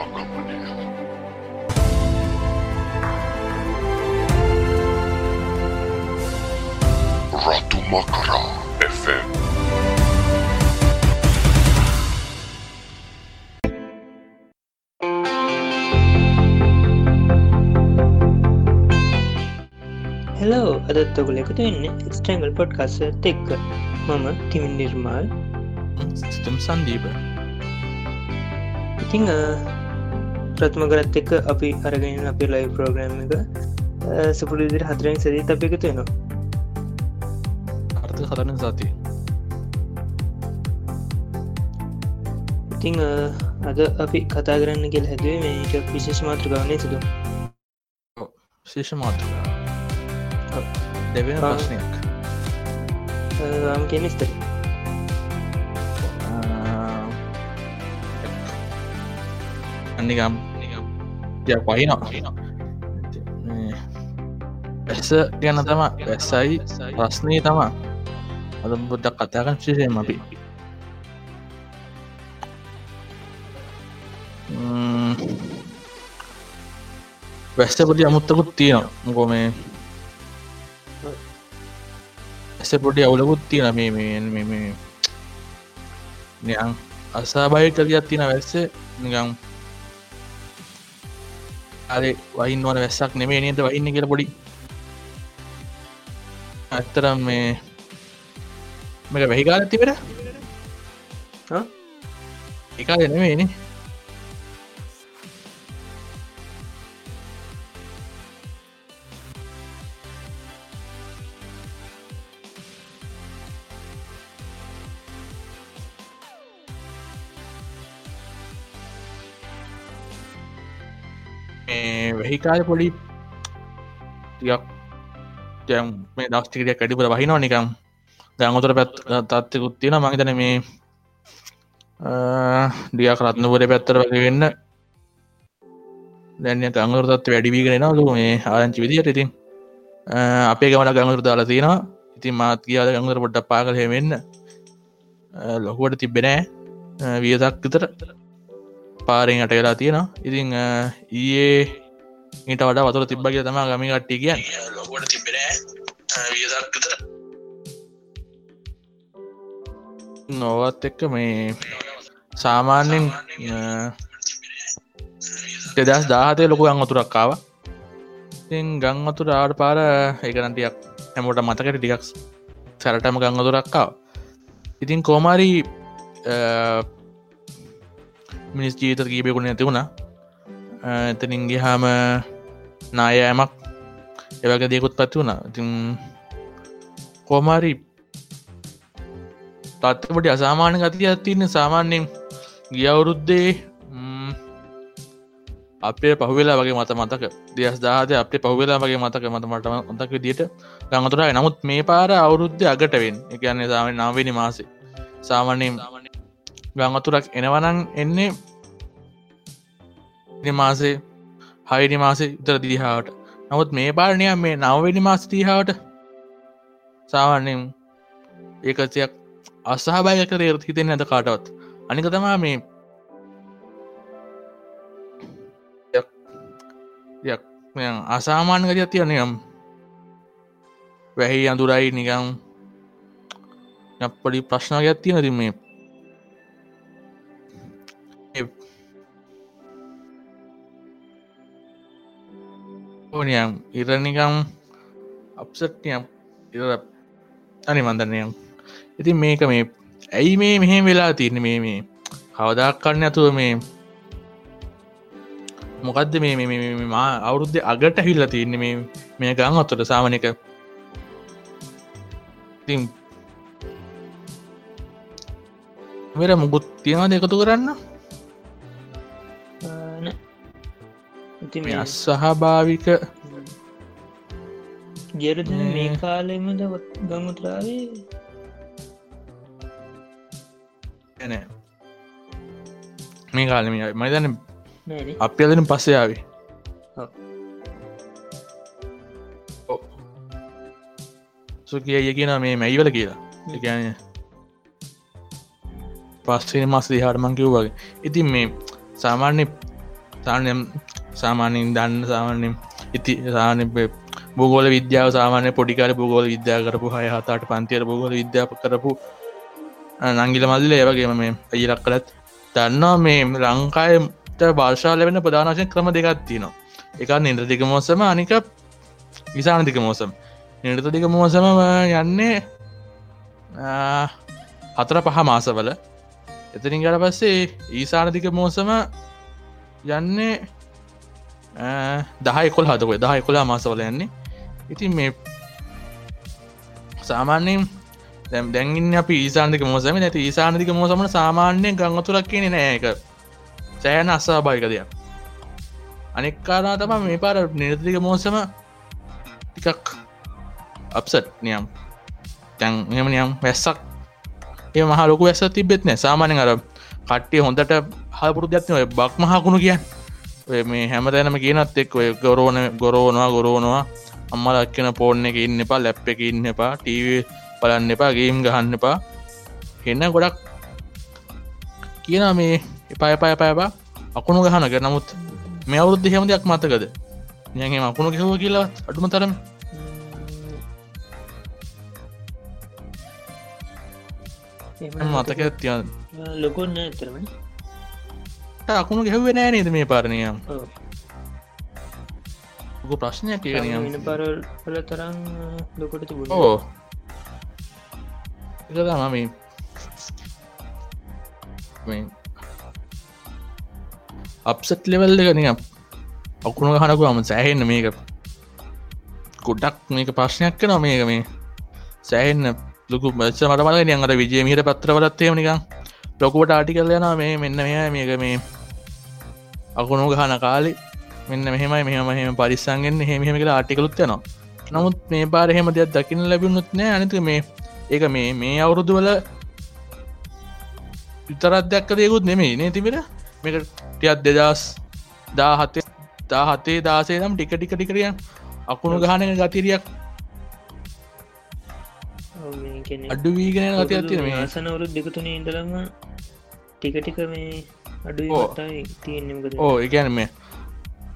ආගමනය රතු මකරා FM hello අදත් ඔගුල එකතු වෙන්න ස්ටංගල් පොඩ් කස්සත් එක්ක මම තිමින් නිර්මාල් සිතම් සන්දීප ඉතිං ප්‍රත්ම කරත් එක්ක අපි අරගෙන අපි ලයි ප්‍රෝග්‍රම් එක සපුල විදිර හතරෙන් සදී අප එකතු වෙනවා. අර්ථ හරන සති ඉතිං අද අපි කතා කරන්න ගෙල් හැදුවේ මේක විශේෂ මාත්‍ර ගවනය සිදු ශේෂ මාතෘකා දෙවෙන. ප්‍රශ්නයක්. ම් කිය ස්තර අන්නිකම් යක් වහින ඇස ගැන තම වැස්සයි ප්‍රශ්නය තමා අද බුද්ධක් කතාකන් ශේෂයෙන් අපි. ම්ම්. වැස්ස පොඩි අමුත්තකුත් තියෙනවා. මොකෝ මේ ඇස පොඩි අවුලකුත් තියෙන මේ මේ මේ මේ නියන් අසාබයි කරියත් තියෙන වැස්ස නිකම් අරේ වහින් වන වැස්සක් නෙමේ නේද වහින්න කියල පොඩි. ඇත්තරම් මේ මේක වැහිකාල තිබෙන? එකා නෙමේනේ මේ වෙහිකාල පොඩි ටිකක් දැම් මේ දස්ටිකටිය කැඩිපුර වහිනවා නිකම් දැංගොතර පැත් තත්්‍යකුත් තියෙන මහිතන මේ ඩියක් රත්නපුර පැත්තර වගේ වෙන්න. දැන්න ගංගුර තත්ව වැඩිවීගෙනනවා ලු මේ ආරංචි විදිට ඉතින්. අපේ ගමන ගංගුර දාලා තියෙනවා. ඉතින් මාත් කියාද ගංගුර පොඩ්ඩ පාකල හෙවෙන්න ලොකුවට තිබෙනෑ වියදක් විතර පාරෙන් අට වෙලා තියෙනවා. ඉතිං ඊයේ ඊට වඩා වතුර තිබ්බගේ තම ගමි කට්ටිය කියන්න. ලොකුවට තිබෙන නොවත් එක්ක මේ සාමාන්‍යෙන් දෙදස් දාහතය ලොකු අංගතුරක්කාව ඉතින් ගං අතුර ආඩ පාර ඒකනටියක් හැමෝට මතකට ටිකක් සැරටම ගං අතුරක්කාව ඉතින් කෝමාරී මිනිස් ජීවිත කීපයකුණ නැති වුණා එතනින්ගේ හාම නායෑමක් එවක දෙකුත් පත්ති වුණා. ඉතින් කෝමාරි තත්පට අසාමාන ගතිය ඇතින්න සාමාන්‍යෙන් ගියවුරුද්දේ අපේ පහවෙලා වගේ මත මතක. දෙස් දාද අපේ පහවෙලා වගේ මතක මත මට මතක දිට ගඟතුරයි නමුත් මේ පාර අවුරුද්ධ අගටවෙන් එකන්නේ සාම නාවෙනි මාසේ. සාමාන්‍යයෙන් ගංගතුරක් එනවනං එන්නේ මාසේ හයිනි මාසේ උතර දිදිහාට නමුත් මේ පාලනය මේ නවවෙනි මාස තිීහාට සාවන්නම් ඒකතියක් අස්සාභායක රේරත් හිතෙන් ඇත කාටවත්? අනික තමා මේ අසාමාන ගතියක් තියනයම් වැහි අඳුරයි නිකම් පඩි ප්‍රශ්නයක් තියෙන ති මේ ඕනියම් ඉරනිකම් අප්සට්නියම් ඉර අනි මන්දනයම් ඉතින් මේක මේ ඇයි මේ මෙහෙම වෙලා තිරන මේ මේ කවදක් කන්න ඇතුව මේ මොකක්ද මේ මා අවුරුද්ධ අගට හිල්ල තියන්න මේ මේ ගං අත්තට සාමනක ඉතින් වෙර මුකුත් තියෙනවද එකතු කරන්න? ඉති අස්සහභාවික ගෙරද මේ- කාලෙමද ගමුත්‍රාවේ? නෑ. මේ කාලම මයිතන නෑන. අප අදන පස්සයාවේ ඔව්. සු කිය කියන මේ මැයිවල කියලා. එකන පස්සේ මස් දිහාටමං කිව් වගේ. ඉතින් මේ සාමාන්‍ය තානම් සාමානයෙන් දන්න සාමාන්‍යෙන් ඉති සාන බූගෝල විද්‍යාව සාමානය පොඩිකාර බූගෝල විද්‍යා කරපු හය හතාට පන්තිර බූගෝල විද්‍යාප කරපු නංගිල මල්ල ඒවගේම මේ ඉරක් කළත්. දන්නවා මේ ලංකායට භාෂා ලැබෙන ප්‍රධානශය ක්‍රම දෙකත්තිනවා එක නින්ද්‍රතික මෝසම අනික විසානතික මෝසම්. නිර්තතික මෝසම යන්නේ හතර පහ මාසවල. එතනින් ගට පස්සේ ඊසානතික මෝසම යන්නේ දහයි කොල් හදකොය දහයි කොලා මාසවල යන්නේ. ඉතින් මේ සාමාන්‍යයෙන් දැම් දැන්ගින් අප ඊසාන්තික මෝසම නැති ඊසානතික මෝසමට සාමාන්‍යයෙන් ගංගතුරක් කියන නෑ එක සෑන අස්සා භායික දෙයක් අනෙක්කාරා තම මේ පාර නිර්තික මෝසම ටිකක් අප්සට් නියම්. තැන් එම නියම් වැස්සක්. ඒ මහ ලොක වැස්ස තිබෙත් නෑ. සාමානය අර කට්ටිය හොඳට හපුරු දත්න ඔය බක් මහකුණු කියන් මේ හැම තැනම කියනත් එක් ඔය ගොරෝන ගොරෝනවා ගොරෝනවා අම්මල අක්කන පෝර්න එක ඉන්න එපා ලැප් එක ඉන්න එපා ටීව බලන්න එපා ගේම් ගහන්න එපා. එන්න ගොඩක් කියන මේ එපා එපා එපෑබා අකුණු ගහනක. නමුත් මේ අවුරුද්ධ හෙම දෙයක් මතකද? යගේ අකුණු ගෙහව කියලා අඩුම තරම. මතක තියන් ලොකොන්න ඇතරම අකුණු ගැහුවේ නෑ නේද මේ පාරණයම් ප්‍රශ්නයක් වෙන පරල තරම් ලොකොට තිබුණ ඕ මම අප්සත් ලෙවල් එක නික අකුණු හනකු අම සෑහෙන්න මේක ගොඩක් මේක ප්‍රශ්නයක් කන මේක මේ. සෑහෙන්න ලොකු මච්ච මට මල අර විජයමීට පත්‍රවලත්තේම නිකම් ලොකුවට ආටිකල් යන මේ මෙන්න මෙය මේක මේ අකුණු ගහන කාලි මෙන්න මෙහෙමයි මෙහම මෙහම පරිස්සන්ගෙන් හෙමහෙම කියලා ආටිකලුත් යනවා. නමුත් මේ පාර එහෙම දෙයක් දකින්න ලැබුණුත් නෑ. අනිත මේ ඒක මේ මේ අවුරුදු වල විතරත් දැක්ක දෙකුත් නෙමේ නේ තිබෙන මේක ටියත් දෙදස් දා හතේ දා හතේ දාසේ නම් ටික ටික ටිකරියන් අකුණු ගහන ගතිරියක් අඩු වීගෙන ගති ඇතින මේ. ආසනවරුත් දෙකතුනේ ඉඳලම ටික ටික මේ අඩු ඕ. එකැන මේ.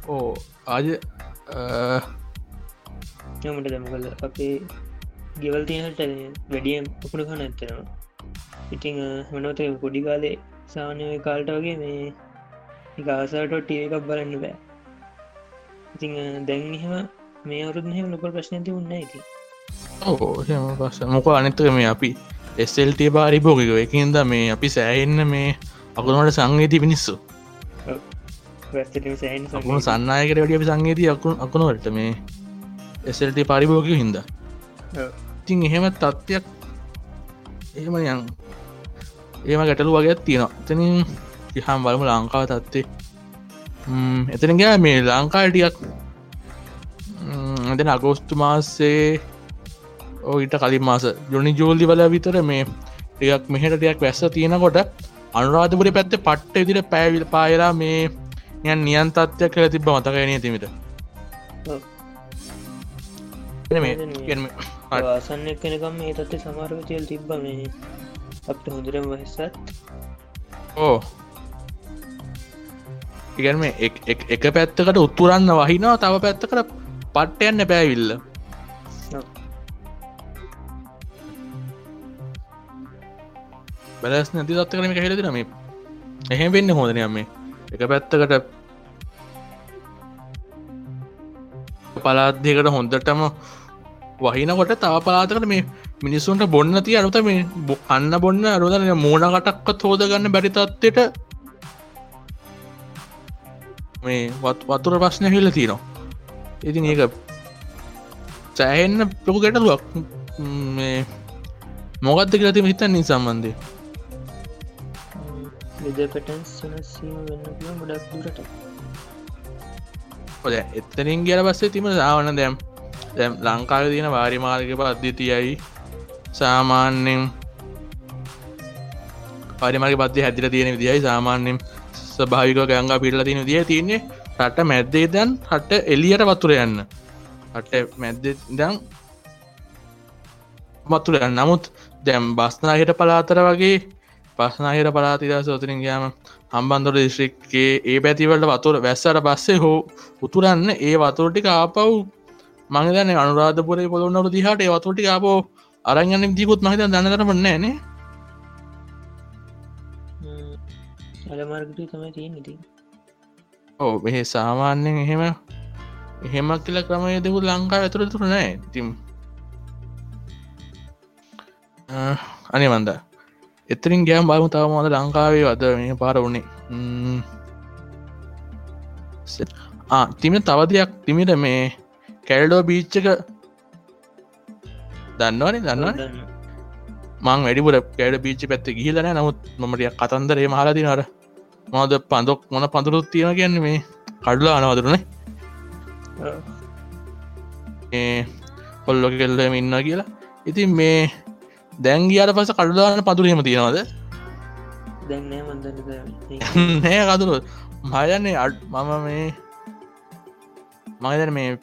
ඕ ආජ යමට දැම කල අපේ ගෙවල් තියනට වැඩියම් උකුණ කන ඇත්තෙනවා ඉතිං මනොත පොඩි කාලේ සානය කාල්ට වගේ මේ ගාසාට ටිය එකක් බලන්න බෑ. ඉතිං දැන්නිහම මේ අවරුදහෙම ලොකල් ප්‍රශ්නති උන්න ඇති ඕ පස මොක අනතක මේ අපි එස්සල්ට බාරිභෝගක එකන්ද මේ අපි සෑහෙන්න මේ අකුණට සංගේති පිනිස්සු අකුණු සන්නයකට වැඩිය සංගේති අකුණු අකුණුවලට මේ එසල්ට පරිභෝගක හින්ද. ඉතින් එහෙම තත්ත්වයක් එහෙම යන් ඒම ගැටලු වගේ තියෙනවා. එතනින් යහම් බලමු ලංකාව තත්වේ එතන ගෑ මේ ලංකාටියක් එතන අගෝස්තු මාසේ ඕහිට කලින් මාස යොනි ජෝල්ලි වල විතර මේ ටියක් මෙහටටයක් වැස්ස තියෙනකොට අනුරාධපුරි පැත්තේ පට්ට ඉදිර පැවිල් පායලා මේ යන් නියන් තත්වයක් කළ තිබ මතකයනය තිමිට ආසන්න කෙනකම් මේ තත්ේ සමාරව තියල් තිබ්බ මේ අපට හොඳරම වහෙසත් ඕ. ඉගැන්ම එක පැත්තකට උත්තුරන්න වහිනවා තව පැත්තකට පට්ටයන්න පෑවිල්ල බැලස් නැති තත්ත කරම හෙලති නම එහෙම වෙන්න හොදනයම මේ එක පැත්තකට පලාත්දකට හොඳටම වහිනකොට තව පලාතකට මේ මිනිස්සුන්ට බොන්න තිය අනුත මේ අන්න බොන්න අරුදන මෝනකටක්ක හෝදගන්න බැරිතත්වට මේ වතුර ප්‍රශ්නය හිල්ල තියනවා. ඉතින් ඒක සෑහෙන්න ලොකු ගැටලුවක්. මේ මොකක්ද කියලති හිතන්නේ සම්බන්ධය විදපටන් සනසීම වෙන්න ගොඩක් දුරට ඔද එත්තනින් ගල පස්සේ තිම සාවන දැම් දැම් ලංකාව තියෙන වාරිමාර්ග පද්ධතියයි සාමාන්‍යෙන් පරිමරි පත්ති හැදිල තියෙන විදියි සාමාන්‍යෙන් ස්භාවික ගංගා පිල්ල තියෙන දිය තියන්නේ රට මැද්දේ දන් හට එලියට වතුර යන්න හට මැද්ද දම් මතුර නමුත් දැම් බස්නාහිට පලාතර වගේ පස්නාහිර පලාතිදා සෝතරින් ගයාම හම්බන්දොර දිශ්‍රික්කේ ඒ පැතිවලට වතුර වැස්සට පස්සේ හෝ උතුරන්න ඒ වතුරටික ආපව් මංගදන අනුරාධපුරේ පොළොන්නරු දිහට වතුරටි ආපෝ අරගන්න දිකුත් මහිත දන්නතරමන්න නේ අලමාර්ගට තමයි තියෙන් ඉති ඕ මෙහෙ සාමාන්‍යෙන් එහෙම එහෙමක් කියල ක්‍රමය දෙකු ලංකා ඇතුර තුර නෑ. තිම් අනේ මන්ද එතරින් ගෑම් බලමු තවමද ලංකාවේ වද මේ පාර වුණේ. තිම තවදයක් තිමිට මේ කැල්ඩෝ බීච්චක දන්නවනේ දන්නවන? මං වැඩිපුර කෑඩ බීච්චි පැත්ත ගිහිලන නමුත් මමටිය කතන්දරේ මහලති නර මොද පඳොක් මොන පඳුරුත් තියෙන කියන්න මේ කඩුලා අනවදරුණේ කොල්ලො කෙල්ලම ඉන්න කියලා. ඉතින් මේ දැන්ගියට පස කඩුලාන පතුරහෙම තියෙනවද? නෑ කතුරු මයන්නේ අඩ් මම මේ මයිදර මේ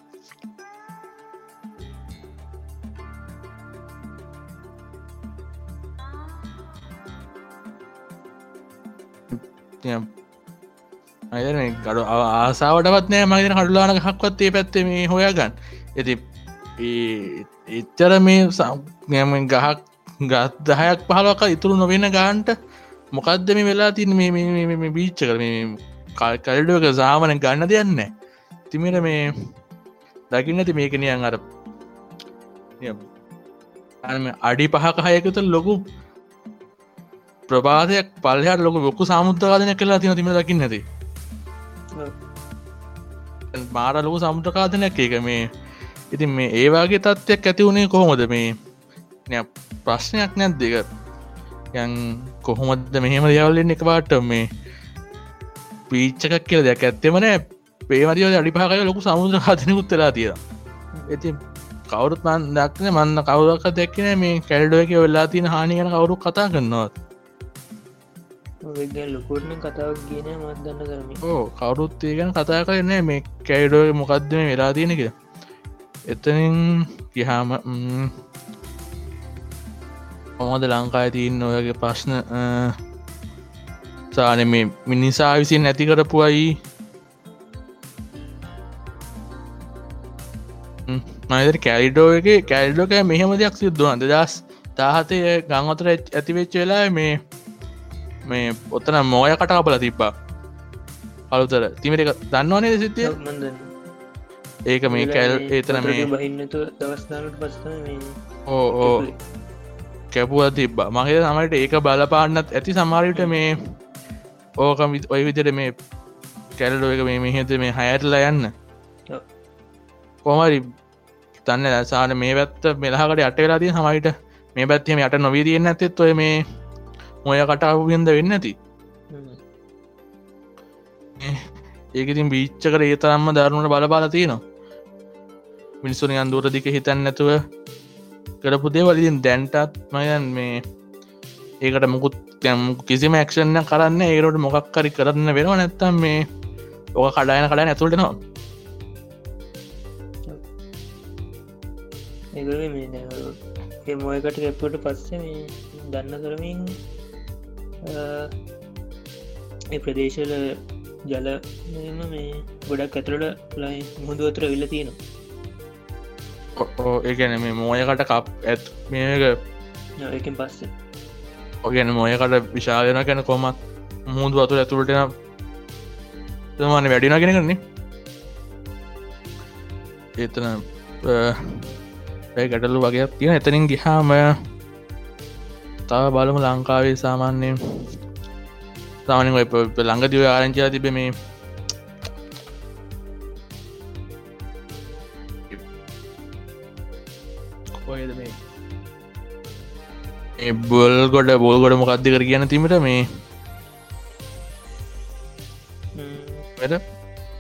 අයර ගඩු ආසාාවටත් නෑ මගෙන කඩුලාන හක්වත්තේ පැත්තේ මේ හොයාගන්න. ඇති එච්චර මේ සම් ගහක් ගත් දහයක් පහලක ඉතුරු නොවෙන ගාන්ට මොකක්ද මේ වෙලා තින් මේ බීච්ච කර කල්ඩුවක සාමන ගන්න දෙයන්න තිමිට මේ දකින්න ඇති මේකනියන් අර අඩි පහක හයකත ලොකු ප්‍රපාදයක් පල්හයට ලොක බොක්කු සාමුද්‍රකාදනය කලා තින තිම දකින්න ඇති මාර ලොකු සමුද්‍රකාදනයක් ඒක. මේ ඉතින් මේ ඒවාගේ තත්ත්වයක් ඇති වුණේ කොහොමද? මේ ප්‍රශ්නයක් නැත් දෙක යන් කොහොමද මෙහෙම දයාවලෙන් එක පාට මේ පීච්චකක් කියල දෙයක් ඇත්තෙමනෑ පේමතිව අඩිපාකය ලොකු සමුද්‍ර හතනකුත් වෙලා තිය ඇති කවුරුත් මන් දක්න මන්න කවුරක් දැක්කන මේ කැල්ඩුව එක වෙල්ලා තින හානිගෙන කවුරු කතා කරන්නවත් ලොකුටන කතාවක් කියන මත් දන්න කරම ඕ කවුරුත් ඒගන කතා කරන්න මේ කැයිඩුව මොකක්දම වෙලා තියෙනක එතනින් ගිහාම ඔමද ලංකායි තියන්න ඔයගේ ප්‍රශ්න? සාන මේ මිනිසා විසින් නැති කරපු අයි මයිදර කැලිඩෝ එක කැල්ඩෝක මෙහෙම දෙයක් සිද්ධුවන්ද දස් තාහතය ගංවතර ඇතිවෙච්ච වෙලා මේ මේ ඔත්තන මෝය කටකපල තිබ්බා. අලුතර. තිමට එක දන්නවනේ සිද්ධිය? ඒක මේ කැල් ඒතන මේ බහින්නතු දවස්නාට පස්ස ඕ ඕ කැපුව තිබ්බ. මගේ සමට ඒක බලපාන්නත් ඇති. සමාරිට මේ ඕකම ඔය විදිට මේ කැල්ලෝ එක මේ මෙහෙත මේ හයටලා යන්න. කොමරි තන්න ලසාන මේ පැත්ත මෙලාකට අට වෙලාදී සමයිට මේ පැත්තිම යට නොවී තියන්න ඇතෙත් ඔය මේ මොය කටාවගෙන්ද වෙන්න ඇති ඒකතින් බීච්ච කර ඒ තරම්ම දරුණට බලපාල තියෙනවා. මිනිස්සුන අන්දුර දික හිතන්න නැතුව කරපු දේවලින් දැන්ටත් මයන් මේ ඒකට මුකුත් කිසිම ක්ෂණ කරන්න ඒරට මොකක් කරි කරන්න වෙනවා නැත්තම් මේ ඕක කඩායන කඩා ඇතුළටනවා ඒ මොයකට එපට පස්සේ මේ දන්න කරමින් ඒ ප්‍රදේශල ජල මේ ගොඩක් ඇතුළට ලයි මුහුදු අතුර විල්ල තියෙනවා. ඒගැන මේ මෝයකට කප් ඇත් මේක පස්සේ. ඔගැන මොයකට විශාලයන කැන කොමත් මුහුදු අතුර ඇතුළටන තමාන වැඩින කෙන කරන්නේ ඒතන ගැටලු වගේ තියෙන එතනින් ගිහාම තව බලමු ලංකාවේ සාමාන්‍යයෙන්. සාමනින් ළඟදිව ආරංචා තිබ මේ බොල් ගොඩ බෝල් ගොඩ මොකක්ද කර කියන තිමට මේ?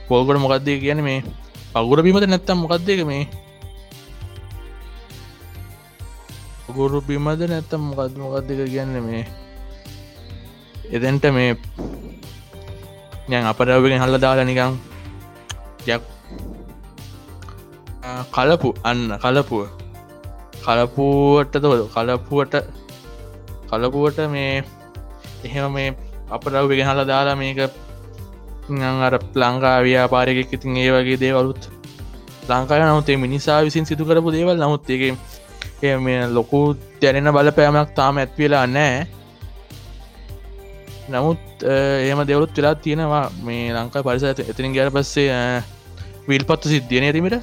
පෝල්ගොඩ මොකක්දේ කියන මේ? පගුර බීමට නැත්තම් මොකක්දේක මේ? ගුරු බිමද නැත්තම් මොකක්ද මොකක්දක කියන්න මේ? එදැන්ට මේ යන් අපරාවගෙන් හල්ල දාලා නිකං යක් කලපු අන්න කලපුුව. කලපුුවට තොද කලපුුවට කලපුුවට මේ එහෙම මේ අපරව ගෙනහල දාලා මේක අර ලංකා ව්‍යාපාරයෙක් ඉතින් ඒ වගේ දේවලුත් ලංකාය නමුතේ මිනිසා විසින් සිදු කරපු දේවල්. නමුත් එක එය මේ ලොකු දැනෙන බලපෑමක් තාම ඇත්වෙලා නෑ නමුත් ඒම දෙවලුත් වෙලා තියෙනවා. මේ ලංකා පරිස එතිරින් ගැර පස්සේ විල් පත්තු සිද්ධියනය තිමට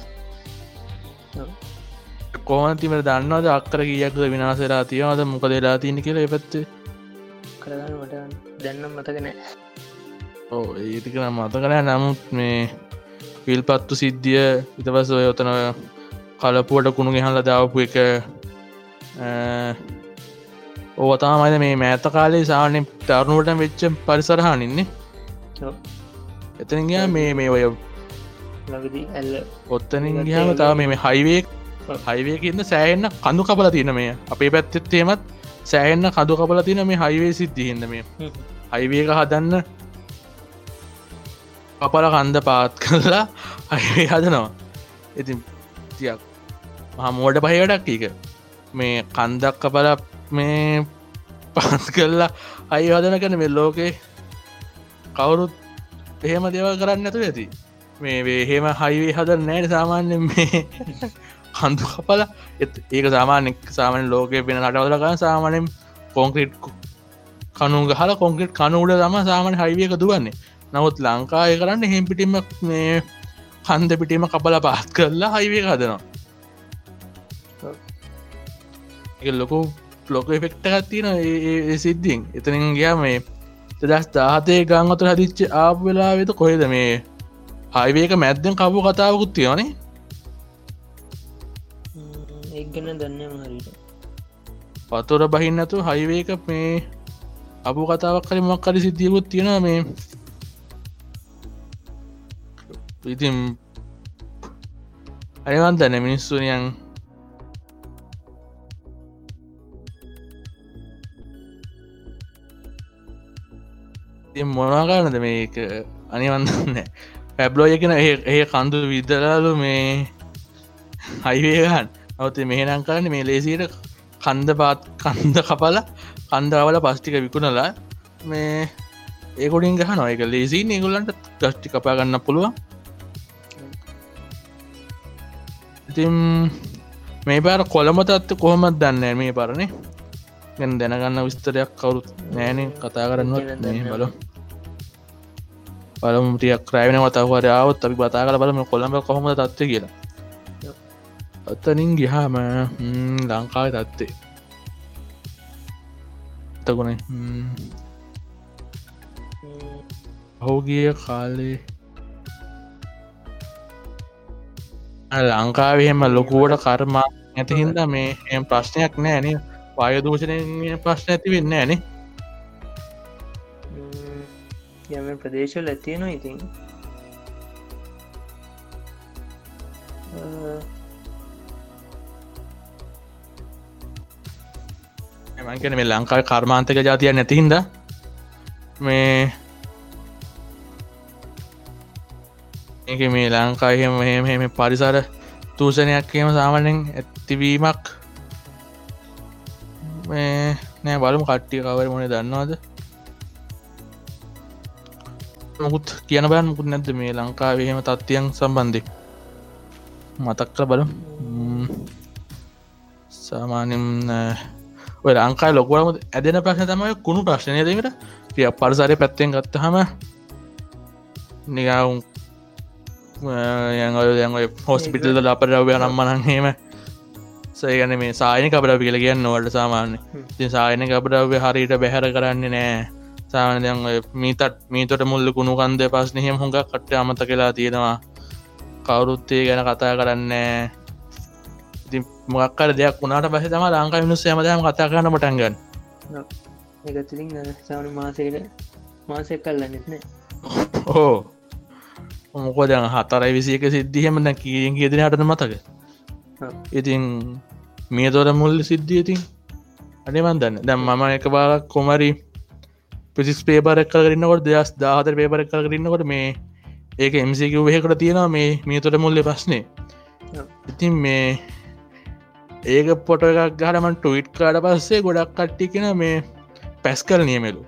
කෝමතිමට දන්නවද අක්කර කියක්ද විනාසලා තියවද මොක දෙලා තියන කියල පැත්තේ? කරගන්න මට දැන්නම් මතකනෑ ඕ ඒතිකන මතකන නමුත් මේ විල් පත්තු සිද්ධිය ඉතපස ඔයතන කලපුුවට කුණු ගෙහල්ල දාවපු එක ඕතාමයිද මේ මෑත කාලේ සානය තරුණුවට වෙච්ච පරිසරහානින්නේ එතනගයා මේ මේ ඔය ඔත්තනින් ගහම තාව මේ හයිවේක් හයිවේකන්න සෑහෙන්න්න කඳු කපල තියන මේ. අපේ පැත්තෙත්තේමත් සෑහෙන්න්න කඳු කපල තින මේ හයිවේ සිද්ධිහිද මේ. හයිවේක හදන්න කපල කන්ද පාත් කරලා හයිවේ හදනවා. ඉතින් තියක් හමුවට පහයටක් එක මේ කන්දක් කපල මේ පත් කරලා අයි හදන කන මේ ලෝකේ කවුරුත් එහෙම දේවල් කරන්න ඇතු ඇති. මේ වේහෙම හයිවේ හද නෑට සාමාන්‍ය මේ කන්දු කපල ඒක සාමාන්‍ය සාමන ලෝකය පෙන නටවලකන සාමනෙන් කොංක්‍රට් කනු ගහල කොංක්‍රට් කනුඩ තම සාමන හයිවියක දුවන්නේ. නමුත් ලංකාය කරන්න හෙම් පිටිම මේ කන්ද පිටීම කපල පාත් කරලා හයිවේ හදනවා. ලොකු ලොක එෆෙක්ට ගත්තින සිද්ධියෙන්. එතනින් ගයා මේ දස් දාහතේ ගංගතුර හදිච්ච ආප වෙලා වෙත කොහෙද මේ හයිවේක මැද්දෙන් කපු කතාවකුත් තියෙනේ ඒ ගැන දන්න මහරට පතුර බහින්නතු හයිවේක මේ අපපු කතාවක් කර මක් කරි සිද්ධියකුත් තියෙන මේ. ඉතින් අනිවන්තන්න මිනිස්සුනියන් මොනාකාරනද මේක අනිවන්දන්න පැබ්ලෝ එකන ඒ කන්දු විදරලු මේ හයිවේගන් අවත මෙහනම් කරන්න මේ ලේසිට කන්ද පාත් කන්ද කපල කන්දාවල පස්්ටික විකුණලා මේ ඒකොඩින් ගහ නොයක ලේසි ඒගොල්ලන්ට. ගස්්ටි කපා ගන්න පුළුවන්. ඉතින් මේ පාර කොළමත අත්ත කොහොමත් දන්න මේ පරණේ ගැන දැනගන්න විස්තරයක් කවුරුත් නෑන කතා කරන්නවත් බල බලමුටියක් ක්‍රෑවෙන වතාවර ආවත් අපි බතා කල බලම කොළඹ කොහොම තත්ව කියලා අත්තනින් ගිහාම ලංකාව තත්තේ තකුණ හෝගිය කාලේ ලංකාවහෙම ලොකුවට කර්මා ඇතිහින්ද මේ එම ප්‍රශ්නයක් නෑන වාය දූෂණය ප්‍රශ්න ඇති වෙන්න ඇනේ යම ප්‍රදේශල් ඇතියනවා ඉතින්. මංකන මේ ලංකාව කර්මාන්තක ජාතිය නැතිහින්ද මේ ඒක මේ ලංකාහෙම මෙහෙම පරිසර තූෂණයක් කියම සාමනෙන් ඇතිවීමක් මේ නෑ බලමු කට්ටිය කවර මොන දන්නවාද? මුකුත් කියන බයන් මුකුත් නැද්ද මේ ලංකාවහෙම තත්ත්වයන් සම්බන්ධය මතක් කර බලම්. සාමානම් ඔය ලංකායි ලොකුවම ඇදෙන ප්‍රශ්න තමයි කුණු ප්‍රශ්නය දෙකට කිය පරිසරය පැත්තෙන් ගත්ත හම නිගවුම් ය හොස්පිටල්ද අප රව්‍ය නම්මනන්හෙම සයගන මේ සායන කබර පිල කියන්න නොවට සාමාන්‍ය ති සායන කබරව්‍ය හරිට බැහැර කරන්නේ නෑ. සාමනයන් මීතත් මීතොට මුල්ල කුණු කන්ද පස්නහෙම හොඟ කට අමත කියලා තියෙනවා. කවුරුත්තේ ගැන කතා කරන්නේ මොක්කර දෙයක් වුණට පස තම ලංකා මිනිස් සමදම කතා කරන්න පටන්ගන්න එකතිලින් සවන මාසයට මාසයක් කල්ල නෙත්න ඕ මොකෝද හතරයි විසික සිද්ධියම ද කියෙන් කියදෙන හටන මතක ඉතින් මේ තොර මුල්ල සිද්ධියතින් අනිවන් දන්න. දැම් මම එක බාලක් කොමරි පිසිස් පේපරක් කරන්නකොට දෙස් දාහතර පේපරක් කරන්නකොට මේ ඒක එමසිකව වහකට තියෙනවා මේ මේ තොට මුල්ල ප්‍රශ්නය ඉතින් මේ ඒක පොට එකක් ගහරමන් ටවිට් කාඩ පස්සේ ගොඩක් කට්ටි කෙන මේ පැස් කල් නියමලු.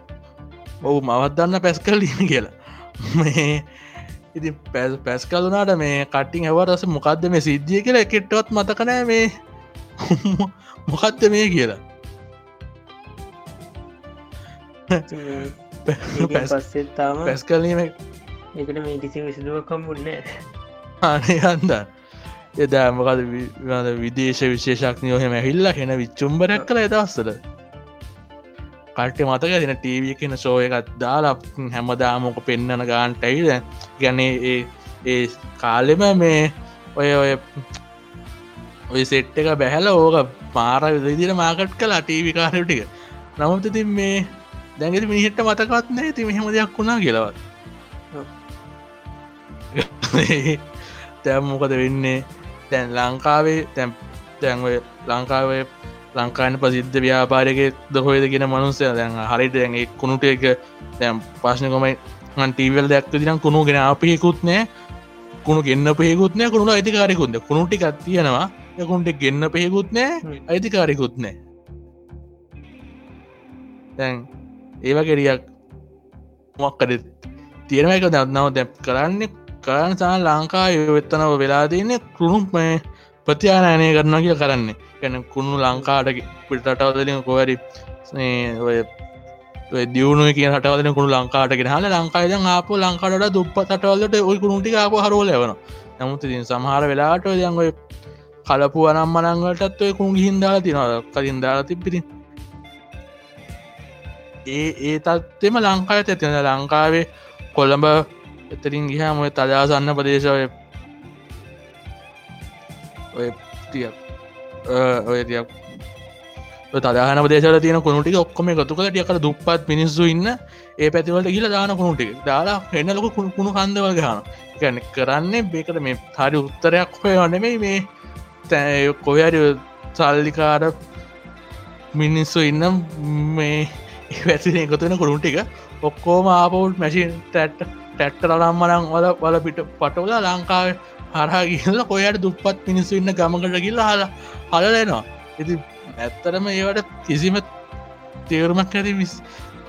ඔවු මවත්දන්න පැස්කල් දීම කියලා. මේ ඉති පැස් පැස් කලුනාට මේ කට්ටිං ඇවරස මොකක්ද මේ සිද්ධිය කියලා එකෙට්ටවත් මතකනෑ මේ. මොකක්ද මේ කියලා. පස්සෙත් තාම පැස් කලීම එකට මේ කිසි විසිදුවකම් මුන්න අනේ අන්ද එදා මොකද විදේශ විශේෂක්නයෝ හෙම ඇහිල්ලා හෙන විච්චුම්බරක් කළ එදවස්සල කට්ට මතක දෙන ටීව කියන සෝය එකත් දාලා හැමදාමොක පෙන්න්නන ගාන්ටයිද ගැනේ ඒ ඒ කාලෙම මේ ඔය ඔය ඔය සෙට් එක බැහැල ඕක පාර විදිර මාකට් කලා ටීවිකාරය ටික. නමුත් ඉතින් මේ දැඟෙති මිනිහෙට මතකත් නෑ ති මෙහෙම දෙයක් වුණා කියලවත්. තැම් මොකද වෙන්නේ තැන් ලංකාවේ තැම් තැන්ව ලංකාවේ ලංකාන ප්‍රසිද්ධ ව්‍යාපාරක දහොයද කියෙන මනුස්සය දැන් හරිට දැන්ගේ කුණුට එක තැම් පාශනකොමයි ටීවල් දැක්ක දිනම් කුණු ගෙන අපියකුත් නෑ. කුණු ගන්න පෙකුත් නෑ. කුණු අයිතිකාරකුන්ද කුණුටි කත්තියනවා යකුන්ට ගන්න පෙකුත් නෑ. අයිතිකාරකුත් නෑ. දැන් ඒව කෙරියක් මොක්කද තියෙන එක දන්නාව දැ කරන්න කරන්න සා ලංකා යොවෙත්තනව වෙලා තියන්නේ කරුණුම් මේ ප්‍රතියානයනය කරන කිය කරන්නේ. ගැන කුණු ලංකාට පිටටවදලින් කොවැරි ඔය දියුණුව කිය හටවදන කුණු ලංකාට හල ලංකායිද ආප ලංකාට දුප තටවලට ඔයි කුණුටි ආප හරෝ ලවන නමුත් ඉතින් සමහර වෙලාට දන් ඔය කලපු අනම් මනංගලටත් ඔය කුණු හින්දාලා තිනව. කලින් දාලා තිබ්බිරින් ඒ ඒ තත්ෙම ලංකාව ඇතින ලංකාවේ කොළඹ එතරින් ගිහා මොය තදාසන්න ප්‍රදේශය ඔය තියක් ඔය තියක් තදාන පදේශල තියන කුණුටි ඔක්කොම එකතු කළ ටියකට දුප්පත් මිනිස්සු ඉන්න ඒ පැතිවලට කියල දාන කුණුටි දාලා එන්නලක කුණු කන්දවල් ගහන ගැන කරන්නේ බේකට මේ හරි උත්තරයක් හොය වනෙමයි මේ තෑ කොහරි සල්ලිකාර මිනිස්සු ඉන්න මේ වැසි එකතුවෙන කුරුන්ටික ඔක්කෝම ආපවුට් මැසින් ටැට් ටැට්ට රම්මනං වල වල පිට පටවල ලංකාව හරහා කියල කොයට දුප්පත් මිනිස්සු ඉන්න ගමකට කියල්ල හල හලලනවා. ඇති ඇත්තරම ඒවට කිසිම තේරුමක් ඇති විස්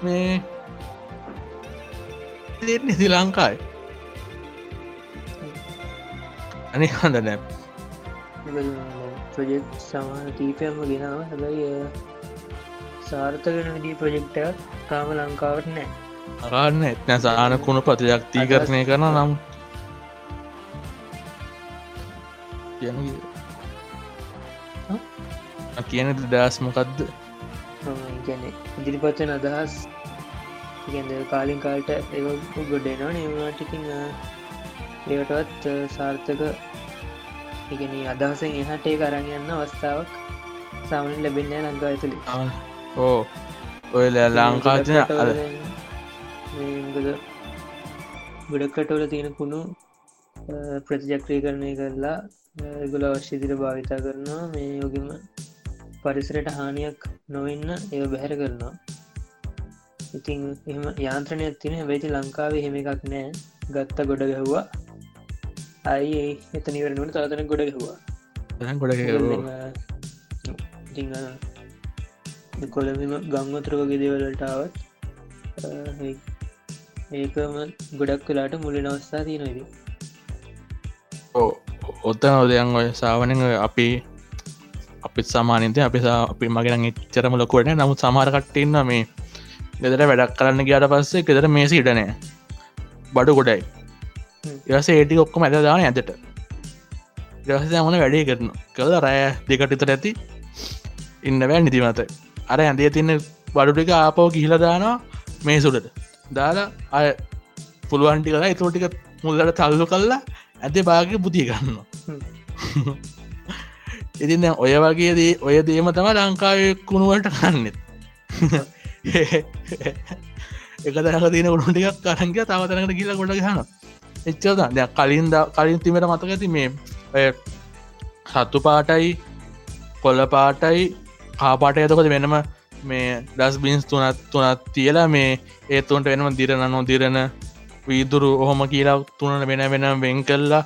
මේ නිසි ලංකායි අනි හඳ නැ. ප්‍රජෙක්් සමාන කීපයම ගෙනාව. හැබැයි සාර්ථකන විදී ප්‍රජෙක්්ට තාම ලංකාවට නෑ. අරන්න එත්න සානකුණු ප්‍රතියක් තීකරණය කරන නම්. කියන දස්මකක්ද ගැන ඉදිරිපත්වෙන අදහස් කාලින් කාල්ට ඒ ගොඩෙනවා නවාටිකින් ඒවටත් සාර්ථක ඉගෙන අදහසෙන් එහට ඒ කරන්න යන්න අවස්ථාවක් සාමනින් ලැබෙන්න ලංකා ඇතුළි ඕ. ඔය ලංකාචන අද ගොඩක්කටවල තියෙන කුණු ප්‍රතිජක්‍රී කරණය කරලා ගොල අවශ්‍යදිර භාවිතා කරනවා. මේ යෝගම පරිසරයට හානියක් නොවෙන්න ඒ බැහැර කරනවා. ඉතින් එම යාන්ත්‍රණයක් තින වෙති ලංකාවේ හෙම එකක් නෑ. ගත්ත ගොඩ ගැහ්වා. අයි එතනිවරනුවට තවතන ගොඩ ගැහවා. ගොඩ කොළම ගංවතුර වගේ දේවලටාවත් ඒකම ගොඩක් වෙලාට මුලි නවස්ථා තියෙනයිද ඔත්තන ඔදයන් ඔය සාවනෙන් අපි අපිත් සමානත අපි අපි මගෙන එච්චරම ලොකුවට නමුත් සමාරකට්ටඉන්න මේ ගෙදර වැඩක් කරන්න ගයාට පස්සේ ගෙදර මේ සිටනෑ බඩු ගොඩයි. ඒවස ඒටි ඔක්කොම ඇත දාන ඇතට දවස මන වැඩේ කරන කළ රෑ දෙකටිතර ඇති ඉන්න වැෑ නිතිමත අර ඇඳේ තින්න බඩුටික ආපව කිහිලදානවා මේ සුඩට දාලා අය පුළුවන්ටි කලා එතෝටික මුල්ලට තල්ලු කල්ලා ඇති භාග පුතිය ගන්න ඉතින්න ඔය වගේදී ඔය දේම තම ලංකාව කුණුවලට කන්නෙත් එක දක තින උුටික් කරංග තවතරකට කියල ගොඩ හන එච්චද දෙ කලින් කලින් තිමට මතක ඇති මේ සත්තු පාටයි කොල්ල පාටයි කාපාට ඇතකොද වෙනම මේ ඩස් බින්ස් තුනත් තුනත් තියලා මේ ඒතුන්ට වෙනම දිරන නොදිරන වීදුරු ඔහොම කියලා තුනට වෙන වෙන වෙන් කල්ලා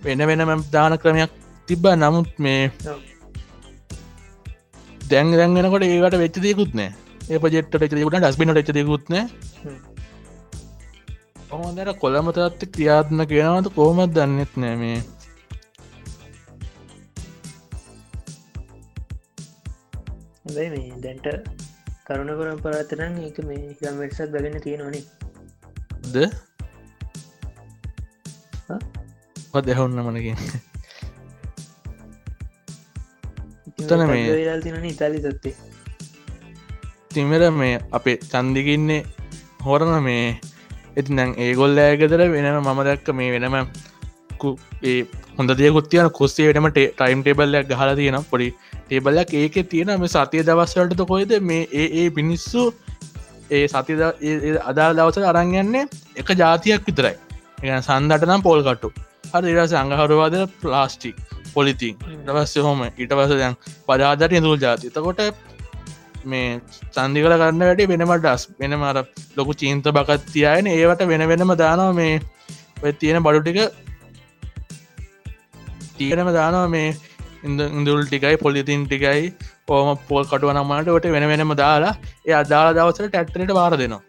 වෙන වෙනම දාන ක්‍රමයක් තිබ්බ. නමුත් මේ දැන් දැන්ගෙනකොට ඒකට වෙච්ච දෙකුත් නෑ. ඒ පජෙට්ට එකකුට ඩස්බිනට එච්ච දෙකුත්න හ්ම්. හොඳට කොළමතත්ත ක්‍රියාත්ම කියෙනවද කොහොමත් දන්නෙත් නෑ මේ හැබයි මේ. දැන්ට කරුණ කරම් පරාතරන් එක මේ යම් වෙටසක් දගෙන තියෙනවනේ. ද? දෙහවන්න මනකින් ඔය මේ- තියෙනවනේ ඉතාලි තත්වේ තිමර මේ අපේ චන්දිකින්නේ හොරන මේ ඇති නං ඒගොල්ල ඇගෙතර වෙනම මම දැක්ක මේ වෙනම කු- ඒ හොඳ දෙයකුත් තියන කොස්සේ වෙනම ටයිම් ටේබල්ලයක් ගහල තියෙන පොඩි ටේබල්ලක් ඒක තියෙන මේ සතිය දවස්වලට කොයිද මේ ඒ ඒ පිනිස්සු ඒ සතිද අදා දවස අරංයන්නේ එක ජාතියක් විතරයි. එක සන්දට නම් පෝල් කටු හර ඉරස අඟහරුවාද? ප්ලාස්ටික් පොලිතින් දවස්ස හොම ඉට පස දැන් පජාදට ඉඳුල් ජාති. තකොට මේ සන්දිකල කරන්න වැඩි වෙනම ඩස් වෙන මර ලොකු චීන්ත බකත් තියන ඒවට වෙන වෙනම දානවා. මේ ඔය තියෙන බඩු ටික තියෙනම දානවා මේ ඉඳුල් ටිකයි පොලිතින් ටිකයි ඕම පෝල් කටුවනම්මට ට වෙන වෙනම දාලා ඒ අදාලා දවසට ටැක්ටරට බාර දෙනවා.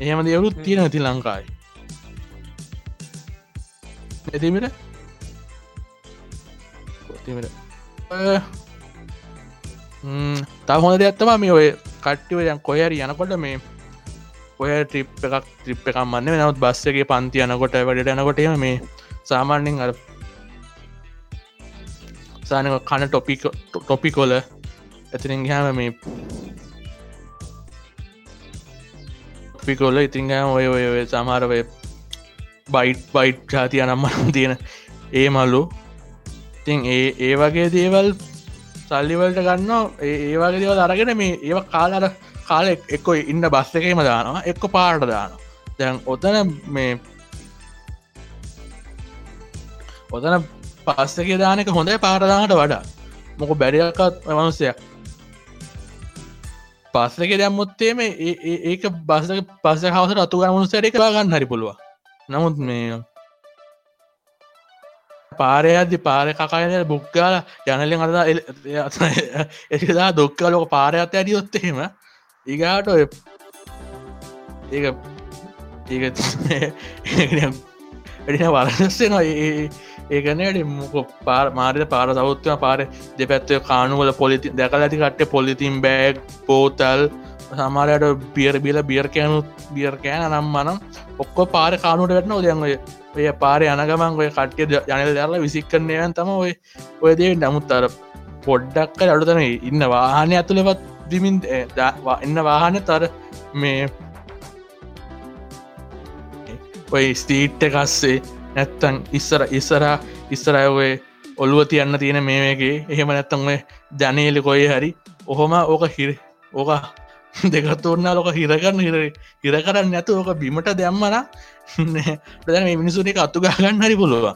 එහෙම දෙවරුත් තියෙන ඇති ලංකායි ඇතිමට තා හොඳ දෙයක්ත්තම මේ ඔය කට්ටිව යන් කොයරි යනකොට මේ ඔය ට්‍රිප් එකක් ත්‍රිප් එකක් මන්න. නවත් බස්සගේ පන්ති යනකොට වැඩට යනකොටම මේ සාමාන්‍යෙන් අර සානක කන ටොපි ටොපිකොල ඇතිරින් හම මේ පිකොල්ල ඉතිං ඔය ඔය ඔය සමාරවය බයිට් බයිට් ජාතිය නම්මනම් තියෙන ඒ මල්ලු. ඉතින් ඒ ඒ වගේ දේවල් සල්ලිවලට ගන්න ඒ වගේ දේවල් අරගෙන මේ ඒව කාලර කාල එක්කො ඉන්න බස් එකේම දානවා. එක්ක පාට දානවා. දැන් ඔතන මේ ඔතන පස්සක දානක හොඳයි පාරදානට වඩා. මොක බැරියකත් මනුස්සයක්. පස්සක දැම්මුත්තේම ඒක බස්සක පස්ස හවස රතු ගමනුසර එක ගන්න හරි පුළුව නමුත් මේ පාරයදදි පාර කකායන බුක්ගාල ජනලින් අරදා එදා දොක්කා ලෝක පාරයත් ඇඩි ඔත්තහෙම ඒගාට ඔය ඒ ඒ එඩින වරසෙනවා ඒ ඒකනට මොක පාර මාරය පාර සෞත්වය පාර දෙපැත්වය කානුවල පොලිති දැකල ඇති කට්ට පොලිතින් බෑග් පෝතල් සමාරයට බියර බිල බියර් කෑනු බියර් කෑන නම් මනම් ඔක්කො පාර කානුට වැටන ඔදයන්ගය ඔය පාරය අනගමන් ඔය කට්ටිය ජනල දරලා විසික් කරනයන් තම ඔය ඔය දේ නමුත් අර පොඩ්ඩක්ක අඩුතන ඉන්න වාහනය ඇතුළවත් දිමින් එන්න වාහන තර මේ ඔය ස්තීට්ට කස්සේ නැත්තන් ඉස්සර ඉස්සරා ඉස්සරයඔය ඔල්ලුව තියන්න තියෙන මේගේ එහෙම නැත්තන් ජනේලි කොයි හරි. ඔහොම ඕක හිර ඕක දෙකතුවන්න ලොක හිරකරන්න හිර හිර කරන්න නැතු ඕක බිමට දැම්මන දැන මේ මිනිසුන එක අත්තු ගන්න හරි පුළුව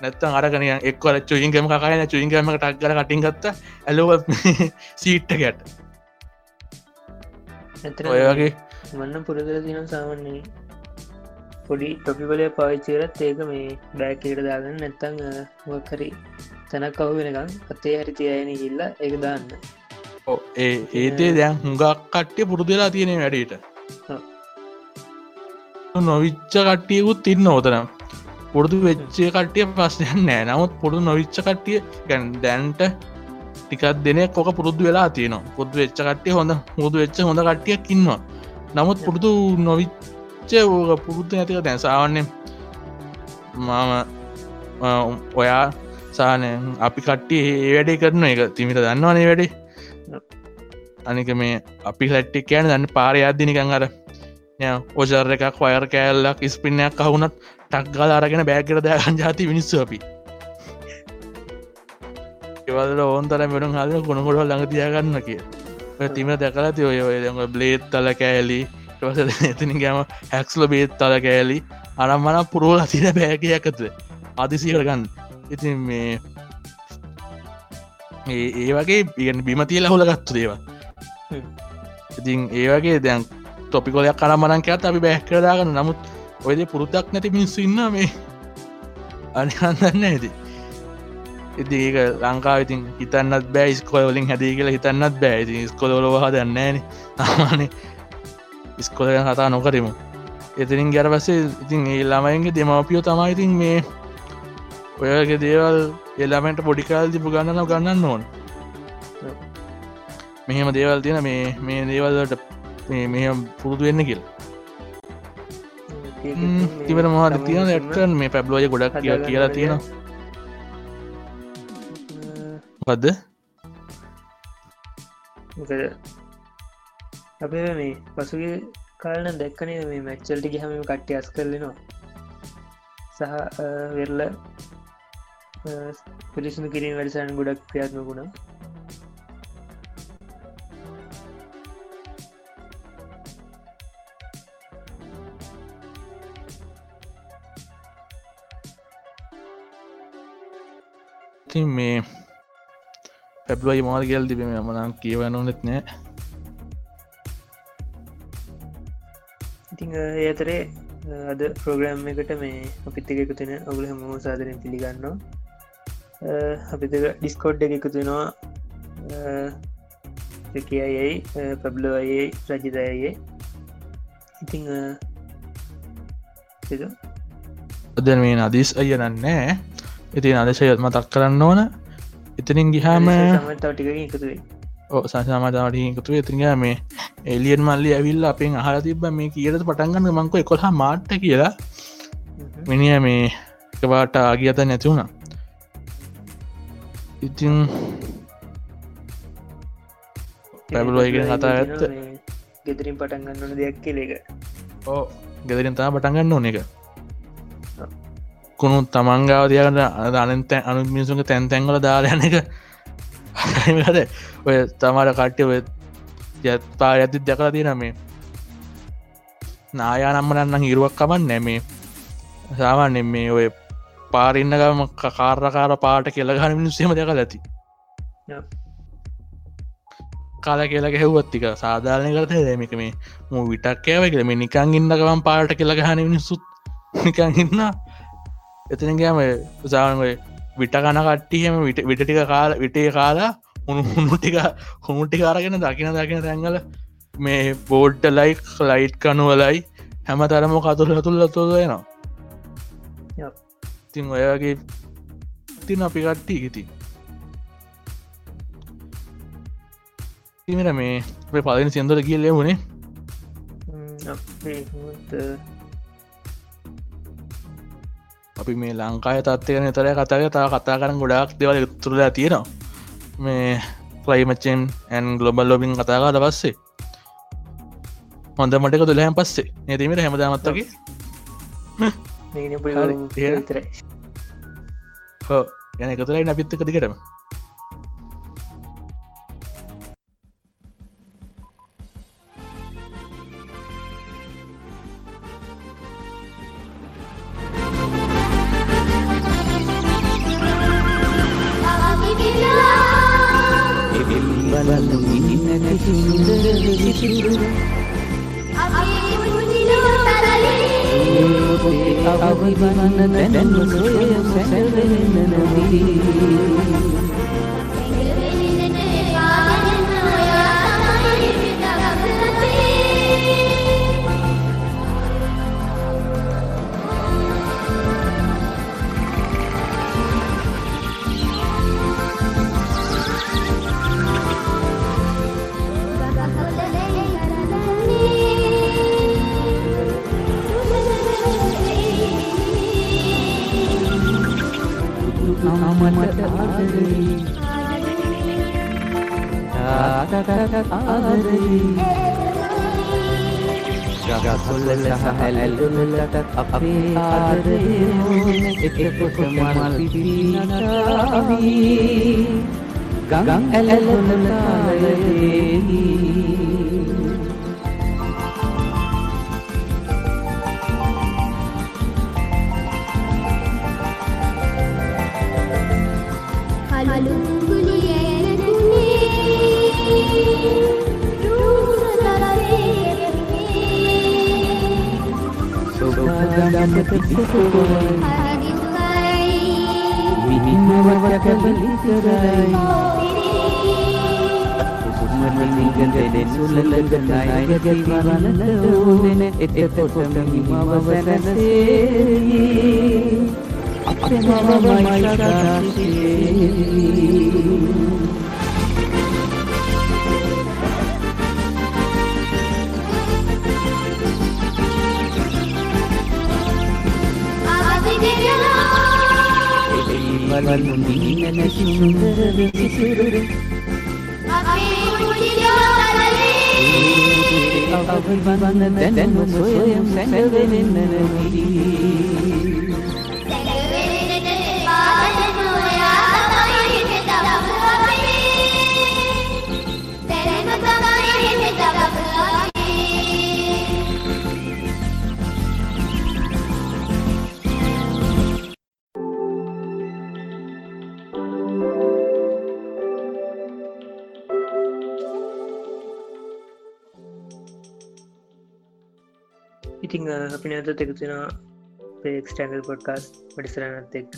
නැත්තන් අරගනය එක්වල චුයින්ගම කයන චුයින්ගම ටක්ගර කටින් ගත්ත. ඇලුව සීට්ට ගැට. ඔය වගේ මන්න පුරදර තිනම් සාමන්නේ පොඩි ටොපිබලය පාවිච්චරත් ඒක මේ බෑකයට දාගන්න නැත්තං මොකරි තැනක් කවු වෙනකම් අතේ හරි තියන ඉල්ල එක දාන්න. ඒ ඒදේ දැන් හුඟක් කට්ටිය පුරුදුලා තියෙන වැඩට. නොවිච්ච කට්ටියකුත් ඉන්න ඕතනම් පුරුදු වෙච්චේ කට්ටිය ප්‍රශ්නයන් නෑ. නමුත් පුරුදු නොවිච්ච කට්ටිය ගැන් දැන්ට ටිකත් දෙනෙ කොක පුරුදු වෙලා තියෙනවා. පුරුදු වෙච්ච කට්ටිය හොඳ මුදු වෙච්ච හොඳ කට්ටියක් ඉන්නවා. නමුත් පුරුදු නොවිච්ච ඕක පුරුද්ධ නැතික දැන්සාවන්නේ මම ඔයා සානය අපි කට්ටිය ඒ වැඩේ කරන එක තිමිට දන්නවනේ වැඩේ? අනික මේ අපි ලට්ටි කියන දන්න පාරය අදදිනිකං අර ඕජර් එකක් වයර් කෑල්ලක් ස්පින්නයක් කවුනත් ටක්ගල අරගෙන බෑකර දයගන් ජාති මිනිස්සු අපි. එවල ඕන්තර මෙරුම් හල ගොුණකොඩ ළඟ තියගන්න කිය තිම දැකලා ති ඔය ඔය බ්ලේත් තල කෑලි ටස එතිනි ගෑම හැක්ස්ල බේත් තල කෑලි අරම්මන පුරුවල තින බෑකයක්කත අදිසිකට ගන්න. ඉතින් මේ ඒ ඒ වගේ ඉගන් බිමතිය ලහුල ගත්තු දේවා හ්ම්. ඉතින් ඒ වගේ දැන් තොපිකොලයක් කරමනන් කඇත් අපි බැහ්කරදාගන්න නමුත් ඔයද පුරුද්දක් නැති මිනිස්සු ඉන්න මේ. අනිහන්න ඇති ඉති ඒක ලංකා ඉතින් හිතන්නත් බෑ ස්කොලවලින් හැදී කියලා හිතන්නත් බෑ. ඉති ස්කොලොලව දන්නේන තාමාන ස්කොල ගැන කතා නොකරමු. එතිරින් ගැර පස්සේ ඉතින් ඒ ළමයින්ගේ දෙමවපියෝ තමයි ඉතින් මේ ඔයගේ දේවල් එල්ලාමෙන්ට පොඩිකාල් තිපු ගන්නන ගන්නන්න ඕන. මෙහෙම දේවල් තියෙන මේ මේ දේවල්ලට මෙහම පුරුදු වෙන්න කියල්. තිබට මහට තියෙන ඇටන් මේ පැබ්ලෝය ගොඩක් කිය කියලා තියෙන පදද අපේ මේ පසුගේ කාලන දැක්කනේ මේ මැච්චල්ටි හම කට්ටි අස් කරලනවා. සහ වෙරල පිලිසුදු කිරීම වැඩසන් ගොඩක් ක්‍රියාත්ම ගුණා ඉතින් මේ පැබ්ලයි මාල් ගල් තිබීම මනන් කියවනුනෙත් නෑ. ඉතිං ඒ අතරේ අද ප්‍රෝග්‍රෑම් එකට මේ අපිත් එක එකතුන ඔගුල හමෝ සාදරෙන් පිළිගන්නවා. අපිත ඩිස්කෝඩ් එක එකතුනවා කියයි පැබ්ලෝයේ රජිතයයේ ඉතිං අද මේ අදිස් අය නන්නෑ. ඉතින් අදශයත් මතක් කරන්න ඕන. එතනින් ගිහාම ටික එකතුවේ සසාමතාවට එකතු එතිරිග මේ එලියන් මල්ලි ඇවිල්ල අපෙන් අහල තිබ මේ කියලට පටන්ගන්න මංක එකොල්හා මාට්ට කියලා. මිනිිය මේ එකවාට ආගියත නැතිවුණා ඉතින් පැබලෝයගෙන කතා ඇත්ත. ගෙදරින් පටන්ගන්නන දෙයක් කෙලේක ඕ ගෙදරින් තා පටන්ගන්න ඕන එක කුණු තමන්ගාව තියකට අනත අනු මිනිසුන්ගේ තැන් තැන්ගල දාරයන එක හද ඔය තමාට කට්ටය ජත්පා ඇති දැකලා තින මේ. නායා නම්මනන්න හිරුවක් කමන් නැමේ සාමාන්‍ය මේ ඔය පාරින්නගම කාරකාර පාට කියලගන මිනිස්සේම දැක ඇති. කාල කියලා හෙව්වත්තික සාධාරණය කරත දැමික මේ මු විටක් කෑව කියල. මේ නිකං ඉන්නකවම් පාට කියලගහන මිනිස්සුත් නිකං ඉන්න එතනගේම උසාානය විට කන කට්ටියම විට විටටික කාල විටේ කාලා හුණුටික හුණුටි කාරගෙන දකින දකින තැන්ගල මේ බෝඩ්ඩ ලයික් ලයිට් කනුවලයි හැම තරම කතුර තුළ තුොදයනවා ඉතින් ඔයගේ තින් අපි කට්ටි ඉති තිමට මේ පලන සියන්දර කියල් ලෙවුණේ අපි මේ ලංකාය තත්වය නතර කතාය තා කතා කරන ගොඩක් දෙවල තුරලා තියෙනවා. මේ ක්ලයිමච්චෙන් ඇන් ගලොබල් ලොබින් කතාකාට පස්සේ. හොඳ මටක තුළහැම් පස්සේ. නතිීමට හැමදාමත්තකි හෝ යන එකතුරයි නපිත්තක දිකටම අවිවන්න දැන සොය සැවෙන්න නොදී අමට ආදරේ තාතකට ආදරේ ගගසොල්ල සහ ඇල්ලුලට අපේ ආදරේ එක පොත මල් පිපිනටාවී ගං ඇල්ලුලට ආදරේ. ගමට පිසුවයි හිමවක් කැබලි කරයි සුමලින්ග දෙන සුල්ලඟ නයග කිවනට ඕදෙන එතකොටම හිමව සැරසේවි අපේ මවමයි සදාශිවි වල් මුදින නැසුන්දර සිසිර අවල් වන්න දැනම අපි නැතත් එකතින පේක්ස්ටන්ල් පොඩ්කාස් පටිසරනත් එක්ක.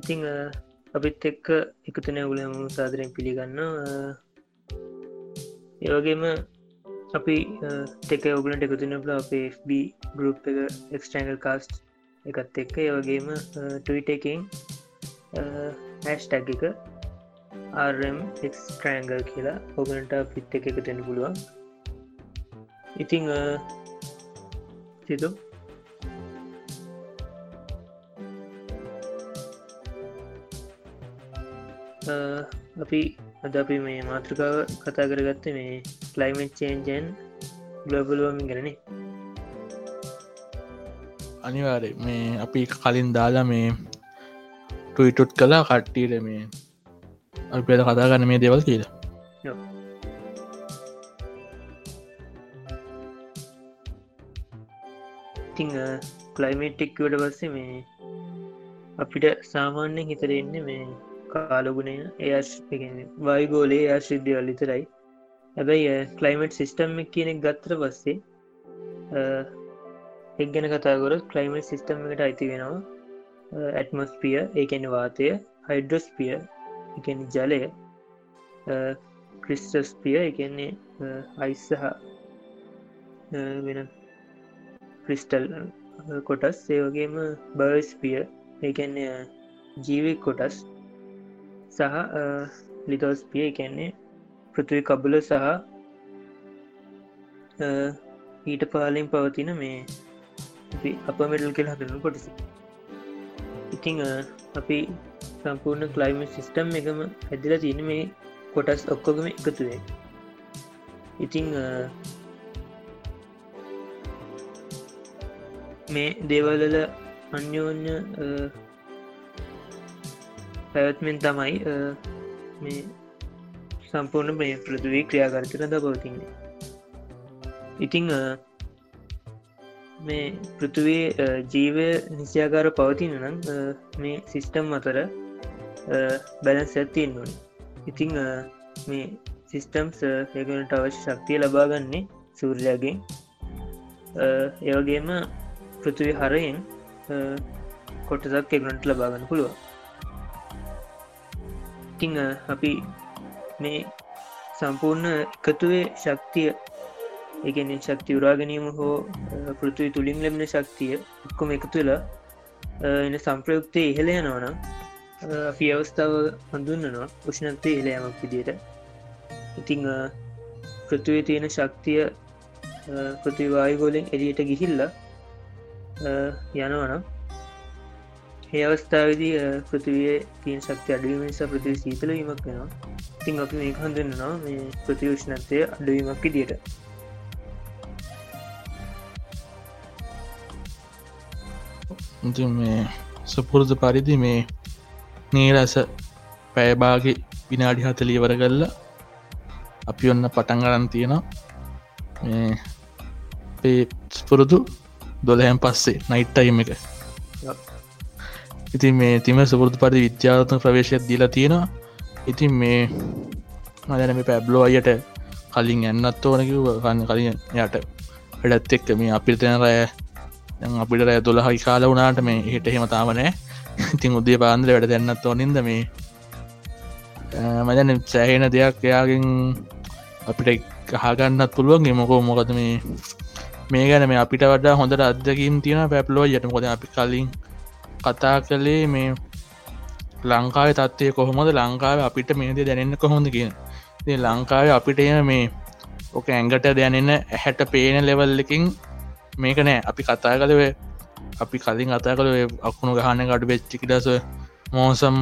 ඉතිං අපිත් එක්ක එකතුන උලම සාදරයෙන් පිළිගන්න ඒවගේම අපි තෙක ඔගලට එකතුනපල අපේ FB ගරුප් එක එක්ස්ටන්ල් කාස්ට් එකත් එක්ක. ඒවගේම ටවිට එකින් හැස්ටැක් එක ආරම් එක්ස්ට්‍රෑන්ගල් කියලා ඔගලට පිත් එක එකතෙන පුළුවන්. ඉතිං සිතු අපි අද අපි මේ මාතෘකාව කතා කරගත්ත මේ කලයිමට් චේන්ජන් ගලෝබල්වමින් ගැනේ අනිවාරය මේ අපි කලින් දාලා මේ ටුයිටුට් කලා කට්ටීට මේ අපේද කතා ගන්න මේ දෙවල් කියලා. ඉතිං කලයිමේටික්වට පස්සේ මේ අපිට සාමාන්‍යෙන් හිතරෙන්න මේ කාලගුණය එයස් වයිගෝලේ ආශ්‍රිද්‍යවල් විතරයි. හැබැයි කලයිමට් සිිස්ටම් කියනෙක් ගත්තර පස්සේ එක් ගැන කතාගොරත් කලයිමට් සිිස්ටම් එකට අයිති වෙනවා ඇත්මස්පිය ඒකැන වාතය හයිඩ්‍රස්පිය එකන ජලය ක්‍රිස්ටස්පිය එකන්නේ අයිස්සහ වෙන ක්‍රිස්ටල් කොටස් ඒවගේම බර්ස්පිය ඒකන්නේ ජීවික් කොටස් සහ ලිතෝස්පිය එකන්නේ පෘතුවි කබුල සහ ඊට පාලින් පවතින මේ අප මෙඩල් කෙල් හදරනු කොටසි. ඉතිං අපි සම්පූර්ණ කලයිම සිිස්ටම් එකම හැදිල තියෙන මේ කොටස් ඔක්කොගම එකතුවේ ඉතිං මේ දේවල්ල අන්‍යෝන්‍ය පැවැත්මෙන් තමයි මේ සම්පූර්ණ මේ පෘතුවී ක්‍රියාකර්තන ද පවතින්නේ. ඉතිං මේ පෘතුවේ ජීවය නිසියාකාර පවතින නම් මේ සිිස්ටම් අතර බැලන්ස් ඇත්තියෙන් නොන ඉතිං මේ සිිස්ටම්ස් ඒගනට අවශ්‍ය ශක්තිය ලබාගන්නේ සූර්යාගෙන්. ඒවගේම පෘතුවි හරයෙන් කොටසක් එගනට ලබාගන්න පුළුව ඉතිං අපි මේ සම්පූර්ණ එකතුවේ ශක්තිය ඒගැන ශක්ති උරාගැනීම හෝ පෘතුවි තුළින් ලැබෙන ශක්තිය එක්කොම එකතු වෙලා එන සම්ප්‍රයුක්තය ඉහළ යනවනම් අපි අවස්ථාව හඳුන්නනවා උෂ්ණත්තය ඉහළයමක් විදියට. ඉතිං පෘතුවේ තියෙන ශක්තිය පෘතිවායගෝලෙන් එලියට ගිහිල්ල යනවනම් ඒ අවස්ථාවදී පෘතිවිය තියන් ශක්ති අඩුවීම නිසා ප්‍රති සීතල වීමක් වෙනවා. තින් අපි මේ හඳන්නවා මේ ප්‍රතිවෂ්ණත්වය අඩුවීමක් ඉදියට ඉති මේ සපුරුදු පරිදි මේ නීරස පැයබාගේ විනාඩි හතලියවර කල්ල අපි ඔන්න පටන් ගරන් තියෙනවා. මේ පේපුරුදු දොළහැම් පස්සේ නයිට්ටයිම එක. ඉතින් මේ තිම සුපුරදු පරි විද්‍යාත්ම ප්‍රවේශයක් දීලා තියෙනවා. ඉතින් මේ මදන මේ පැබ්ලෝ අයට කලින් එන්නත් ඕනකිව කන්න කලින් යට වැඩත් එක්ක මේ අපිරිතන රෑ අපිට රෑ දොළ හයි කාල වුණාට මේ හිට හෙම තාමනෑ ඉතින් උදේ පාන්දර වැඩ දෙන්නත් ඕනින්ද මේ මදන සෑහෙන දෙයක් එයාගෙන් අපිට කහගන්නත් පුළුවන්. මොකෝ මොකද මේ මේ ගැන මේ අපිට වඩා හොඳට අදකින් තියෙන පැප්ලෝ යට මොද අපි කලින් කතා කළේ මේ ලංකාව තත්වය කොහොමද? ලංකාව අපිට මේද දැනන්න කොහොඳ කියන. ලංකාව අපිට එන මේ ඕක ඇංගට දැනන්න හැට පේන ලෙවල්ලකින් මේක නෑ. අපි කතා කලව අපි කලින් අතා කළ අකුණු ගහන ගඩු වෙච්චිකිටස මෝසම්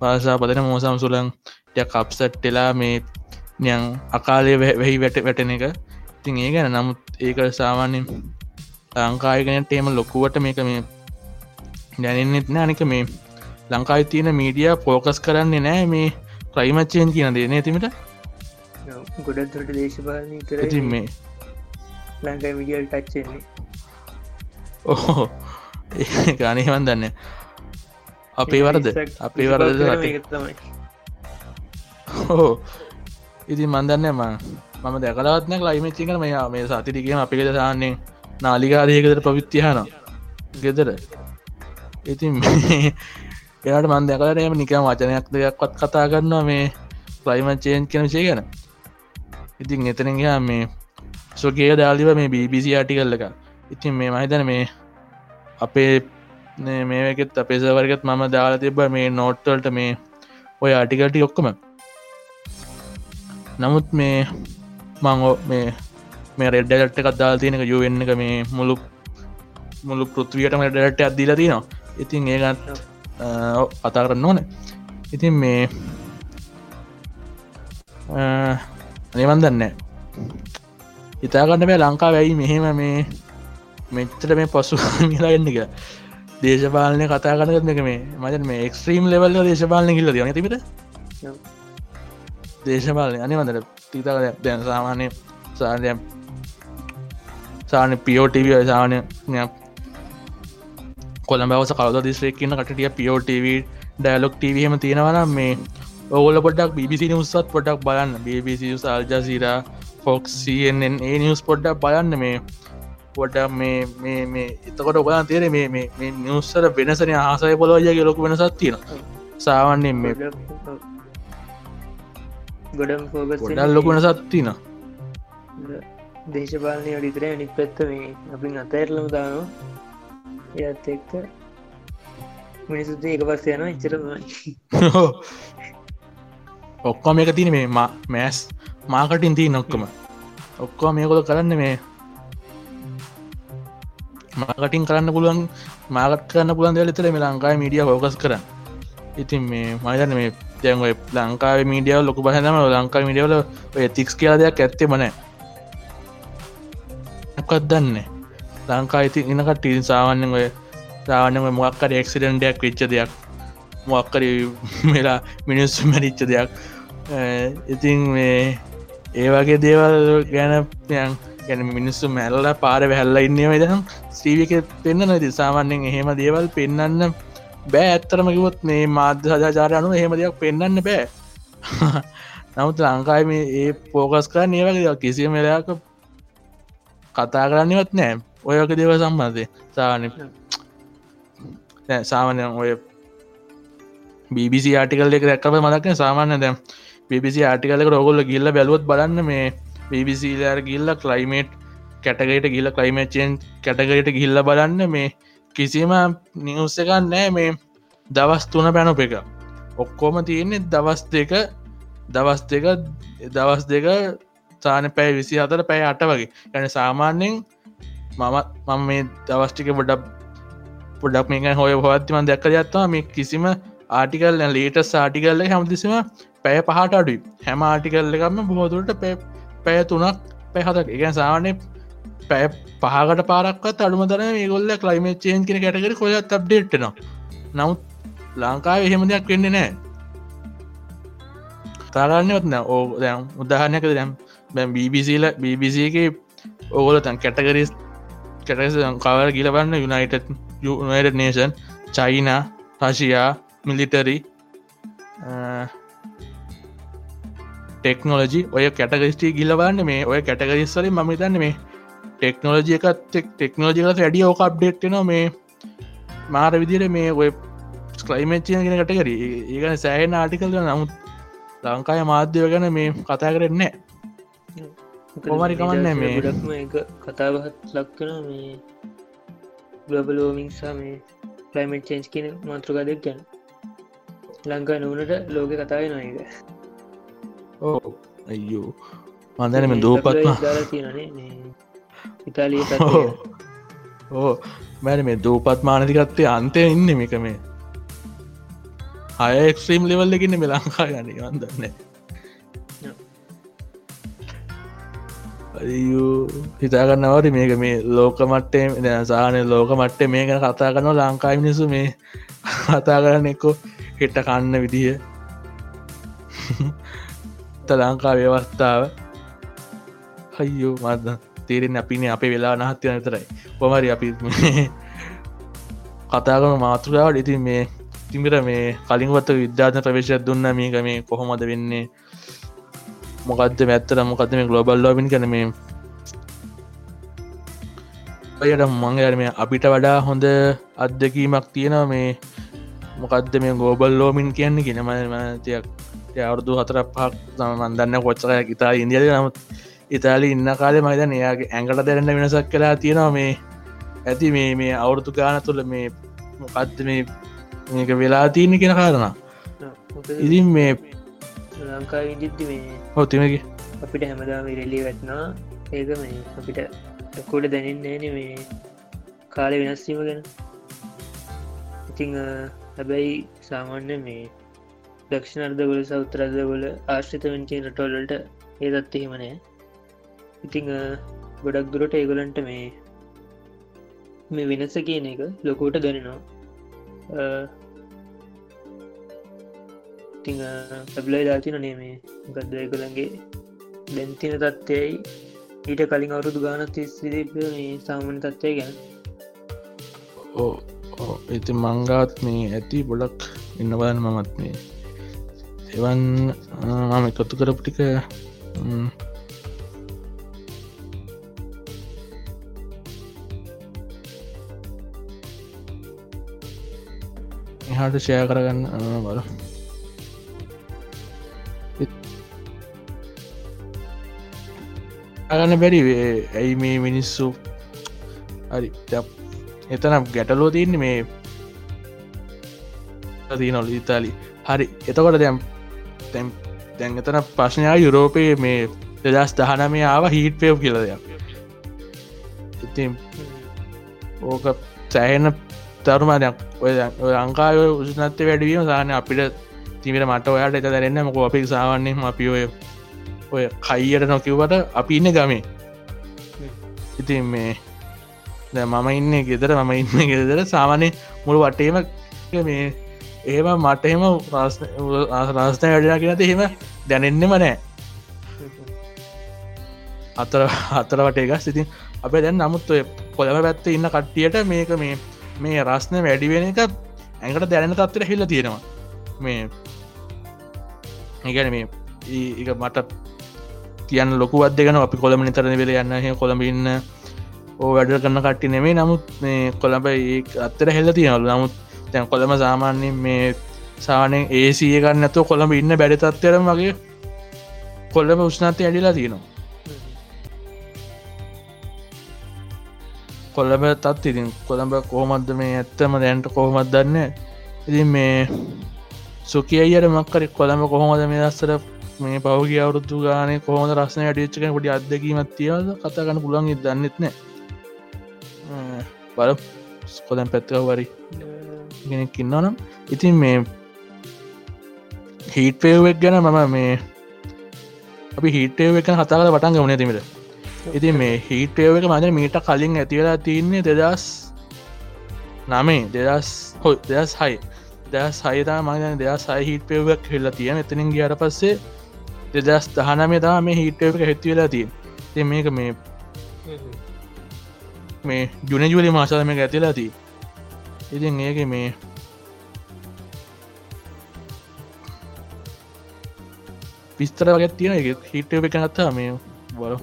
පාසා පදන මෝසම් සුලන් ය කප්සට්ටෙලා මේ නියන් අකාලය වෙහි වැට වැටෙන එක. ඉතින් ඒ ගැන නමුත් ඒක සාමාන්‍යෙන් ලංකායගෙනට එම ලොකුවට මේක මේ දැනෙන්නෙත් නෑනික මේ ලංකායි තියෙන මීඩිය පෝකස් කරන්නේ නෑ මේ ක්‍රයිමච්චයෙන් කියන දේනේ තිමට ගොඩත්තුට දේශපාලනය කර ඉතින් මේ ලංකායි මිඩියල් ටච්චෙන්නේ ඕහෝ ගානයවන් දන්න. අපේ වරද? අපේ වරද හෝ ඉතින් මන්දන්න ම මම දැකලත්න ලයිමච්චි කන මෙයා මේ සතිටිකම අපික සාන්නේ නාලිකාදයකතර පවිත්තිහන ගෙදර. ඉතින් එයාට මන් දැකලටම නිකම් වචනයක් දෙයක්වත් කතා කරන්නවා මේ ලයිමච්චයෙන් කෙන සේ ගැන. ඉතින් එතනගයා මේ සොගේ දාලිව මේ BBC ආටි කල්ලක ඉතින් මේ මහිතන මේ අපේ මේකෙත් අපේ සවරගත් මම දාලා තිබ මේ නෝට්වල්ට මේ ඔය ආටිකල්ටි ඔක්කොම. නමුත් මේ මංගෝ මේ මේ රෙඩ්ඩලට්ට එකත් දාල් තියෙනක යුවෙන්න එක මේ මුළු මුළු පෘත්වියටම ඩට අදදිල තිනවා ඉතින් ඒගත් කතා කරන්න ඕන. ඉතින් මේ අනිවන් දන්න ඉතාගන්න බෑ ලංකා වැයි මෙහෙම මේ මෙච්චට මේ පසු මිලාගන්න එක දේශපාලනය කතා කරන එක මේ මජන මේ එක්ස්ත්‍රීම් ලෙවල්ල දේශපාලන කිල්ල දන තිබට දේශපාලන අනිවන්දට තිතා දැන් සාමානය සානය සාන පියෝටව සානය කොළඹවස කවද දිස්ත්‍රේක්කන්න කටිය පියෝටව ඩයිලොක් ටවහම තියෙනවන මේ ඔගොල පොඩක් BBC නිවසත් පොඩක් බලන්න. BBC සල්ජසිර ෆොක්සියෙන් ඒ නිවස් පොඩ්ඩක් බලන්න. මේ පොඩ මේ එතකොට ඔබලා තේර මේ නිවස්සර වෙනසන ආසය පොලෝජය ලොක වෙනසත් තියෙන සාවන්නෙන් මේ ගොඩම් ෆෝගස් ගොඩල් ලොකුන සත්තින දේශපාලනය අඩිතර අනික් පැත්ත මේ අපි අතඇරලම දානවා. එත් එක්ක මිනිසුත් ඒක පස්ස යන ඉච්චරමයි ඔක්කොම එක තින මේ මෑස් මාකටින් තිී නොක්කම ඔක්කෝ මේකොද කරන්න මේ මාකටින් කරන්න පුළුවන් මාගත් කරන්න පුළන් දෙලතර මේ ලංකායි මීඩිය හෝකස් කරන්න. ඉතින් මේ මයිදන්න මේ දැන් ලංකාව මීඩියාව ලොක බහනම ලංකා මිඩියවල ඔය තික්ස් කියලා දෙයක් ඇත්තේ මනෑ මොකත් දන්න? ලංකා ඉති ඉනකට ටීන් සාමාන්‍යෙන් ඔය සාවන්නම මොක්කර එක්සිඩන්ටයක් වෙච්ච දෙයක් මොක්කර මෙලා මිනිස්සු මැරිච්ච දෙයක්. ඉතින් මේ ඒ වගේ දේවල් ගැන යන් ගැන මිනිස්සු මැල්ල පාර වැැල්ල ඉන්නේ දම් ස්ටීවික පෙන්න්න නති සාමාන්‍යෙන් එහෙම දේවල් පෙන්න්න බෑ ඇත්තරමකිවොත් මේ මාධ්‍ය සජාචාර අනු එහෙම දෙයක් පෙන්න්න බෑ. නමුත් ලංකායි ඒ පෝකස් කර ඒවගේ කිසිම මෙලයක කතා කරන්නවත් නෑ. ඔයක දේව සම්බන්ධය සාන සාමානය ඔය BBC ආටිකල් එක දැක්කප මදක්න සාමාන්‍ය දැම් BBC ආටිකලක රොගොල්ල ගිල්ල බැලුවොත් බලන්න මේ BBC ලෑර ගිල්ල කලයිමේට් කැටගට ගිල්ල කලයිමේච්චෙන් කැටගට ගිල්ල බලන්න මේ කිසිම නිවස්ස එකක් නෑ මේ දවස් තුන පැනොප එක ඔක්කොම තියෙන්නේ දවස් දෙක දවස් දෙක දවස් දෙක සාන පැයි විසි අතර පැයි අට වගේ ගැන සාමාන්‍යෙන් මම මම මේ දවස්ටික බොඩක් පොඩක් මේක හොය හොත්තිමන් දැක්ක යත්වා මේ කිසිම ආටිකල් ලේට සාටිකල්ල හැමතිසිම පැය පහට අඩුයි හැම ආටිකල්ල එකම බොහෝදුරට පැය තුනක් පැහතක් එක සාවනය පැය පහකට පාරක්වත් අඩුමතර ඒගොල්ල කලයිමේ චේන් කෙන කැටකර කොලත් අප්ඩේට්නවා නමුත් ලංකාව එහෙම දෙයක් වෙන්න නෑ. තාරන්නයත්න ඕ දැම් උදාහනයක දැම් බැම් BBCල BBC එක ඔගොල තැන් කැටගරිස් කැටස කවර ගිලබන්න united united nation China Russia military technology ඔය කැටගස්ටි ගිලබන්න මේ ඔය කැටගරිස්වලින් මම තන්න මේ ටෙක්නෝලජි එකත් ටෙක්නෝජිකත වැඩිය ඕක අප්ඩේට්න මේ මාර විදිර මේ ඔය ස්ක්‍රයිමච්චය ගෙන කටකර ඒගන සෑහෙන් ආටිකල්ද නමුත් ලංකාය මාධ්‍යව ගැන මේ කතා කරන්නේ කොමරි කමන්නේ මේ. ගොඩක්ම එක කතාබහත් ලක්කන මේ ගලබලෝමිංසා මේ කලයිමට චේන්ස් කියන මාතෘකාදයක් ගැන. ලංකා නොවනට ලෝක කතාව නොක ඕ අයියෝ. මන්දනම දූපත්ම මේ ඉතාලිය ඕ මැන මේ දූපත් මානතිකත්තේ අන්තය ඉන්න මික මේ. අය එක්ස්ත්‍රීම් ලෙවල් එකන්න මේ ලංකා ගන වන්දන්න හිතාගන්නවට මේක මේ ලෝක මට්ටේ සාහන ලෝක මට්ටේ මේක කතා කරන ලංකායි මිනිසු මේ කතා කරන්න එක්කෝ හෙට්ට කන්න විදිහ ත ලංකා ව්‍යවස්ථාව. හයියෝ මද තේරෙන් අපිනේ අපේ වෙලා නහත්ය නතරයි පොමරි අපි කතාගම මාතෘකාවට ඉතින් මේ තිමිර මේ කලින්වත් විද්‍යාන ප්‍රවේශයක් දුන්න මේක මේ කොහොමද වෙන්නේ? මොකක්ද මැත්තර? මොකද මේ ගලෝබල් ලෝබින් කන මේ? ඔයට මංගර මේ අපිට වඩා හොඳ අත්දකීමක් තියෙනවා මේ මොකක්ද මේ ගෝබල් ලෝමින් කියන්න කියෙනමතියක් අවුරදු හතර පහක් මන්දන්න කොච්චක ඉතා ඉන්දියද නමුත් ඉතාලි ඉන්න කාලෙ මයිද එයාගේ ඇඟට දැරන්න වෙනසක් කලා තියෙනවා මේ ඇති මේ මේ අවුරුතු ගාන තුළ මේ මොකක්ද මේ මේක වෙලා තියන්න කියෙන කාරණ. ඉතින් මේ ලංකා විදිද්දි මේ හොතිමකි අපිට හැමදාම ඉරෙල්ලි වැටනා ඒක මේ අපිට ලොකෝට දැනෙන්නේන මේ කාලය වෙනස්වීම ගැන. ඉතිං හැබැයි සාමාන්‍ය මේ දක්ෂණ අර්ධගොල සෞත්‍රර්ධගොල ආශ්‍රිත වෙන්චේ රටවල්ලට ඒ දත් එහෙමනෑ ඉතිං ගොඩක් දුරට ඒගොලන්ට මේ මේ වෙනස කියන එක ලොකෝට දැනෙනවා. ඉතිං පැබ්ලයි දාතින නේ මේ ගදද එකළන්ගේ දැන්තින තත්ත්යයි ඊට කලින් අවුරුදු ගාන තිස් විදිප මේ සාමන තත්වය ගැන. ඕ ඉති මංගාත් මේ ඇති බොඩක් ඉන්නබන්න මමත් මේ එවන් මම එකතු කරපු එහාට ෂය කරගන්න. බල අගන්න බැරි ඇයි මේ මිනිස්සු හරි එතනම් ගැටලෝ තියන්නේ මේ තියනොල ඉතාලි. හරි. එතකොට දැම් තැම් දැන් එතන ප්‍රශ්නයා යුරෝපයේ මේ දෙදස් දහනමේ ආව හිට පයව් කියලදයක් ඉතින් ඕක සෑහෙන තරුමයක් ඔය අංකාය උෂනත්ත වැඩවීම සාහන අපිට තිමට මට ඔයාට එත දැරන්න මක අපි සාවන්නේ අපි ඔය ඔය කයියට නොකිවට අපි ඉන්න ගමේ. ඉතින් මේ මම ඉන්න ගෙදර මම ඉන්න ගෙදර. සාමානය මුළු වටේම මේ ඒම මට එහෙම රාස්තය වැඩලා කියනත එහෙම දැනෙන්නෙම නෑ අතර අතර වටේ ගස්. ඉතින් අපේ දැන් නමුත් ඔය පොළම පැත්ත ඉන්න කට්ටියට මේක මේ මේ රස්න වැඩිවෙන එක ඇඟට දැනෙන තත්වර හිල්ල තියෙනවා. මේ ඒගැන මේ ඒක මට කියන්න ලොකුවත් දෙගන අපි කොළම නිතරන වෙල යන්න හ කොළඹ ඉන්න ඕ වැඩ කරන්න කට්ටි නෙමේ නමුත් මේ කොළඹ ඒ අත්තර හෙල්ල තියනලු නමුත් තැන් කොළම සාමාන්‍යෙන් මේ සානය ඒසිය ගන්නඇතු කොළඹ ඉන්න බැඩි තත්තරම වගේ කොල්ලම උෂ්නත්ය ඇඩිලා තියෙනවා. කොල්ලබ තත් ඉතින් කොළඹ කෝමත්ද මේ ඇත්තම දැන්ට කොහොමත් දන්න? ඉතින් මේ සුකිය අයට මක්කරෙක් කොළඹ කොහොමද මේ දස්සර මේ පවගේ අවුරුදු ගාන කොහොම රස්සන අඩිච්චක පොඩි අදකීමත් තියද කතාගන්න පුළන් දන්නෙත්න බල ස්කොදැන් පැත්කව වරි ගෙනෙක් ඉන්නනම් ඉතින් මේ හිටපේවෙක් ගැන මම මේ අපි හිටේ එක කතාල පටන් ගමන තිමට ඉතින් මේ හිටේව එක මද මීට කලින් ඇතිවෙලා තියන්නේ දෙදස් නමේ දෙදස් හො දෙදස් හයි. දස් සයිතා මගන දෙයක් සයි හිට පෙවක් හෙල්ලා තියෙන එතනින් ගියට පස්සේ දෙදස් දහනමේ තම මේ හිටක හෙත්වෙලා තිය ති මේක මේ මේ ජුනජුවලි මාසාම ඇතිලා ති ඉතින් ඒක මේ පිස්තර වගේ තියෙන එක හිටව එක නත්තා මේ බල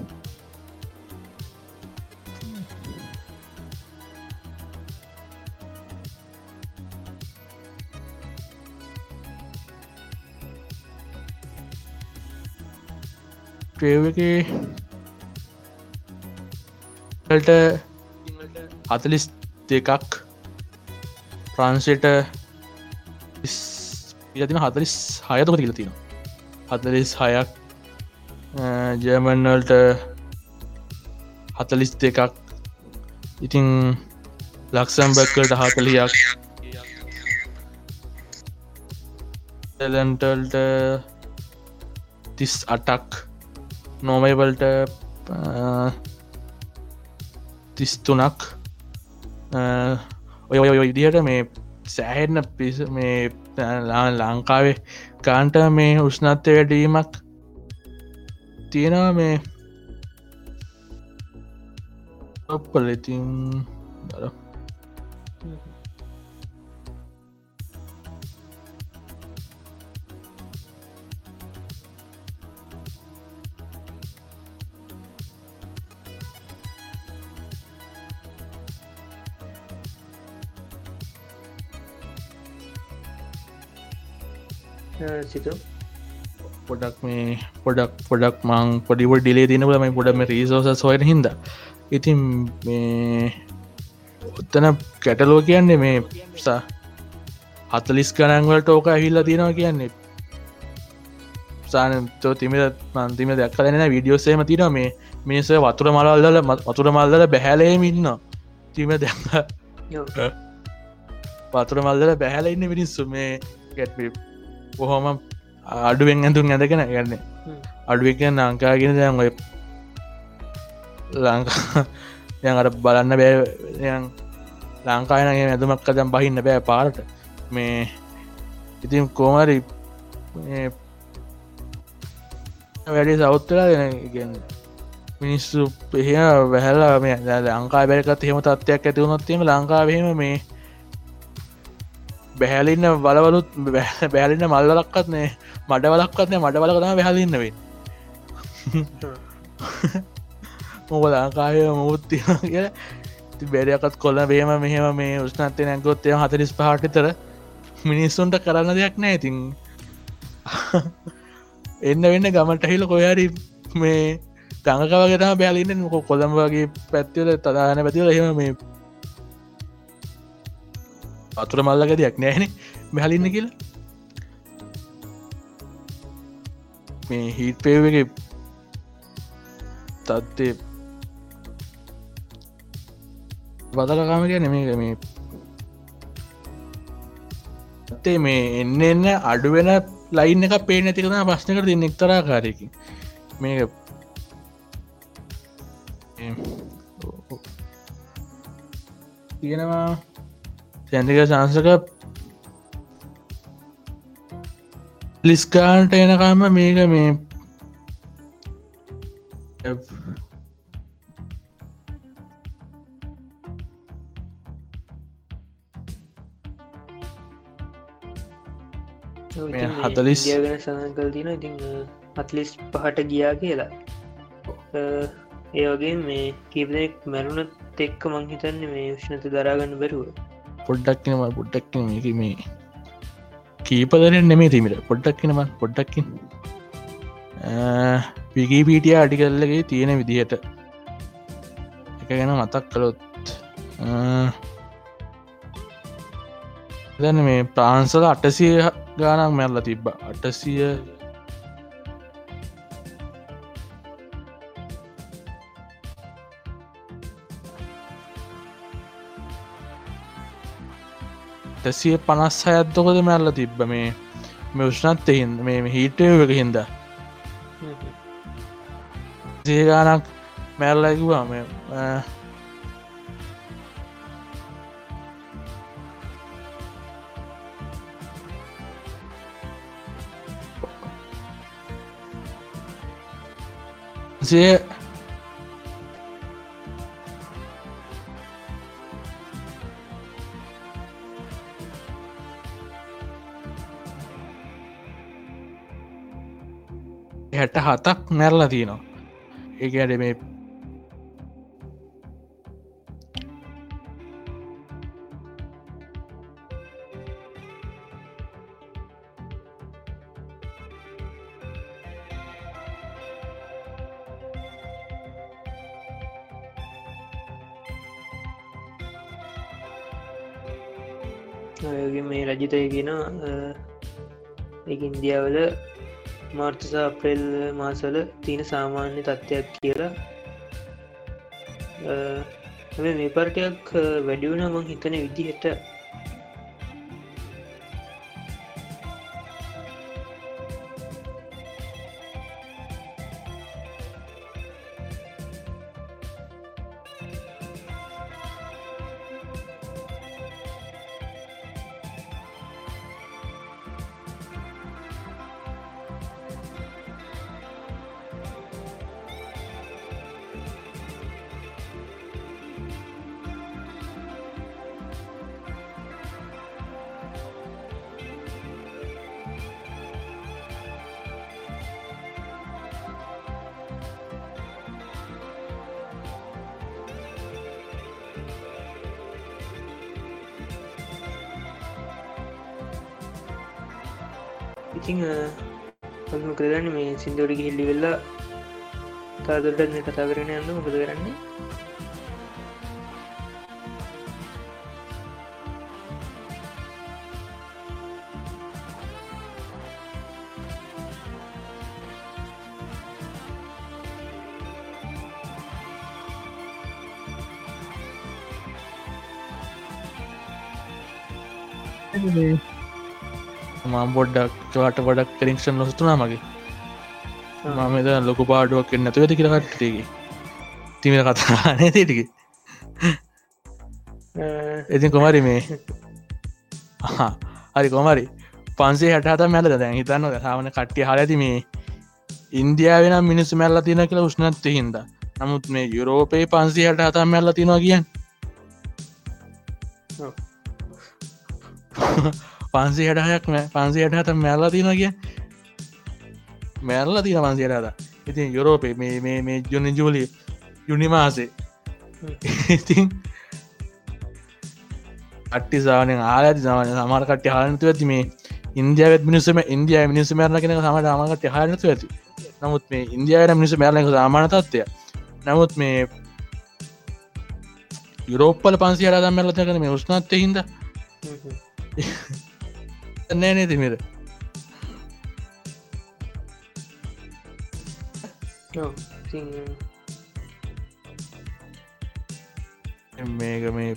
ට්‍රේව එක ට හතලිස් දෙකක්. ප්‍රාන්සේට තින හතලිස් හයතක තිල තියෙන හතලිස් හයක් ජර්මන්වල්ට හතලිස් දෙකක්. ඉතිං ලක්සම්බැක්කලට හතලියක් ලැන්ටල්ට තිස් අටක්. නෝමයිවල්ට තිස්තුනක් ඔය ඔය ඉදිහට මේ සෑහෙන්න පිස මේ ලංකාවේ කාන්ට මේ උෂ්නත්වය වැඩීමක් තියෙනවා මේ. ඔප්පල ඉතින් සිතු පොඩක් මේ පොඩක් පොඩක් මං පොඩිවට ඩිලේ තිනබල මේ පොඩම රීසෝස සොයට හිද ඉතින් මේ ඔත්තන කැටලෝ කියන්නේ මේ සා හතලිස් ගනන්වලට ඕක ඇහිල්ලා තියෙනවා කියන්නේ. සානතෝ තිමි මන්තිම දැක් කලන විඩියෝසේම තින මේ මිනිස වතුර මලල්ල වතුර මල්දල බැහැලේම ඉන්න තිම දැක්ක වතුර මල්දල බැහැල ඉන්න මිනිස්සු. මේ ගැට්ි බොහොම අඩුවෙන් ඇතුන් ඇදගෙන ගන්න අඩුවක ලංකාගෙන දැන් ඔය ලංකා යන් අට බලන්න බෑ ලංකායනගේ ඇතුමක් දැම් බහින්න බෑ පාරට. මේ ඉතින් කෝමරි වැඩි සෞත්තලා දෙන මිනිස්සු පෙහ වැහල්ලා මේ ලංකා බැරකත් හෙම තත්වයක් ඇතිවුණොත්තිම ලංකාවහෙම මේ බැහැලින්න බලවලුත් බැලින්න මල්ලලක්කත් නේ. මඩ වලක්කත්න මඩ බලකතම බැහලින්නවෙ මොක ලංකාය මුත්ති කිය බැරයකත් කොල්ල බේම මෙහෙම මේ උස්නත්තය නැගොත්තය හතරිස් පහටතර මිනිස්සුන්ට කරන්න දෙයක් නෑ. ඉතින් එන්න වෙන්න ගමට හිල කොයාරි මේ ගඟකවගෙන බැලින්න මොක කොළම් වගේ පැත්තිවල තදාන පැතිවල එහෙම මේ අතුර මල්ලක දෙයක් නෑන බැහලින්න කියලා. මේ හිට පේව එක තත්ත්ේ බදලකාම ගැන මේ මේ ඇත්තේ මේ එන්න එන්න අඩුවෙන ලයින් එක පේ නැතිකන ප්‍රශ්නකට ති එක්තරා කාරයකි මේක තියෙනවා සැන්තික සංසක ලිස්කාන්ට එනකම්ම මේක මේ හතලිස්- ගැන සඳන් කල් තින ඉතින් අත්ලිස් පහට ගියා කියලා. ඒ වගේ මේ කීපනෙක් මැරුණත් එක්ක මංහිතන්න මේ විශ්නත දරාගන්න බැරුව පොඩ්ඩක්නම පොඩ්ඩක්න මේක මේ කීපදරෙන් නෙමේ තිමිට පොඩ්ඩක්නම පොඩ්ඩක්කින් විගීපීටිය අඩිකල්ලගේ තියෙන විදිහට එක ගැන මතක් කළොත් දැන මේ ප්‍රාන්සල අටසිය ගානක් මැල්ල තිබ්බ. අටසිය ටසිය පනස් අයත්තකොද මැල්ල තිබ්බ මේ මේ උෂ්නත් එහින් මේ හිටය එක හින්ද. සේගානක් මැල්ලැකිවා මේ සිය හතක් මැරලා තියනවා. ඒක අඩ මේ මාර්තස අප්‍රෙල් මාසල තියෙන සාමාන්‍ය තත්ත්වයක් කියලා. මේ පර්ටයක් වැඩියුණ මං හිතන විදිහට කතා කරන යන්න මොකද කරන්නේ? මම් බොඩ්ඩක් චවාට ගොඩක් කරික්ෂන් නොස්තුනා මගේ. මමද ලොකු පාඩුවක් නැතුව ඇති කියරකට්ටගේ තිමට කතා නතිටික ඉතින් කොමරි මේ? හරි කොමරි පන්සේ හට මැල දැන්? හිතන්න සාමන කට්ටිය හල ඇති මේ ඉන්දියාවෙන මිනිස් මැල්ල තින කියලා උෂ්නත්ත හින්ද නමුත් මේ යුරෝපයේ පන්සේ හට හතා මැල්ල තිනවා කියන් පන්සේ හටහයක් පන්සේ හට හත මැල්ල තින කිය මැල්ල තින පන්සියට ඉතින් යුරෝපේ මේ මේ ජුනි ජූලි යුනිමාසේ ඉතින් අට්ටි සානය ආලති සමාන සමාරකට හානතු ඇති මේ ඉන්දියාවත් මිනිසම ඉන්දිය මිනිස මරණ කෙන සමට අමකට හානතු ඇති. නමුත් මේ ඉන්දියාවට මිනිස මැරලක සාමාන තත්වය නමුත් මේ යුරෝපල පන්සියට දම්මැලත කන මේ උස්නත්ය හිද නෑ නේ තිමිර මේක මේ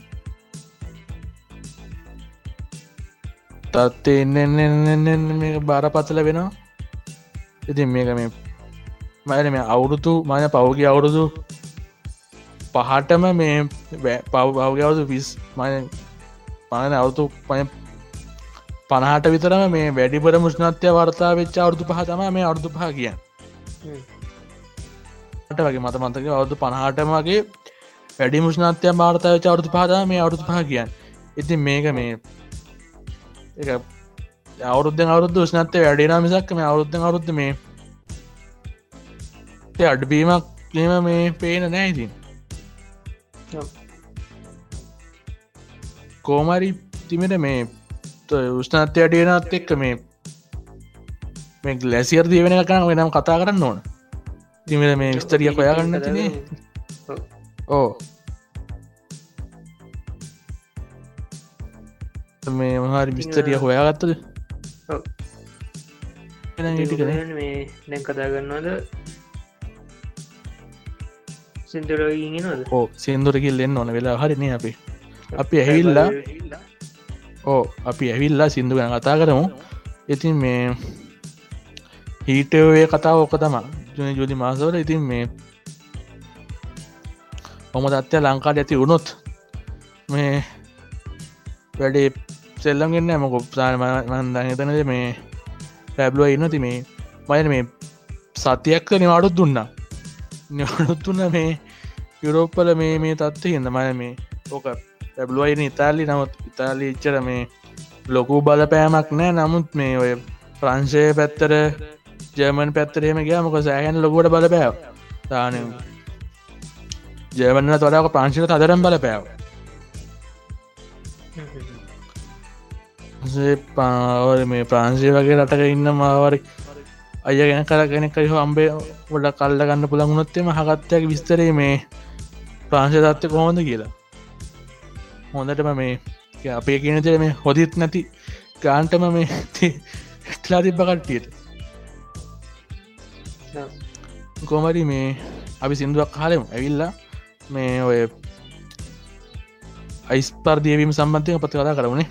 තත්ත එන්න මේ බාරපත්සල වෙනවා ඉතින් මේක මේ මයන මේ අවුරුතු මන පවගේ අවුරුදු පහටම මේ පව් පවගේ අවුදු විස් මන පන අවුතු පය පනහට විතරම මේ වැඩිපර මුෂ්නත්‍යය වර්තා වෙච්ච අවුදු පහතම මේ අරුදු පහ කිය ට වගේ මත මතක අවුදු පණහටමගේ වැඩි මුෂ්නත්‍යය මාර්තාව අවුදු පහතා මේ අවුදු පහ කියන් ඉතින් මේක මේ අවුරුද්ධ අවුරුද්ධ ෂ්නත්ය වැඩිනා මිසක් මේ අවුද්ධ අවුරුද්ධ මේ අඩබීමක් ලම මේ පේන නෑ ඉතින්. කෝමරි තිමට මේ උෂ්නත්ය අඩියනත් එක්ක මේ මේ ලැසිර් දීවෙන කන වෙනම් කතා කරන්න ඕන තිමට මේ විස්තරිය කොයාගන්න තිනේ ඕ මේ මහරි විස්තරිය හොයාගත්තද මේ දැන් කතා කරන්නවද සිින්දරගනද ඕ සේන්දුරකිල් එන්න ඕන වෙලා හරිනේ අපි අපි ඇහිල්ලා ඕ අපි ඇවිල්ලා සිින්දු ගැන කතා කරමු ඉතින් මේ හීටවේ කතාව ඕක තම ජන ජෝති මාසවල ඉතින් මේ හොම තත්වය ලංකාට ඇති වුණොත් මේ වැඩේ සෙල්ලම්ගෙන්න්න ඇම කොප්සාන මන්දන් එතනද මේ පැබ්ලුව ඉන්න ති මේ මයන මේ සතියක්ක නිවාඩුත් දුන්න. නිවාඩුත් දුන්න මේ යුරෝප්පල මේ මේ තත්ව හිද මය මේ ඕක පැබ්ලුවයින ඉතාලි. නමුත් ඉතාලි ඉච්චර මේ ලොකු බලපෑමක් නෑ නමුත් මේ ඔය ප්‍රංශය පැත්තර ජර්මන් පැත්තරේම ගයා. මොක සෑහන් ලොකොට බල පැව තාන ජර්මන්න තොඩාක ප්‍රංශික තදරම් බල පැව පාවර මේ ප්‍රාංශය වගේ රටක ඉන්න මාවරි අය ගැන කර කෙනෙක් හෝ අම්බේ ගොඩ කල්ල ගන්න පුළගුණොත්තේම හගත්තයක් විස්තරේ මේ ප්‍රාංශය තත්ව කොහොඳ කියලා. හොඳටම මේ අපේ කියනතර මේ හොදිත් නැති ගාන්ටම මේ ටලා තිබ්බ කට්ටියට. කොමරි මේ අපි සිින්දුවක් කාලෙම ඇවිල්ලා මේ ඔය අයිස්පර් දියවීම සම්බන්ධය පත කතා කරවනේ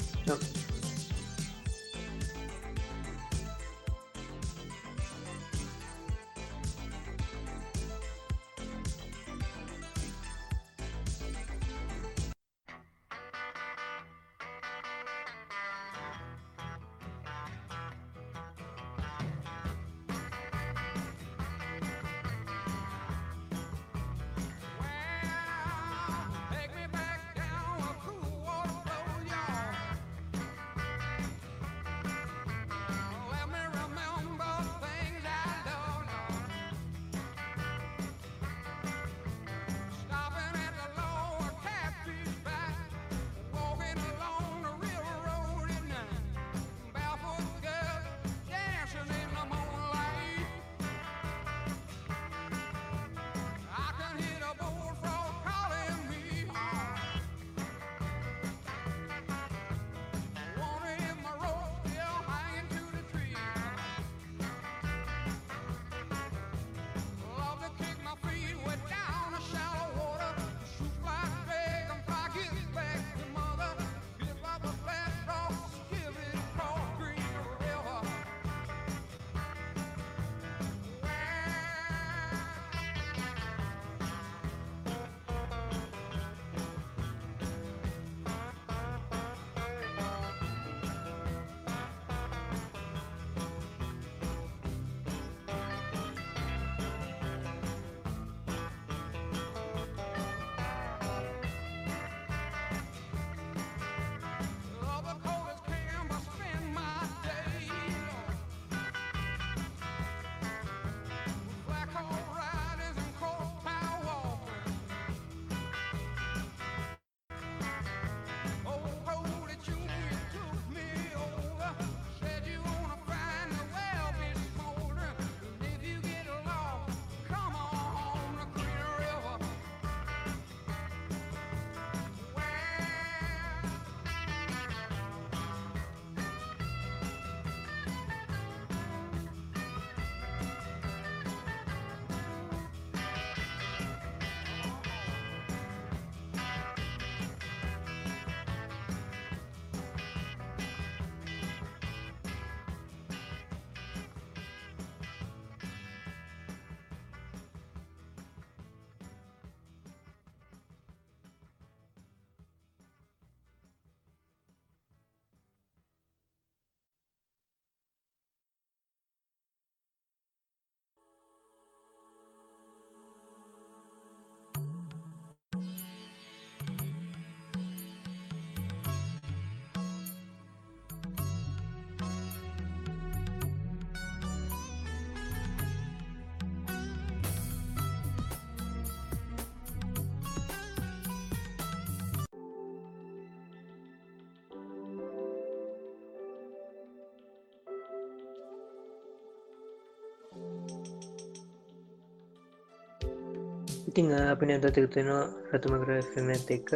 ඉතිං අපි නැත තිරුත්වෙනවා රතුම කර ෆිල්මත් එක්ක.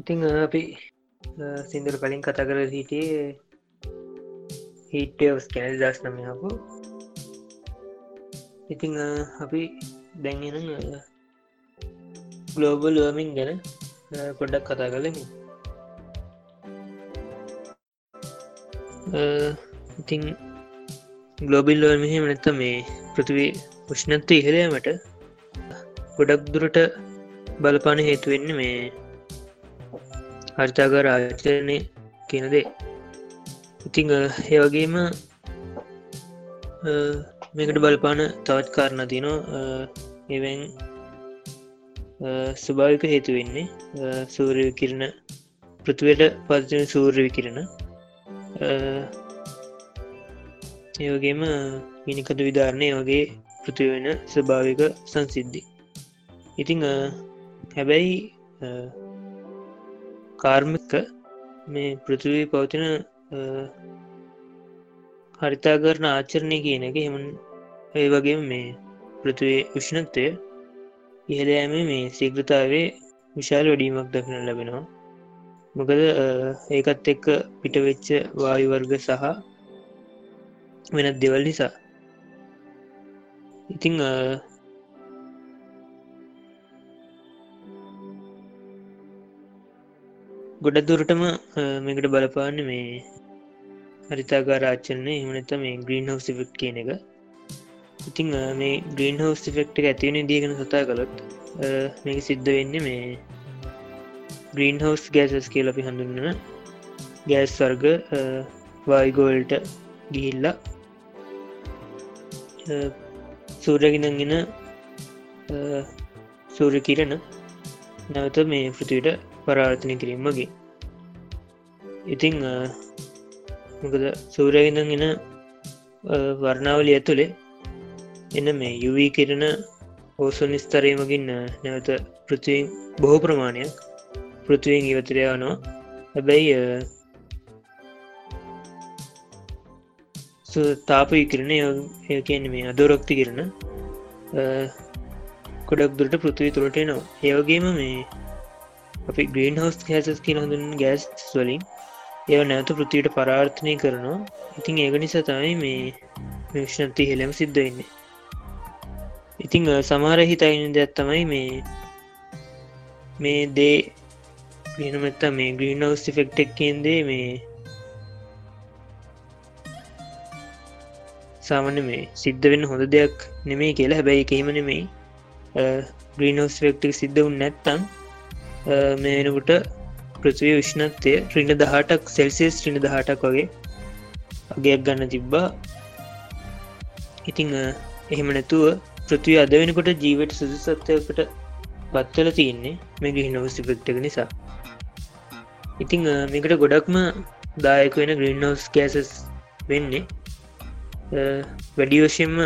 ඉතිං අපි සිින්දුර කලින් කතා කර හිටියේ හිටස් කැනල් දස් නමයපු ඉතිං අපි දැන්ගෙන ගලෝබල් වර්මින් ගැන පොඩ්ඩක් කතා කලමි ඉතිං ගලෝබිල් මෙහෙම නැත්ත මේ පෘතිවී උෂ්ණත්ව ඉහලයමට ගොඩක් දුරට බලපාන හේතුවෙන්න මේ හර්තාගර ආචරණය කියනදේ ඉතිං ඒ වගේම මේකට බලපාන තවත් කාරණ තිනවා එවැන් ස්වභාවික හේතු වෙන්නේ සූරය කිරණ පෘතිවයට පත්තින සූර්ය විකිරණ. ඒවගේම මිනිකතු විධාරණය වගේ පෘති වෙන ස්වභාවික සංසිද්ධි. ඉතිං හැබැයි කාර්මික මේ පෘතිවී පවතින හරිතාකරන ආචරණය කියන එක හෙම ඒ වගේ මේ පෘතිවේ උෂ්ණත්වය ඉහදෑම මේ සිග්‍රතාවේ විශාල වැඩීමක් දකින ලැබෙනවා. මොකද අ, ඒකත් එක්ක පිටවෙච්ච වායුවර්ග සහ වෙනත් දෙවල් නිසා. ඉතිං අ, ගොඩ දුරටම අ, මේකට බලපාන්න මේ හරිතාගාරාච්චන්නේ එමනත මේ ග්‍රීන් හවස් ෆෙක්් කියන එක. ඉතිං අ, මේ ග්‍රීන් හවස් ෆෙක්් එක ඇතිවන දීගෙන සතා කළොත් අ, මේක සිද්ධ වෙන්න මේ ග්‍රීන් හවස් ගෑසස් කියල අපි හඳුන්නන ගෑස් වර්ග වායිගෝල්ට ගිහිල්ලා සූරගෙනගෙන සූර කිරණ නැවත මේ පෘතිවට පරාර්ථනය කිරීමගේ ඉතිං අ, මොකද සූරගෙනගෙන වර්ණාවලිය ඇතුළේ එන්න මේ යුවී කිරණ ඕසු නිස්තරයමගින් නැවත පෘතියෙන් බොහෝ ප්‍රමාණයක් පෘතිවෙන් ඉවතරයානවා හැබැයි තාප විකිරණ ඒ කියන්නේ මේ අදෝරක්ති කිරණ කොඩක් දුරට පෘතිවි තුළට නවා ඒවගේම මේ අපි ග්‍රීන් හවස් හැසස් කියන හඳුන් ගෑස් වලින් ඒව නැවත පෘතියට පරාර්ථනය කරනවා. ඉතින් ඒක නිසා තමයි මේ විශ්නති හෙළම සිද්ධ වෙන්නේ. ඉතිං අ, සමහර හිතයින දෙයක් තමයි මේ මේ දේ ග්‍රීනමත්තා මේ ග්‍රීන් හවස් ෆෙක්ට් එක්කන්දේ මේ සාමන මේ සිද්ධ වෙන්න හොඳ දෙයක් නෙමේ කියලා. හැබැයි එකහිම නෙමෙයි. ග්‍රීනෝස් ෆෙක්ටික් සිද්ධ වුන් නැත්තම් මේනකුට පෘතිවය විශ්නත්වය රින්න දහටක් සෙල්සිස් රින්න දහටක් වගේ අගයක් ගන්න තිබ්බා. ඉතිං අ, එහෙම නැතුව පෘතිවය අද වෙනකොට ජීවට සුදුසත්වයකට පත්වල තියන්නේ මේ ගිහිනවස් ෆෙක්ටක නිසා. ඉතිං අ, මේකට ගොඩක්ම දායක වෙන ග්‍රීන්හෝස් කෑසස් වෙන්නේ අ, වැඩි වශයෙන්ම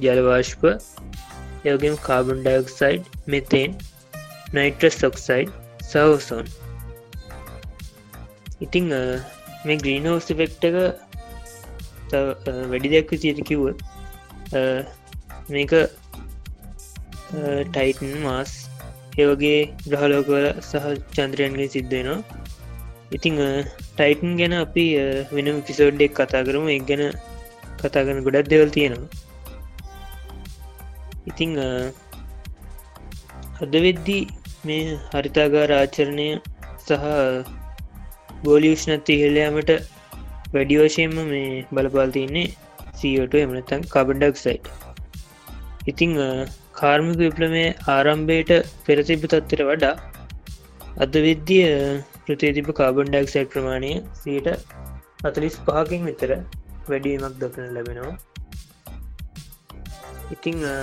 ජලවාශ්ප යගේම carbon dioxide methane nitrous oxide සවසෝන් ඉතිං අ, මේ ග්‍රීනෝස් ෆෙක්ට එක තව, අ, වැඩි දෙයක් විසියට කිව්ව මේක ටයිටන් මාස් ඒවගේ ග්‍රහලෝකවල සහ චන්ද්‍රයන්ගේ සිද්ධයනවා ඉතිං ටයිටන් ගැන අපි අ, වෙනම පිසෝඩ්ඩෙක් කතා කරමු. එක් ගැන කතා කරන ගොඩක් දෙවල් තියෙනවා. ඉතිං අ, අද වෙද්දී මේ හරිතාගාර ආචරණය සහ ගෝලියෂ්නත් ඉහල්ලයාමට වැඩි වශයෙන්ම මේ බලපාල් තියන්නේ සීට එමනතන් කබඩක් සයිට් ඉතිං අ, කාර්මික විප්ලමේ ආරම්භයට පෙරතිබ තත්වර වඩා අද විද්දිය ප්‍රතිතිප කාබන් ඩක් සයිට් ප්‍රමාණය සීට අතලිස් පහකින් විතර වැඩීමක් දක්න ලැබෙනවා. ඉතිං අ,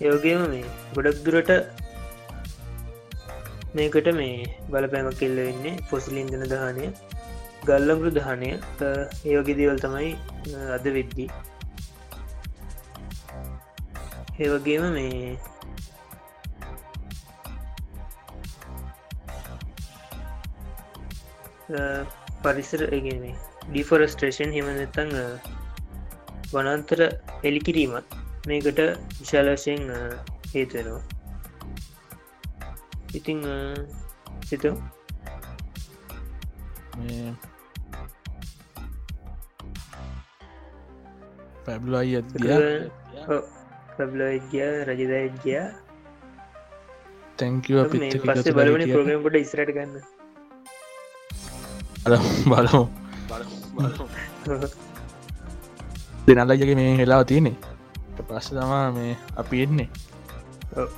යෝගේම මේ ගොඩක් දුරට මේකට මේ බලපෑමක් කෙල්ල වෙන්නේ පොසිලින්දන දහනය ගල්ලම්රු දහනය ඒවගෙදවල් තමයි අ, අද වෙද්දී. ඒවගේම මේ අ, පරිසර ඒගෙන මේ ඩිෆොරස්ට්‍රේෂන් හෙමනතං වනන්තර එලිකිරීමත් මේකට විශාලශයෙන් හේතුවෙනවා ඉතිං සිතම්. පැබ්ලයි අදදිය ප්‍රබ්ලෝජ්‍ය රජදජ්‍ය එක්ක පස්සේ බලවන කරලා ප්‍රෝගම්පට ඉස්රට ගන්න. බලමු දෙනල්ලජගේ මේ හෙලා තියනෙ පස්ස තමා මේ අපි එන්නේ ඔව්.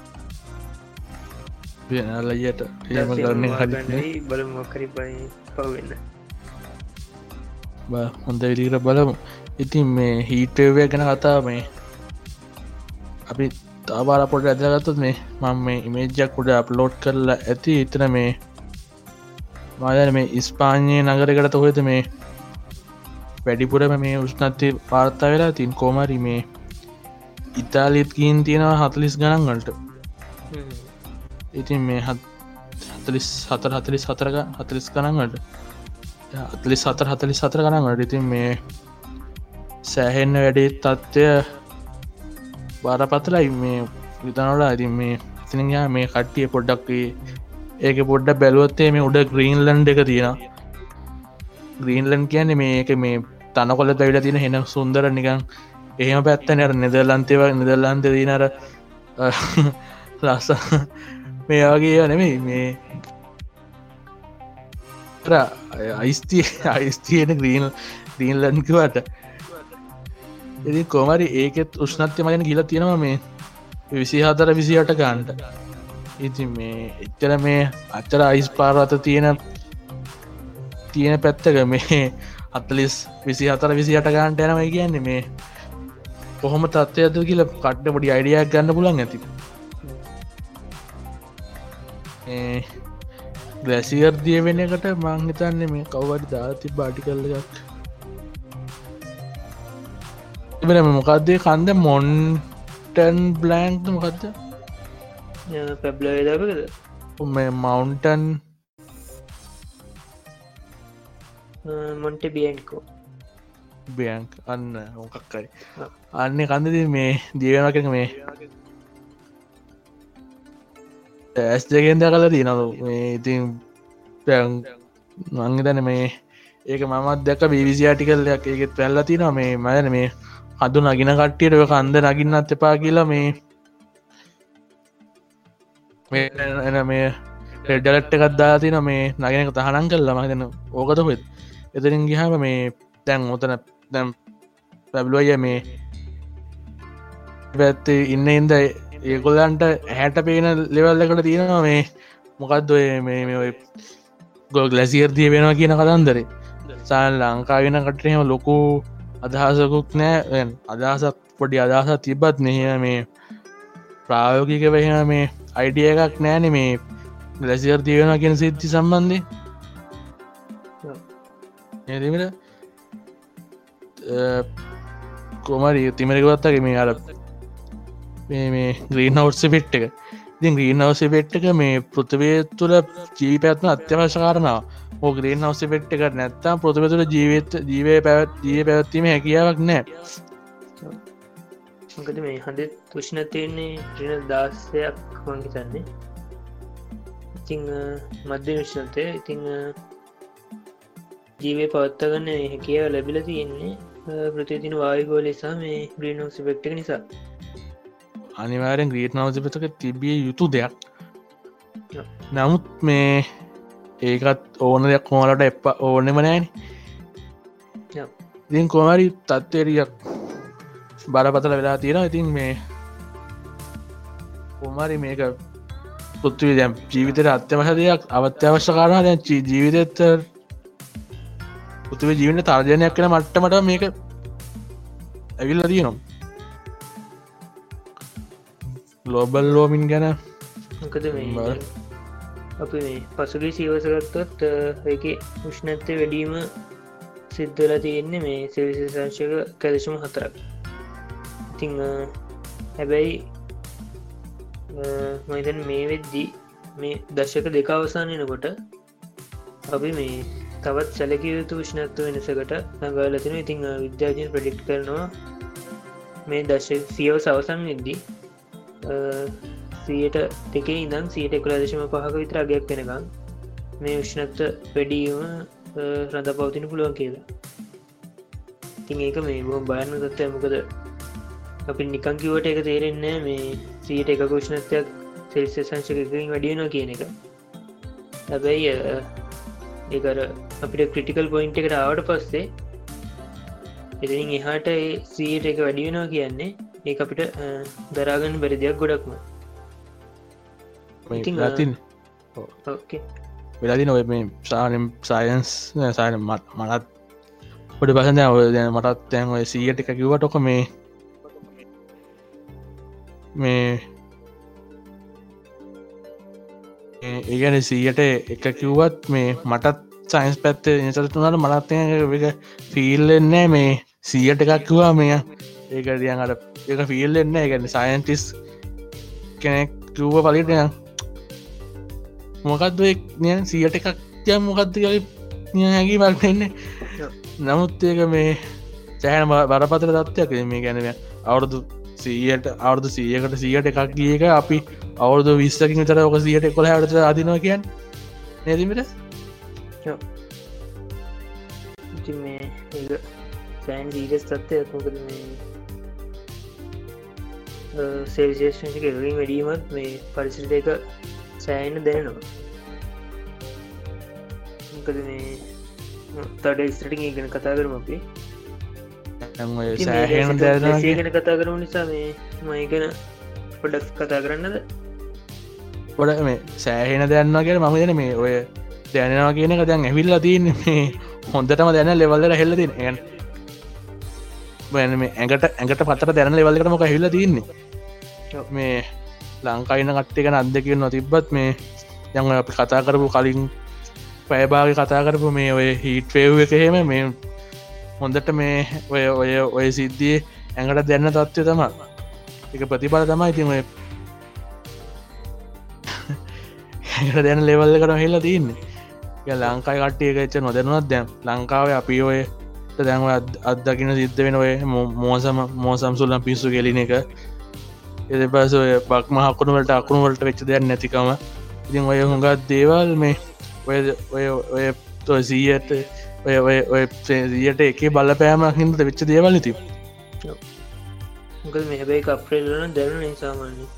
නල්ලයට ඒම කරන්න හරි බල මොකරි පයි පවවෙන්න හොඳ විදිකට බලමු ඉතින් මේ හීටවය ගැන කතා මේ අපි තාබාල පොට ඇදගත්තත් මේ මං මේ ඉමේජ්ජක් උඩ අප්ලෝඩ් කරලා ඇති ඉතන මේ මාදන මේ ඉස්පාඥය නගරකට තොහෙත මේ වැඩිපුරම මේ උෂ්නත්ය පාර්තා වෙලා තින් කෝමරි මේ ඉතාලිත් කීන් තියෙනවා හතලිස් ගණන්වලට ඉතින් මේ හතලිස් හතර හතලිස් හතරක හතලිස් ගණන්වලට අතලි සතර හතලි සතර ගණන්ට ඉතින් මේ සෑහෙන්න වැඩේ තත්ත්වය බාරපතලයි මේ විතනොල ඉතින් මේ එතන මේ කට්ටිය පොඩ්ඩක් ඒක පොඩ්ඩ බැලුවත්තේ මේ උඩ ග්‍රීන්ලන්් එක තියෙන ග්‍රීන්ලන් කියන්නේ මේක මේ තනකොල පැවිල තියෙන හෙන සුන්දර නිකං එහෙම පැත්තනර නෙදර්ලන්තේව නිදර්ලන්ත දීනර ලස්ස මේයාගේ නෙමේ මේ අයිස්තිය අයිස්තියන ග්‍රීන් ග්‍රීන්ලන්කිවට ඉති කොමරි ඒකෙත් උෂ්නත්්‍ය මගෙන කියල තියෙනවා මේ විසි හතර විසිට ගන්ට ඉති මේ එච්චර මේ අච්චර අයිස් පාරවත තියෙන තියෙන පැත්තක මේ අත්තලිස් විසි හතර විසි අට ගාන්ට යනමයි කියන්නේ මේ කොහොම තත්වයද කියල කට්ට පොඩි අයිඩියක් ගන්න පුලන් ඇති. ග්‍රැසිර් දිය වෙන එකට මංහිතන්නේ මේ කව්වඩි දාති බාටි කල්ල එකක්. එබන මොකක්දේ කන්ද මොන්ටන් බ්ලෑන්ක් මොකක්ද පැබ්ල දකද මේ මවන්ටන් මොන්ට බියන්කෝ බයන්ක් අන්න මොකක්කරි අන්න කන්දද මේ දියවෙනක මේ ඇස් දෙකෙන්ද කල තියනලු මේ ඉතින් පැන් මංගතන මේ ඒක මමත් දැක බිවිසි ආටිකල්ලයක් ඒකෙත් පැල්ල තින මේ මයන මේ හදු නගින කට්ටියට කන්ද නගින්නත් එපා කියලා මේ එන මේ රෙඩ්ඩලට්ට එකත්දා තින මේ නගෙනක තහනන් කල්ල මහිතන ඕකත හොත් එතරින් ගිහම මේ තැන් ඔතන දැම් පැබ්ලුවය මේ පැත්තේ ඉන්න ඉන්ද ඒගොල්ලන්ට හැට පේන ලෙවල් එකට තියෙනවා මේ මොකක්ද ඔය මේ මේ ඔය ගොල් ලැසිරදිය වෙනවා කියන කතන්දරේ. සාල් ලංකාගෙන කටරහෙම ලොකු අදහසකුක් නෑ. අදහසක් පොඩි අදහසත් තිබත් මෙහ මේ ප්‍රායෝගික වෙහෙන මේ අයිඩිය එකක් නෑන මේ ලැසිර් තියෙන කියෙන සිද්ධි සම්බන්ධය. ඒදමට කොමරි තිමරිකවත්තගේ මේ අර මේ ග්‍රීන් හවස්ස පෙට් එක. ඉතින් ග්‍රීන් හවස පෙට් එක මේ පෘතිවය තුළ ජීපැත්ම අත්‍යවශ්‍ය කාරනාව ඕ ග්‍රීන් හවස පෙට් එක නැත්තම් පෘතිව තුළ ජීවිත ජීවය පැවත් ජීව පැවත්වීම හැකියාවක් නෑ මොකද මේ හඳ තුෂ්ණ තියෙන්නේ ට්‍රන දාසයක් මංහිතන්නේ ඉතිං මධ්‍ය විශ්නතය ඉතිං ජීවය පවත්තගන්න හැකියාව ලැබිල තියෙන්නේ ප්‍රතිතින වායගෝ ලෙසා මේ ග්‍රීනෝසි පෙක්්ටක නිසා. අනිවාරෙන් ග්‍රීට් නවසපතක තිබිය යුතු දෙයක්. නමුත් මේ ඒකත් ඕන දෙයක් හෝලට එප ඕනෙම නෑන. ඉතින් කොමරි තත්වරියක් බරපතල වෙලා තියෙන ඉතින් මේ කොමරි මේක පුත්තුවී දැම් ජීවිතයට අත්‍යවශ දෙයක් අවත්‍යවශ්‍ය කාරණ. දැ ජීවිතත්ත පුතුව ජීවන තර්ජනයක් කන මට්ටමට මේක ඇවිල්ල තියනම් ගලෝබල් ලෝමින් ගැන අපි පසුගි සීවසගත්තොත් එක උෂ්ණත්වය වැඩීම සිද්ධල තියෙන්නේ මේ සිවිසිසංශක කැදශම හතරක් ඉතිං හැබැයි මයිතන් මේ වෙද්දී මේ දශක දෙක අවසානයනකොට අපි මේ තවත් සැලකිය යුතු විශ්නත්ව වෙනසකට නගාලතින ඉතිං විද්‍යාජන ප්‍රඩික්් කරනවා මේ දශ සියව සවසන් වෙද්දී සියට දෙකේ ඉදම් සියට එකුලදශම පහක විතර අගයක් වෙනකම් මේ විශ්නත්ව වැඩීම රඳ පවතින පුළුවන් කියලා. ඉතින් ඒක මේ බොහම බයන්න තත්වය මොකද අපි නිකං කිවට එක තේරෙන්නේ මේ සීට එක කුෂ්ණත්වයක් සෙල්ස සංශකකින් වැඩියනවා කියන එක. හැබැයි ඒකර අපිට ක්‍රටිකල් පොයින්ට එකට ආවට පස්සේ එතින් එහාට සීට එක වැඩියෙනවා කියන්නේ ඒ අපිට දරාගන්න බැරි දෙයක් ගොඩක්ම. ඉතින්, වෙලාදින ඔය මේ සානම් සයින්ස් සාන මනත් පොඩි පසඳ ඔය දැන මටත් තැන් ඔය සීයට එක කිවටොක මේ මේ ඒගැන සීයට එක කිව්වත් මේ මටත් සයින්ස් පැත්තේ නිසතුනට මනත්තය ෆිල්ලෙන්නෑ මේ සීයට එකක් කිවා මෙය ඒක දියන් අට එක ෆිල්ලෙන්න එකන්න සයින්ටිස් කෙනෙක් කිව්ව පලිටය මොකක්ද නිය සියට එකක් ය මොකක්ද කල හැකි මල්ටෙන්නේ නමුත් ඒක මේ සෑහන බරපතර තත්වයක් මේ ගැනව අවුරුදු සීයට අවුදු සියකට සියට එකක් ගියක අපි අවුදු විස්සකින් විතර ඕක සියට කොළ හට අදිනවා කියන් නැතිමට ඉති මේ ඒ සෑන් ජීගස් තත්වයක් මොකද මේ සේවිශේෂක එරින් වැඩීමත් මේ පරිසිට එක සෑන්න දැනෙනවා. මොකද මේ තඩ ස්ටටිං ඉගෙන කතා කරම අපි. සෑහෙන දැන කතා කරම නිසා මේ මයිගෙන පොඩක් කතා කරන්නද? ගොඩ මේ සෑහෙන දැන්න කියෙන මම දෙන මේ ඔය දැනවා කියන එක දැන් ඇවිල්ල තියන්න මේ හොඳටම දැන ලෙවල්ලට හෙල්ලතින් ඇන් මේ ඇඟට ඇඟට පත්තට දැන ලෙවල්ලට මොක හිල්ල තින්නේ මේ ලංකායින කට්ටිකන අදකිව නොතිබ්බත් මේ යම අපි කතා කරපු කලින් පැයභාග කතා කරපු මේ ඔය හිට ෆේව් එකහෙම මේ හොඳට මේ ඔය ඔය ඔය සිද්ධිය ඇඟට දැන්න තත්ත්වය තම එක ප්‍රතිබල තමයි ඉතින් ඔය ඇඟට දැන ලෙවල්ල කර හෙල්ලා තියන්නේ. ලංකායි කට්ටිය එකච්ච නොදැනුවත් දැම් ලංකාව අපි ඔය දැන්ව අත්දකින සිද්ධ වෙන ඔය මෝසම මෝසම් සුල්ලම් පිස්සු කෙලින එක. එද පස ඔය බක්මහකුණුවලට අකුණුවලට වෙච්ච දෙයක් නැතිකම. ඉතින් ඔය හොඟත් දේවල් මේ ඔය ඔය ඔය තොසීයට ඔය ඔය ඔය සියට එක බලපෑමක් හින්ද වෙච්ච දේවල් ති මොකද මේ හැබැයි කප්‍රේල්ලන දැන නිසාමාන්නේ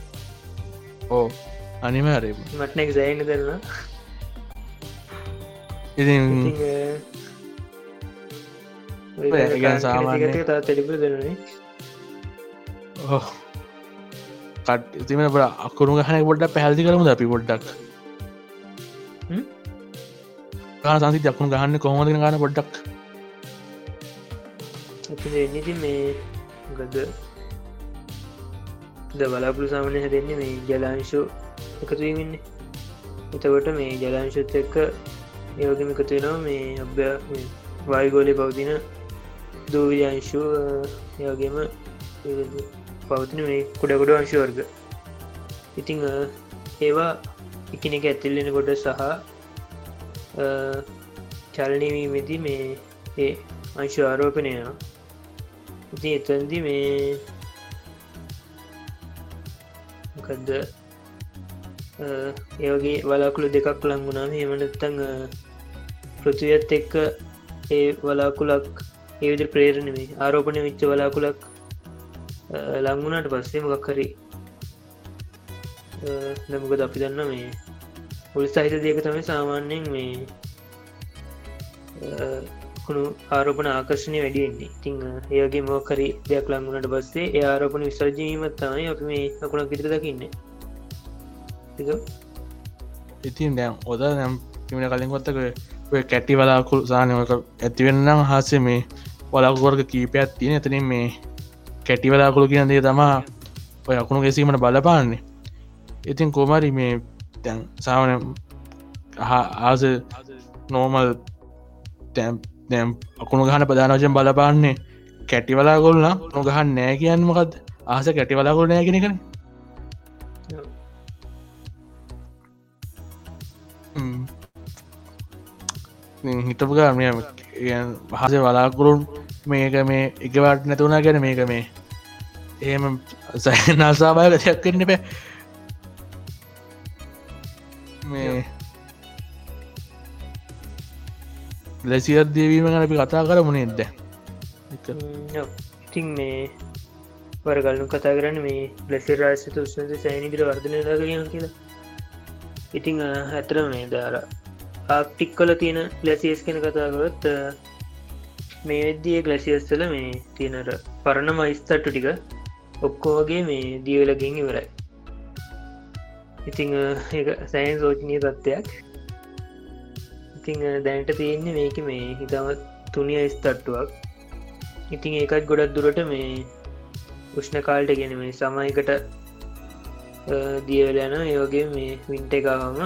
ඕ අනිම හරි. මටනෙක් සෑන්න කරන සාමාන්‍ය තෙලිපු දෙනනේ ඕ කට ඉතිම අකුරු ගහන පොඩ්ඩ පැහල්දි කරමුද අපි පොඩ්ඩක් සංසි දක්ුණු ගහන්න කොහොමදින ගන පොඩ්ඩක්. එනිති මේ ගද ද බලාපුරු සාමනය හැදෙන්නේ මේ ජලාංශෝ එකතුවීමන්නේ එතකොට මේ ජලාංශුත් එක්ක ඒවගේම එකතු වෙනවා මේ අභ්‍ය වායගෝලය පවතින දූවිජංශු ඒවගේම පවතින මේ කුඩගොඩ අංශු වර්ග. ඉතිං ඒවා එකන එක ඇතිල්ලෙන කොට සහ චලනවීමති මේ ඒ අංශු ආරෝපනයනවා ඉති එතන්දි මේ මොකදද? ඒවගේ වලාකුළු දෙකක් ලංගුණාම එමනත්තං පෘතියත් එක්ක ඒ වලාකුලක් ඒවිදි ප්‍රේරණමේ ආරෝපණය විච්ච වලාකුලක් ලංගුණට පස්සේ මොකක් හරි නමකද අපි දන්න මේ පුල් සහිත දෙක තම සාමාන්‍යයෙන් මේ කුණු ආරෝපන ආකර්ශණය වැඩියෙන්නේ ඉතිං ඒගේ මෝකරි දෙයක් ලංගුණට පස්සේ ඒ ආරෝපන විසර්ජීමත් තමයි අපි මේ අකුණක් විතර දකින්න. ඉතින් දැම් ඔද නම් තිමට කලින් කොත්තක ඔය කැටි වලාකුල් සානයක ඇතිවෙන්නම් හසේ මේ වලාකුවර්ග කීපයක් තියෙන. එතනින් මේ කැටි වලාකුළු කියන දේ තමා ඔය අකුණු ගැසීමට බලපාන්නේ. ඉතින් කෝමරි මේ තැන් සාවන ආස නෝමල් තැම් දැම් අකුණු ගහන ප්‍රධානවශයෙන් බලපාන්නේ කැටිවලා ගොල්න නොගහන් නෑ කියන්නමකද ආස කැටිවලාගොල් නෑ කෙනෙකන හිතපු ගාමය හස වලාකුරුන් මේක මේ එකවාට නැතුුණා ගැන මේක මේ එහෙම සයනාසාභය ගතියක් කරන්න බෑ මේ ලැසිත් දේවීම ගැන අපි කතා කර මුණෙද ඉතින් මේ වරගලනු කතා කරන්න මේ ලෙසි රාසිත උත්සන්ත සෑනිදිර වර්ධනය දාගරන කියලා. ඉතිං ඇතර මේ දාර ආක්ටික් කොල තියෙන ලැසිස් කෙන කතාගොත් මේ වෙද්දිය ගලසිස්තල මේ තියෙනට පරණ මයිස්තට්ටු ටික ඔක්කෝගේ මේ දියවලගින් ඉවරයි ඉතිං සෑන් සෝචනය තත්ත්වයක්. ඉතිං දැනට තියෙන්නේ මේක මේ හිතම තුනිය ස්තට්ටුවක් ඉතිං ඒකත් ගොඩක් දුරට මේ උෂ්ණ කාල්ට ගෙන මේ සමයකට දියවලයන ඒවගේ මේ වින්ට එකවම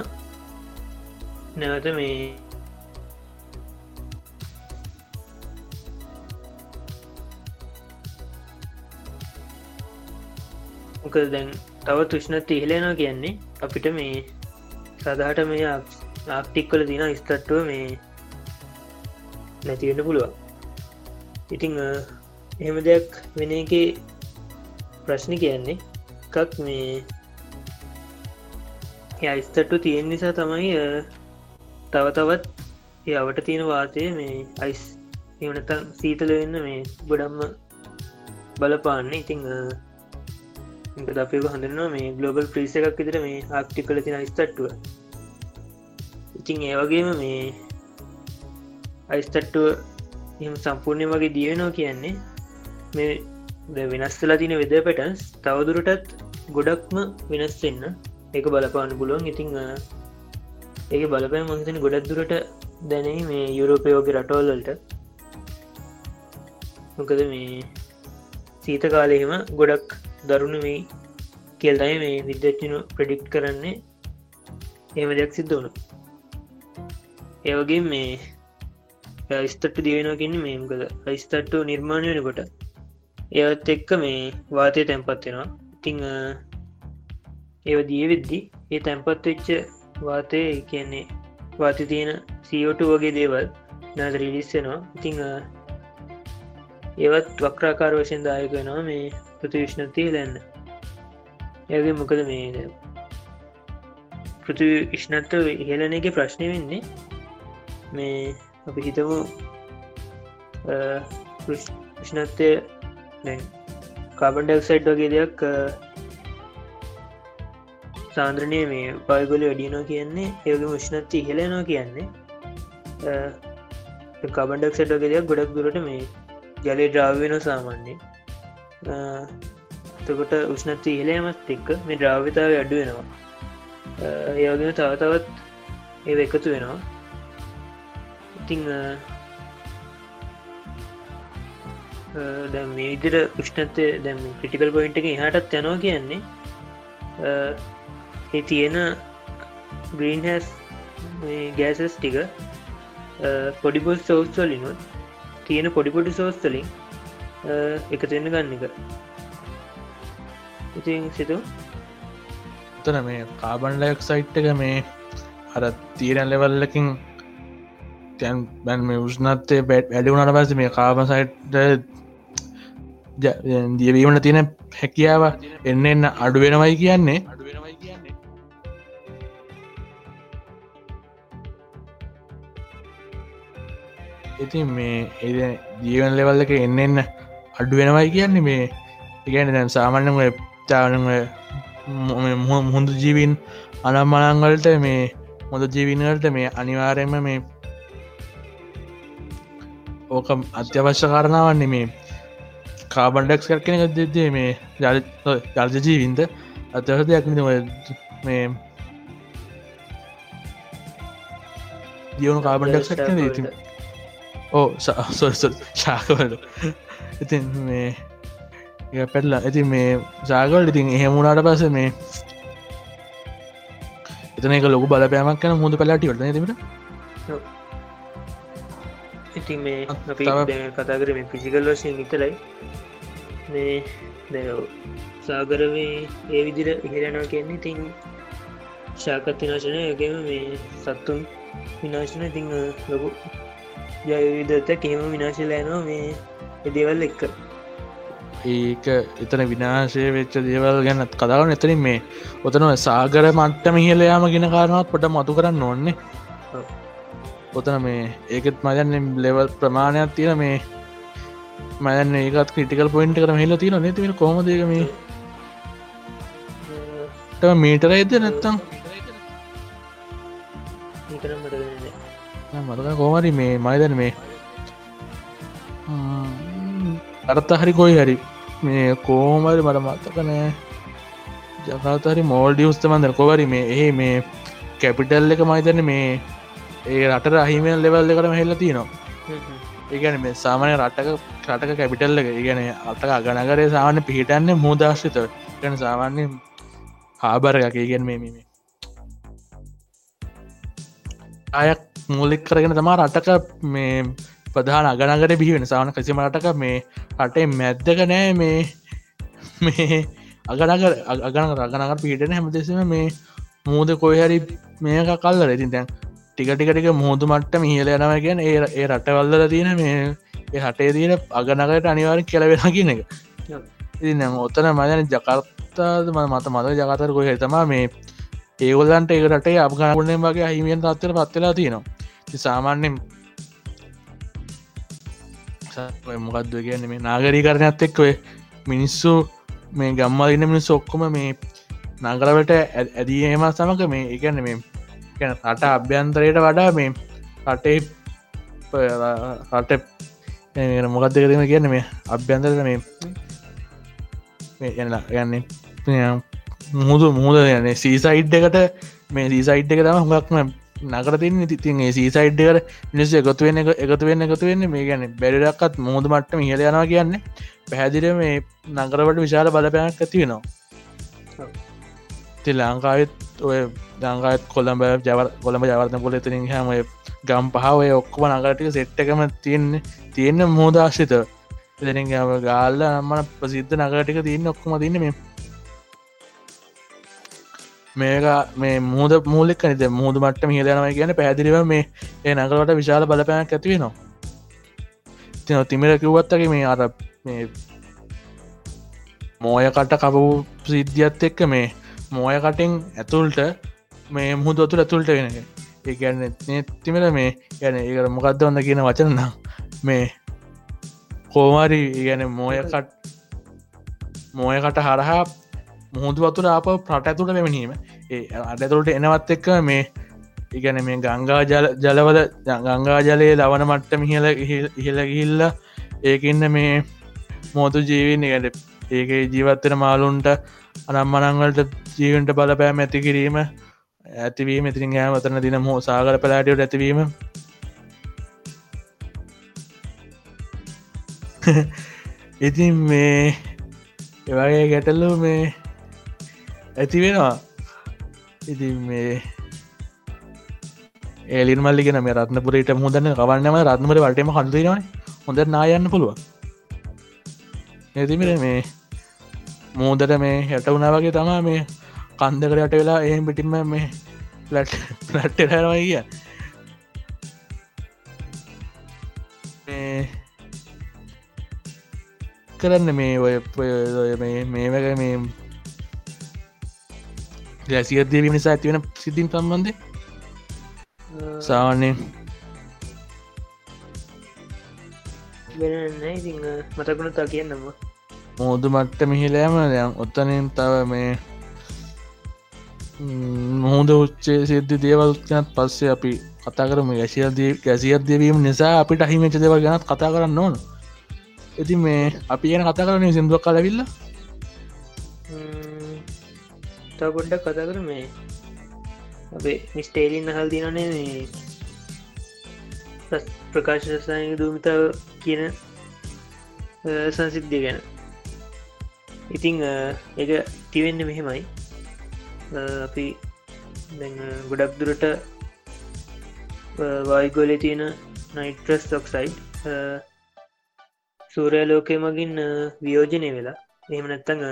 නැවත මේ මොක දැන් තව තුෂ්ණත් ඉහලෙනවා කියන්නේ අපිට මේ සදාට මේ ආක්ටික් කල දින ස්තට්ටුව මේ නැතිවෙන්න පුළුවන්. ඉතිං එහෙම දෙයක් වෙන එක ප්‍රශ්න කියන්නේ එකක් මේ අයිස්තට්ටු තියෙන නිසා තමයි අ, තව තවත් ඒ අවට තියෙන වාතය මේ අයිස් එවනතම් සීතල වෙන්න මේ ගොඩම්ම බලපාන්න. ඉතිං ද අපක හඳරනවා මේ ගලෝබල් ප්‍රීස එකක් විතර මේ ආක්ටිකල තින අයිස්තට්ටුව ඉතිං ඒවගේම මේ අයිස්තට්ටුව එම සම්පූර්ණය වගේ දියනවා කියන්නේ මේ ද වෙනස්තලා තින වෙද පැටන්ස් තවදුරටත් ගොඩක්ම වෙනස් වෙන්න එක බලපාන පුළුවන්. ඉතිං ඒක බලපෑ මහිතන ගොඩක් දුරට දැනෙයි මේ යුරෝපයෝග රටෝල්ලට මොකද මේ සීත කාලෙහෙම ගොඩක් දරුණු මේ කෙල්තයි මේ විද්‍යච්චිනු ප්‍රඩික්් කරන්නේ. ඒම දෙයක් සිද්ධ වුණු. ඒවගේ මේ ස්තට්ට දියනකින්න මේමකද අයිස්තට්ටු නිර්මාණය වෙනකොට ඒත් එක්ක මේ වාතය තැන්පත්වෙනවා ඉතිං ඒව දිය විද්දි ඒ තැන්පත් වෙච්ච වාතය කියන්නේ වාති තියෙන සෝට වගේ දේවල් නැද රිලිස්සෙනවා ඉතිං ඒවත් වක්‍රාකාර වශයෙන් දායක වෙනවා. මේ ප්‍රතිවිශ්නතිය ලැන්න ඒගේ මොකද මේ පෘති ඉශ්නත්ව ඉහලන එක ප්‍රශ්නය වෙන්නේ මේ අපි හිතමු විශ්නත්වය කාබන්ඩක්සයිඩ් වගේ දෙයක් සාන්ද්‍රණය මේ පයගොල වැඩියනෝ කියන්නේ ඒගේ විශ්නත්ති ඉහලනවා කියන්නේ කබන්ඩක්සට වගේ දෙයක් ගොඩක් දුරට මේ ජලය ද්‍රාව්වෙන සාමාන්‍ය තකොට උෂ්නත්ති ඉහලයමත් එක්ක මේ ද්‍රාවිතාව අඩු වෙනවා. ඒවගෙන තව තවත් ඒ එකතු වෙනවා. ඉතිං දැම් මේ විදිර උෂ්නත්ය දැම් ක්‍රටිකල් පොයින්ට එක හටත් යනවා කියන්නේ ඒ තියෙන ග්‍රීන් හැස් ගෑසස් ටික පොඩිපොස් සෝස්වලිනුත් තියෙන පොඩිපොඩි සෝස්තලින් එක තියන්න ගන්න එක. ඉතින් සිතු? තන මේ කාබන්ලයක් සයිට් එක මේ අර තීරන් ලෙවල්ලකින් තැන් බැන් මේ උෂ්නත්තේ බැට් වැඩිවුණට පස මේ කාබ සයිට් දියවීමට තියෙන හැකියාව එන්න එන්න අඩු වෙනවයි කියන්නේ. ඉතින් මේ ඒ ජීවන් ලෙවල් එක එන්න එන්න අඩු වෙනවයි කියන්නේ මේ ඉගැන දැන් සාමාන්‍යම තානම මුහොඳ ජීවින් අනම් මනංවලට මේ මොද ජීවිනවලට මේ අනිවාරයම මේ ඕක අත්‍යවශ්‍ය කාරණාවන්නේ මේ කාබන්ඩක්ස් කර කෙන දෙදේ මේ ජර්ජ ජීවින්ද අත්‍යවස දෙයක් මේ කන ඉතින්. ඕ සොසල් ශාකවල ඉතින් මේ පැටලා. ඇති මේ සාගල් ඉතින් එහෙමුණට පස මේ එතන එක ලොක බලපෑමක් කන මුද පලාටි වලන තිබට ඉතින් මේ අපි තව- දැන් කතා කර මේ පිසිකල් වශයෙන් විතරයි මේ දැ සාගරවේ ඒ විදිර ඉහිරනවා කියන්නේ තින් ශාකත් විනාශනය යගේම මේ සත්තුන් විනාශන ඉතිං ලොකු ජයවිදත කෙම විනාශලයනවා මේ එදේවල් එක්ක. ඒක එතන විනාශය වෙච්ච දේවල් ගැනත් කදාගන්න එතරින් මේ ඔතනව සාගර මට්ටම ඉහලයාම ගෙන කාරනත් පොට මතු කරන්න ඕන්නේ. ඔතන මේ ඒකෙත් මදන්න ලෙවල් ප්‍රමාණයක් තියෙන මේ මයන්න ඒකත් ක්‍රටිකල් පොයින්ට කර හිල තින නැතිවෙන කොමදක මේ? මීටර එද නැත්තම්? මතක කෝමරි මේ මයිදන මේ අරත්ත හරි කොයි හරි. මේ කෝමරි මට මත්තකනෑ ජකාතරි මෝල්ඩි උස්තමන්දර කොවරි මේ ඒ මේ කැපිටල් එක මයිතන මේ ඒ රට අහිමෙන් ලෙවල් එකටම හෙල්ල තියනවා. ඒගැන මේ සාමානය රටක රටක කැපිටල්ල එක ඉගැන අතක අගනකරේ සාමාන්‍ය පිහිටන්න මුදාශ්‍රිත ගැන සාමාන්‍ය හාබර එකක. ඉගෙන් මේ මේ අයක් මූලික් කරගෙන තමා රටක මේ ප්‍රධාන අගනගර බිහිවෙන සාවන කසිම රටක මේ රටේ මැද්දක නෑ මේ මේ අගනකර අගන රගනකට පිහිටන හැමදෙසම මේ මූද කොයහරි මේක කල්ල ඉතින් තැන් ටිකටිකටික මුහුදු මට්ටම හිල යනව ගැන ඒ ඒ රටවල්ලල තියෙන මේ හටේ තියෙන අගනකට අනිවාර කෙලවෙන කියන එක. ඉතින් ඔත්තන මදන ජකර්තාද ම මත මද ජකතර කොහ තමා මේ ඒගොල්ලන්ට ඒකට අපගාගුණේ වගේ හිමියෙන් තත්තර පත්වෙලා තියෙනවා. සාමාන්‍යෙන් මොකක්ද කියන්න? මේ නාගරී කරණයක්ත් එක්වේ මිනිස්සු මේ ගම්මාදින්න මිනිස් ඔක්කොම මේ නගරවට ඇදීම සමක මේ එකන්න මේ රට අභ්‍යන්තරයට වඩා මේ රටේ රට මොකක්ද කරම කියන්න මේ අභ්‍යන්තරට මේ එන්න යන්නේ මුහුදු මුහද යන සීසයිඩ් එකට මේ සීසයිඩ් එක තම හොඟක්ම නකර තින්න ඉතින් සීසයිඩ් එකට නිස එකතු වෙන්න එකතු වෙන්න එකතු වෙන්න මේ ගැන බැඩක්ත් මුහද මට්ටම හිල යනවා කියන්නේ පැහැදිර මේ නගරවට විශාල බලපෑනක් ඇති වෙනවා. ති ලංකාවත් ඔය දංකාත් කොළඹ ජව කොළඹ ජවර්තන කොල එතරින් හම ගම් පහාවය ඔක්කොම නගරටික සෙට්ටකම තියෙන්නේ තියෙන්න මෝදාශිත එතරින් ගාල්ල අම්මන ප්‍රසිද්ධ නගරටික තියන්න ඔක්කොම තින්න මේ මේක මේ මුහද මූලෙක් නිත මුහද මට හිලනව කියන පැදිරිව මේ ඒ නගරට විශාල බලපෑනක් ඇතිවෙනවා තින තිමිර කිව්වත්තගේ මේ අර මේ මෝයකට කපපු සිද්ධියත් එක්ක මේ මෝය කටින් ඇතුල්ට මේ මුහුද අතුර ඇතුල්ට වෙනක ඒගැන්න තිමර මේ ගැන ඒකට මොකක්ද වන්න කියන වචනන්න මේ කෝමාරි ගැන මෝයකට මෝයකට හරහා මුහුදු වතුර අප ප්‍රට ඇතුට මෙමනීම. ඒ අඩතුරට එනවත් එක්ක මේ ඉගැන මේ ගංගා ජලවල ගංගා ජලයේ ලවන මට්ටම හිල ඉහල ගිල්ල ඒකන්න මේ මෝතු ජීවන්න එකට ඒක ජීවත්තෙන මාලුන්ට අනම්මනංවලට ජීවන්ට බලපෑම ඇති කිරීම ඇතිවීම ඉතිරින් ගෑ වතන දින හෝ සාගර පලාටියට ඇතිවීම. ඉතින් මේ එවගේ ගැටල්ලු මේ ඇති වෙනවා. ඉති මේ ඒලින් මල්ලිගෙන මේ රත්නපුරට මුදන්න කවන්නම රත්නමට වටම හන්දරන හොඳ නායන්න පුළුව ඇතිමිට මේ මූදට මේ හැට වුණ වගේ තමා මේ කන්දකරයට වෙලා එහම පිටිම මේ ලට් ලට්ට හැරවා කිය. කරන්න මේ ඔය මේ වගේ මේ ගැසියදේවීම නිසා ඇතිවෙන සිද්ධින් සම්බන්ධය සාවන්නේ මතකුණු තා කියන්නම මෝදු මට්ට මිහිලෑම දැන් ඔත්තනින් තව මේ මුහද උච්චේ සිද්ධි දේවල්නත් පස්සේ අපි කතා කරම ගැසියදී ගැසියදවීම නිසා අපිට අහිමච දෙව ගැනත් කතා කරන්න ඕන ඉති මේ අපි කියන කතා කරන සිදුවක් කලවිල්ල තව පොඩ්ඩක් කතා කර මේ අපේ මිස්ටේලින් හල් දිනනේ මේ ප්‍රකාශ රසායක දූමිතාව කියන සංසිද්ධිය ගැන. ඉතිං එක තිවෙන්න මෙහෙමයි. අපි ගොඩක් දුරට වයිගොල තියෙන නයිට්‍රස් ටොක්සයිඩ් සූරය ලෝකය මගින් වියෝජනය වෙලා එහෙම නැත්තඟ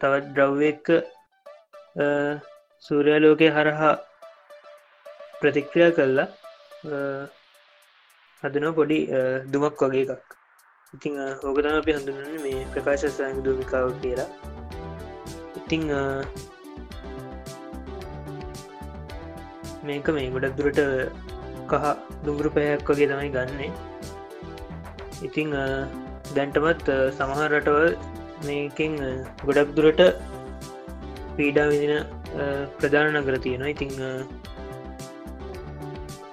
තවත් ද්‍රව්ව එක්ක සූරය ලෝකය හරහා ප්‍රතික්‍රියා කල්ලා හදනෝ පොඩි දුමක් වගේ එකක්. ඉතිං ඕකතම අපි හඳුනන මේ ප්‍රකාශසයන් දුමිකාව කියලා. ඉතිං මේක මේ ගොඩක් දුරට කහ දුගුරු පැයක් වගේ තමයි ගන්නේ. ඉතිං දැන්ටමත් සමහර රටවල් මේකින් ගොඩක් දුරට පීඩා විදින ප්‍රධාන නගර තියෙනවා. ඉතිං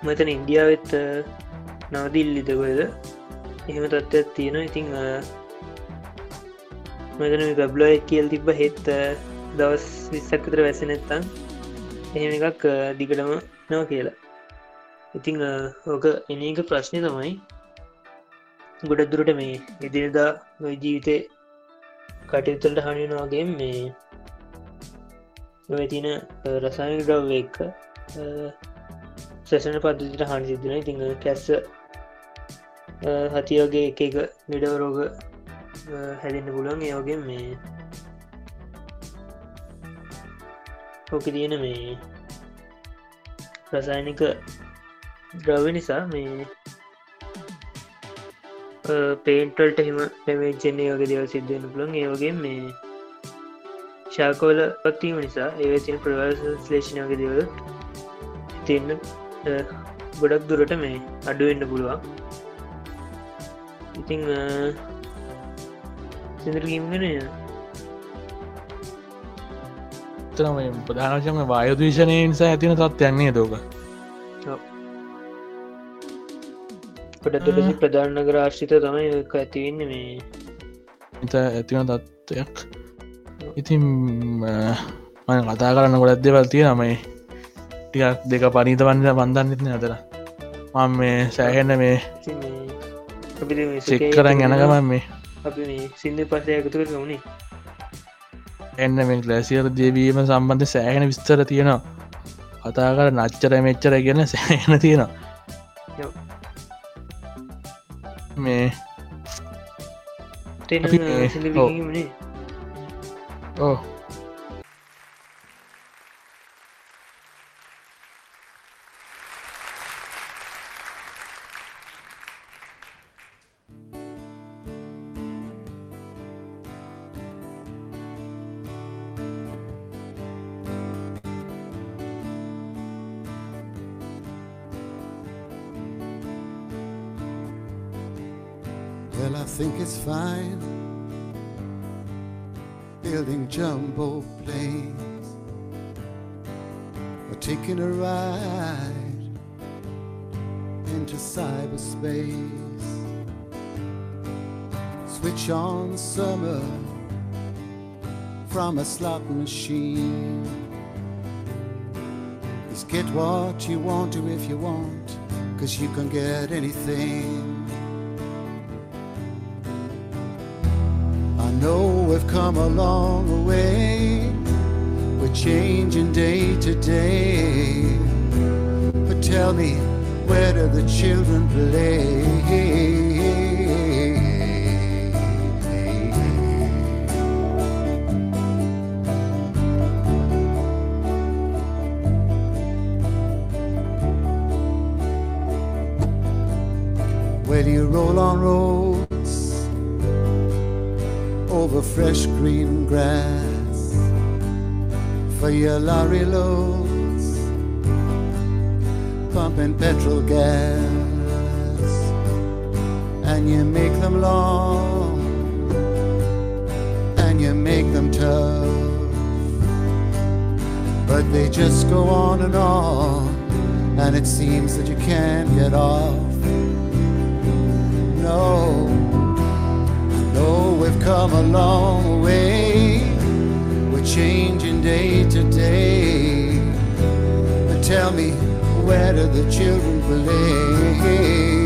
මෙතන ඉන්දියාවත් නවදිල්ලිදකොයද එහෙම තත්ත්වත් තියෙන ඉතිං මෙතන පැබ්ලෝ කියල් තිබ්බ හෙත් දවස් විස්සක්කතර වැසනෙත්තන් එහෙම එකක් දිගටම නව කියලා. ඉතිං ඕක එන එක ප්‍රශ්නය තමයි ගොඩක් දුරට මේ ඉදිරිදා ජීවිතය කටයුතුලට හනිනවාගේ මේ තින රසායන ද්‍රව්ව එක්ක සැසන පද්ධතිට හනි සිද්ධන ඉතිං කැස්ස හතියෝගේ එක එක නිඩව රෝග හැදන්න පුලන් ඒෝගේ මේ ඕක තියෙන මේ රසායනික ද්‍රව්‍ය නිසා මේ පේන්ටල්ට එහෙම පැමේචන්නේ වගේ දෙව සිද්ධෙන පුළන් ඒ වගේ මේ ශාකෝල පත්වීම නිසා ඒ තින ප්‍රවල් ස්ලේෂණ වගේ දෙවල තින්න ගොඩක් දුරට මේ අඩුවෙන්න්න පුළුවන්. ඉතිං සිදරගීම්ගෙන තරම ප්‍රධානශම වායදවිශනය නිසා ඇතින තත්යන්නේ දෝක පොඩතුලසි ප්‍රධාන ග්‍රාශ්ිත තමයි ඇතිවෙන්න මේ ඉත ඇතිවන තත්ත්වයක් ඉතින් මන කතා කරන්න ගොඩත් දෙවල් තියෙනමයි ටිකක් දෙක පනීත වන්න බන්ධන්න අතර. මම මේ සෑහෙන්න මේ චෙක් කරන්න යනගමන් මේ සිින්ද පසය එකතු කර වුණේ එන්න මේ ලැසිර දේවීම සම්බන්ධ සෑහෙන විස්තර තියෙනවා. කතා කර නච්චර මෙච්චර ගැන සෑහෙන තියෙනවා. මේ තෙන අපි මේ- සිින්දනේ ඕ Well, I think it's fine building jumbo planes or taking a ride into cyberspace. Switch on summer from a slot machine. Just get what you want to if you want, cause you can get anything. I know we've come a long way. We're changing day to day. But tell me, where do the children play? Well, you roll on roads over fresh green grass for your lorry loads, pumping petrol gas, and you make them long and you make them tough, but they just go on and on, and it seems that you can't get off. No. Come a long way. We're changing day to day. But tell me, where do the children play?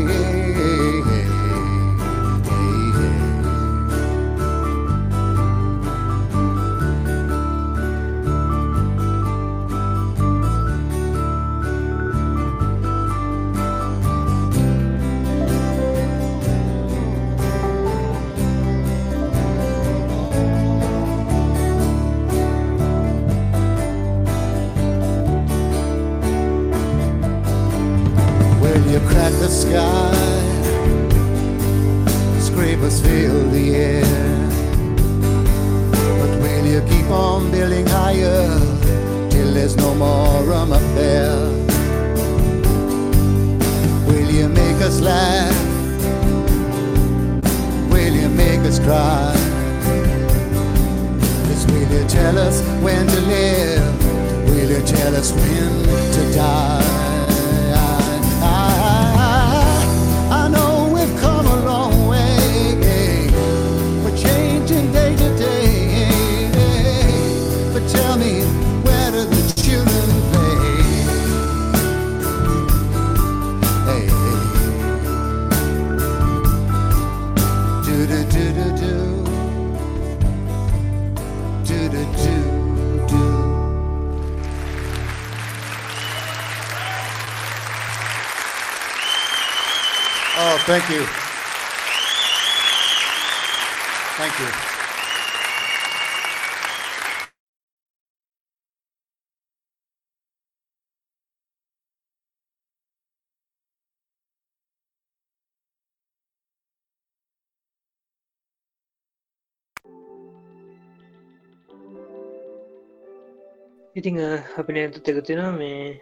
ඉතිං අපි නැතුත් එකතිෙන මේ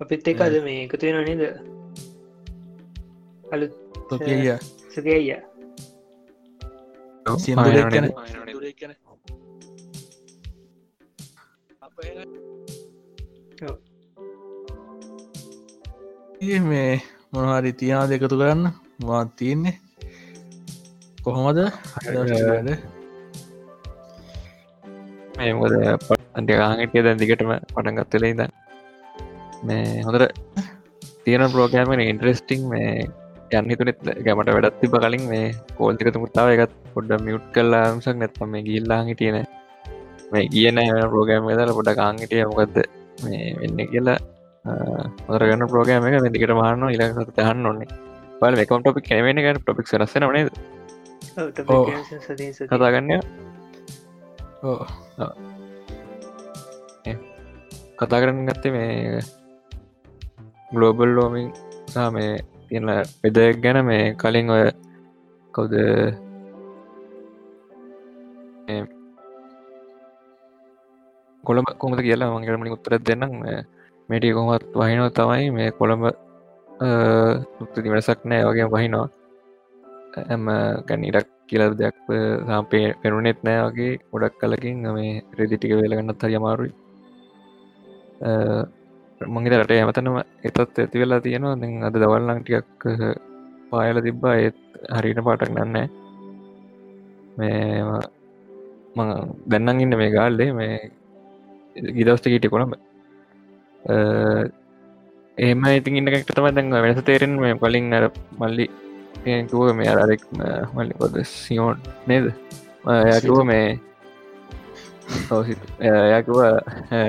අපිත් එක අද මේ එකතු වෙන නේද? අලු තොකිය සකය සිදුරක් ගැන. ඒ මේ මොනහරි තියනා දෙකතු කරන්න? මාත් තියන්නේ? කොහොමද මේමකද අන්ටකාහිටිය දැන් දිගටම පටන් ගත්තල ඉද මේ හොඳර තියෙන පෝගෑමෙන ඉන්ට්‍රෙස්ටිං මේ යන්න තුනෙත් ගැමට වැඩත් තිබ කලින් මේ කෝල්තිකත මුත්තාව එකත් පොඩ්ඩ මියුට් කල්ලා මිසක් නැත්තම මේ ගිල්ලා හිටියන මේ කියන පෝගෑම දල පොඩ කාංගිටිය මොකක්ද මේ වෙන්න කියලා හොරගන්න පෝගෑම එක දිකට මාන්න ඉලක් සත හන්න ඔන්නේ පල එකම ටොපික් කැවෙන ගැන ටොපික් රස්සන නේද? කතාගන්න කතා කරන්න ගත්තේ මේ ගලෝබල් ලෝමින් සහ මේ තියෙන වෙදක් ගැන මේ කලින් ඔය කවුද කොළඹ කොමද කියලා මංගරමලින් උත්තරත් දෙන්නම්. මේටිය කොමත් වහිනෝ තමයි මේ කොළඹ තුක්ති වෙනසක් නෑ. වගේ වහිනවා. ඇම ගැනිඩක් කියල දෙයක් සාපේ පෙරුණෙත් නෑ වගේ ගොඩක් කලකින් මේ රෙදිටික වෙලගන්නත් හරි අමාරුයි. මංගේත රට ඇමතනම එතත් ඇති වෙලා තියෙනවා. දෙ අද දවල්ලං ටිකක් පායල තිබ්බා. ඒත් හරිට පාටක් නන්න මේ මං දැන්නන් ඉන්න මේ ගාල්ලේ. මේ ගිදවස්ට කීට කොළඹ. ඒම ඉතින් ඉන්නකට තම දැන් වෙනස තේරෙන් මේ කලින් අර මල්ලි කිව මේ අරෙක් මල්ලි පොද සියෝන් නේද? යකිව මේ යකිව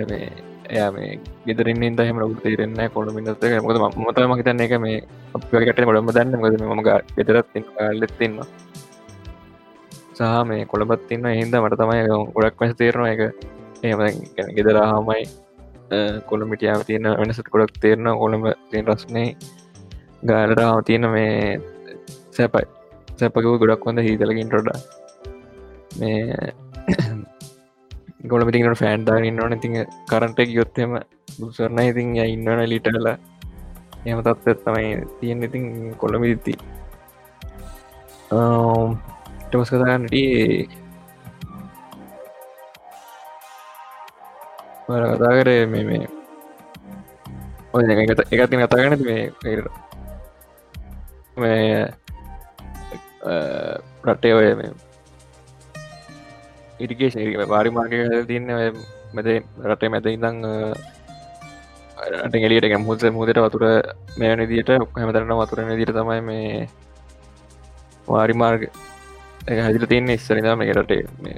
මේ එයා මේ ගෙදරින් ඉද හම ලු තේරෙන්න කොළ මින්නත මොද මත මහිතන්න එක මේ අපකට ගොඩම දන්න ගද මම ගෙදරත් ලෙත්තින්න සහ මේ කොළබත් ඉන්න හින්ද මට තමයි ගොඩක් මැස තේරනවා එක එහෙම ගෙදර හාමයි කොළමිටියාව තියෙන වෙනසට ගොඩක් තේරන කොළඹ තියෙන් රස්නේ ගාලරාම තියෙන මේ සැපයි. සැපකව ගොඩක් වොඳ හිතලකින් ටොඩ මේ ගොලමිටිකට ෆෑන්ඩා ඉන්නවන ති කරන්ට යොත්තෙම දුසරණ ඉතින් ය ඉන්නවන ලිටල එම තත්ත් තමයි තියෙන් ඉතින් කොළමිදිති um, ටමස් කතාන්නට මර කතා කරේ මේ මේ ඔය එකත් එකතින් කතාගන මේ මේ රටේ ඔය මේ ඉරිකේෂ පාරි මාර්ගය තියන්න මැද රටේ මැද ඉඳං අටගෙලියට ගැමුත මුදට වතුර මේ නිදිට හැමතරන වතුරන දිට තමයි මේ වාරි මාර්ග හැදිල තියන්න ඉස්සරිදා මේ රටේ. මේ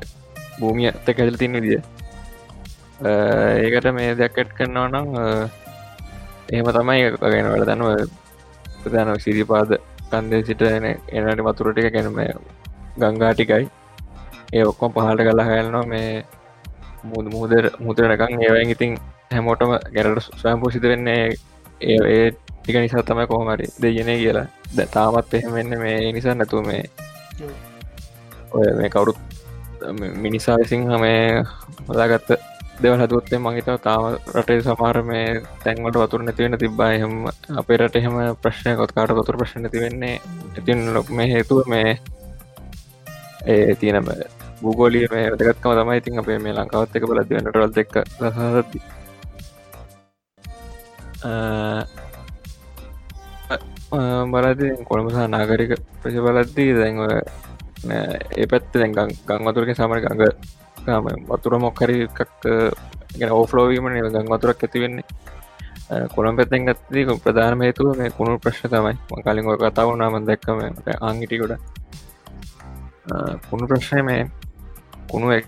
භූමිය තැක හැදිල තින්න විදිිය ඒකට මේ දෙයක්කට් කරනවා නම් එහෙම තමයි ගෙන වැඩ. දනුව ප්‍රධාන සිරිපාද කන්දේ සිට එන එනට වතුරටික ගැනම ගංගාටිකයි ඒ ඔක්කොම පහට කලා හැල්නවා මේ මුද මුදර මුදරනකං ඒවයි ඉතින් හැමෝටම ගැරට ස්වයම්පු සිතරෙන්නේ ඒ ඒ ටික නිසා තමයි කොහමරි දෙයනේ කියලා. ද තාමත් එහෙමෙන්න මේ නිසා නැතුව මේ ඔය මේ කවුරුත් මිනිසා විසින් හමේ හොදාගත්ත දෙවල් හදුවත්තේ මහිත තාම රටේ සමාර මේ තැන්වට වතුර නැතිවෙන තිබ්බා. එහෙම අපේ රට එහෙම ප්‍රශ්නය කොත් කාට වතුර ප්‍රශ්න තිවෙන්නේ ඉතින් ලොක් මේ හේතුව මේ ඒ තියනම ගූගෝලිය මේ වැදගත්කම තමයි ඉතින් අපේ මේ ලංකාවත් එක බලද වෙනටවල් එක් ලසති බලද කොළමසා නාගරික ප්‍රශ බලද්දී දැන්ව ඒ පැත්ත දැන් ගං වතුරක සමර ගඟ වතුර මොක්හරි එකක් ගැන ඕෆලෝවීම ගං වතුරක් ඇතිවෙන්නේ කොළම් පැත්තෙන් ගත්තදී ප්‍රධාන හේතුව මේ කුණු ප්‍රශ්න තමයි කලින් ඔය කතාව නාම දැක්කම අංගිටිකොට කුණු ප්‍රශ්නය මේ කුණු හරි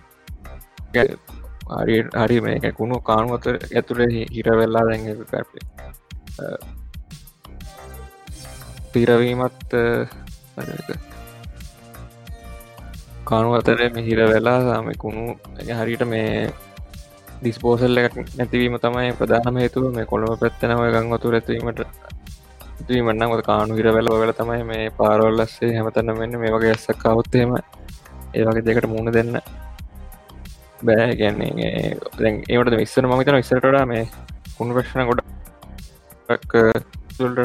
හරි මේ කුණු කානුවත ඇතුළේ හිරවෙල්ලා දැන් පැපේ පිරවීමත් කානු අතර මිහිර වෙලා සාම කුණු හරිට මේ ඩිස්පෝසල් එකක් නැතිවීම තමයි ප්‍රධානම හේතුව මේ කොළඹ පැත්තනව ගං වතුර ඇතිවීමට මන්නම කානු හිර වෙල වෙල තමයි මේ පාරොල්ලස්සේ හැමතන්න මෙන්න මේ වගේ ඇස්සක් කවුත්තේම ඒ වගේ දෙකට මුණ දෙන්න බෑ ගැන්නේ ඒට විස්සර මතන විස්සරට මේ කුණු ප්‍රශ්න ගොඩක් තුල්ට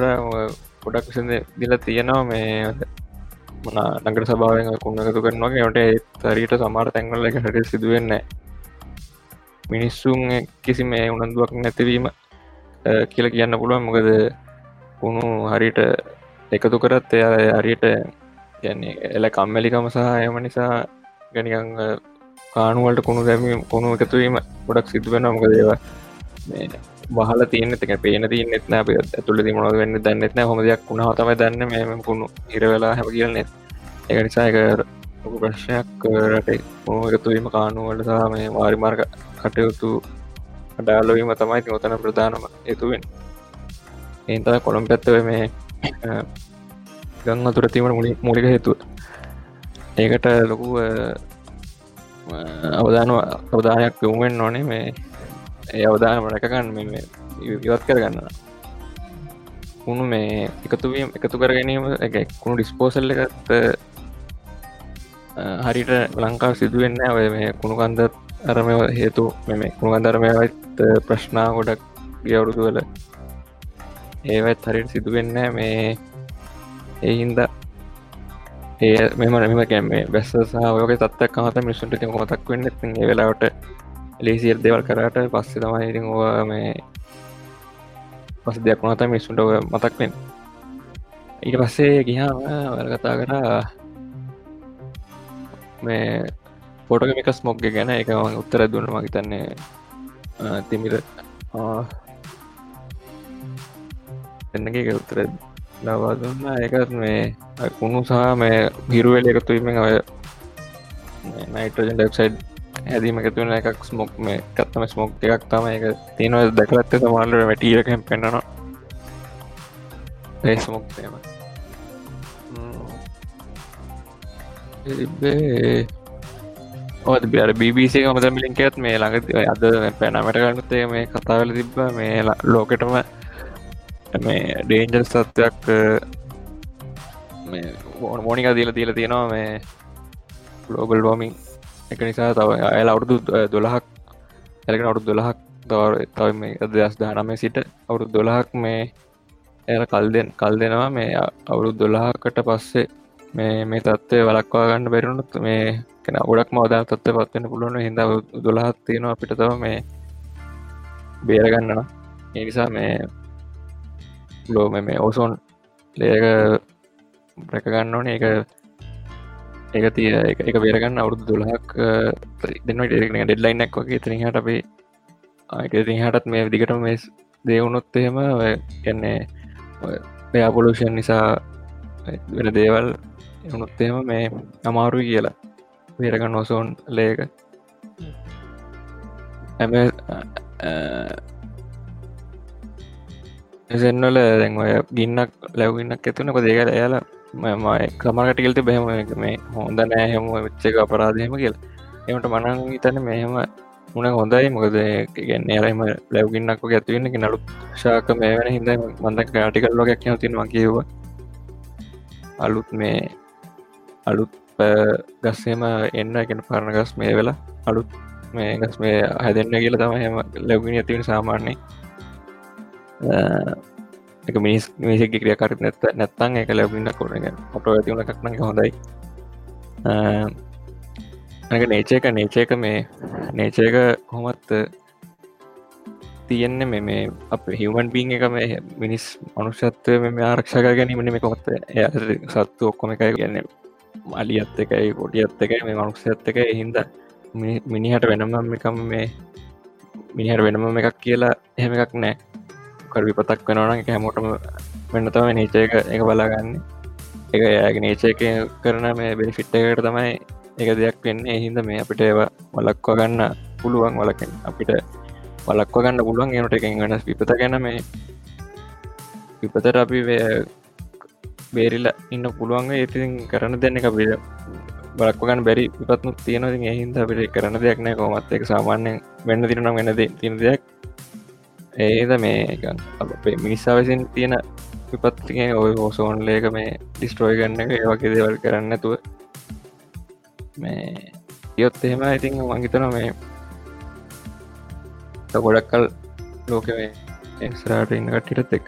ගොඩක් විසඳ දිල තියෙනවා මේ මන නගර සභාවෙන් කුණ එකතු කරනවා ට තරීට සමාර තැන්ගල එක හට සිදුවෙන්න මිනිස්සුන් කිසි මේ උනන්දුවක් නැතිවීම කියල කියන්න පුළුවන් මොකද කුණු හරිට එකතු කරත් එය හරියට කියන්නේ එල කම්මැලිකම සහ එම නිසා ගැනිකං කානුවලට කුණු දැමීම කුණු එකතුවීම ගොඩක් සිදුවෙන මොක දේව බහල තියන එක පේන තියනෙත් න. ඇතුල තිමන වෙන්න දන්නෙත්න හොම දෙයක් වුණ හතම දන්න මෙම කුණු ඉරවෙලා හැම කියලනෙත් එක නිසා එක ලොකු ප්‍රශ්නයක් රටේ. කුණු එකතුවීම කානුවලට සහ මේ වාරිමාර්ග කටයුතු ඩාලොවීම තමයි ඔතන ප්‍රධානම එතුවෙන් ඒන්ත කොළම් පැත්තව මේ ගං අතුර තිීමට මුලි මුලික හේතුව. ඒකට ලොකු අවධාන අවධානයක් යොමුවෙන් නොනේ මේ ඒ අවධානම රැකගන්න මෙ ඉවත් කරගන්න කුණු මේ එකතුවීම එකතු කර ගැනීම එක කුණු ඩිස්පෝසල්ල එකත් හරිට ලංකාව සිදුවෙන්න ඔය මේ කුණු කන්දත් අරම හේතු මෙම කුණු කන්දරමයත් ප්‍රශ්නා ගොඩක් ගවුරුදු වල ඒවත් හරිට සිදුවෙන්න මේ එහින්ද ඒ මෙම නම කැම බැස්ස සහයක තත්වක් මත මිසුන්ට මතක් වෙන්න ඒ වෙලාවට ලේසිල් දෙවල් කරට පස්සේ තමයි ඉතින් ඕ මේ පස් දෙයක් මත මිස්සුන්ට මතක්වෙන් ඊට පස්සේ ගිහාම වල කතා කරා මේ පොටකමික ස්මොග්ග ගැන. එක උත්තර දුන්න. මහිතන්නේ තිමිර එන්නගේ උත්තර ලවා දුන්න. එකත් මේ කුණු සහ මේ හිරුවල එකතුවීම ඔය නයිටෝජන් ඩක්සයිඩ් හැදීම එකතුවන එකක් ස්මොක් මේ කත්තම ස්මොක් එකක් තම එක තියෙනව දැකලත්ත සමාල්ලට වැටියකම් පෙන්න්නනවා ඒ ස්මොක්තේම ඕද බිර BBC මත මිලින්කත් මේ ළඟ අද පැනමට ගන්නතේ මේ කතාවල තිබ්බ මේ ලෝකෙටම මේ ඩේන්ජල් සත්වයක් මෝනික දීල දීල තියෙනවා මේ ලෝගල් වෝමින් එක නිසා තව අයල අවුරුදු දොළහක් ඇලගෙන අවුරුදු දොළහක් තව තව මේ අදස් දානමේ සිට අවුරුදු දොළහක් මේ ඇල කල් දෙෙන් කල් දෙනවා. මේ අවුරුදු දොළහකට පස්සේ මේ මේ තත්ත්වය වලක්වා ගන්න බැරිුණුත් මේ කෙන ගොඩක් මවදා තත්ව පත්වන්න පුළුවන්. හිද දොළහත් තියෙනවා අපිට තව මේ බේරගන්නන ඒ නිසා මේ ලෝ මේ ඕසෝන් ලේක රැකගන්න ඕන. එක එක තිය එක බේරගන්න අවුරුදු දුලහක් දෙන්න ඩෙරෙන ඩෙඩ්ලයින්නක් වගේ තරිහට අපේ ආයක හටත් මේ දිගට මේ දේවුණොත් එහෙම කියන්නේ පයාපොලූෂන් නිසා වෙන දේවල් එවුණොත් එහෙම මේ අමාරු කියලා බේරගන්න ඔසෝන් ලේක ඇම එසෙන්වල දැන් ඔය ගින්නක් ලැවගන්නක් ඇතුනක දේකල එයාල මයි කමරටකල්ත බැහම මේ හොඳ නෑ හෙම වෙච්චක අපරාධයම කියල. එමට මනං හිතන මෙහෙම මුණ හොඳයි. මොකද ගැන්න එලම ලැවගින්නක් ඇතිවන්න නලු ශාක මේ වෙන හිද මන්දක් ආටිකල්ලෝගයක් තිනවා කියව අලුත් මේ අලුත් ගස්සේම එන්න එකෙන පරණ ගස් මේ වෙලා අලුත් මේ ගස් මේ හැදන්න කියල තම හෙම ලැබිනි ඇතිවෙන සාමාන්‍යය එක මිනිස් මිසි ක්‍රිය කරත් නැත්ත නැත්තන් එක ලැබින්න කොරගෙන ඔට ඇතිවුණ එකක්න හොඳයි ඇක නේචයක නේචයක මේ නේචයක කොහොමත් තියෙන්නේ මෙ මේ අප හිවමන් බීන් එක මේ මිනිස් මනුෂත්වය මෙ ආරක්ෂක ගැනීමන මේ කොමත් ය සත්තු ඔක්කොම එකයි කියන්න මලියත් එකයි පොටියත් එකයි මේ මනුක්ෂත් එක හින්ද මිනිහට වෙනම එකම මේ මිනිහට වෙනම එකක් කියලා එහෙම එකක් නෑ කර විපතක් වෙනවන එක හැමෝටම වෙන්නතම නීචය එක එක බලාගන්න. එක යාගේ නේචයක කරන මේ බෙනිෆිට්ටකට තමයි එක දෙයක් වෙන්නේ. හින්ද මේ අපිට ඒවා වලක්ව ගන්න පුළුවන් වලකෙන් අපිට වලක්ව ගන්න පුළුවන් එනට එකෙන් වෙනස් විපත ගැන මේ විපතට අපි බේරිල ඉන්න පුළුවන් ඒතින් කරන දෙන්න එක පිට බලක්වගන්න බැරි විපත්නු තියෙනති එහින්ද අපිට කරන දෙයක් නෑ. කොමත් එක සාමාන්‍යයෙන් වෙන්න තිරනම් වෙනද තින දෙයක්. ඒද මේ අපේ මිනිස්සා විසින් තියෙන විපත්තිය ඔය හෝසෝන් ලේක මේ ඩිස්ට්‍රෝයි ගන්න එක ඒවගේ දේවල් කරන්න තුව මේ යොත් එහෙම ඉතින් මංහිතන මේ ගොඩක් කල් ලෝක එක්ස්රාට ඉන්න කට්ටිටත් එක්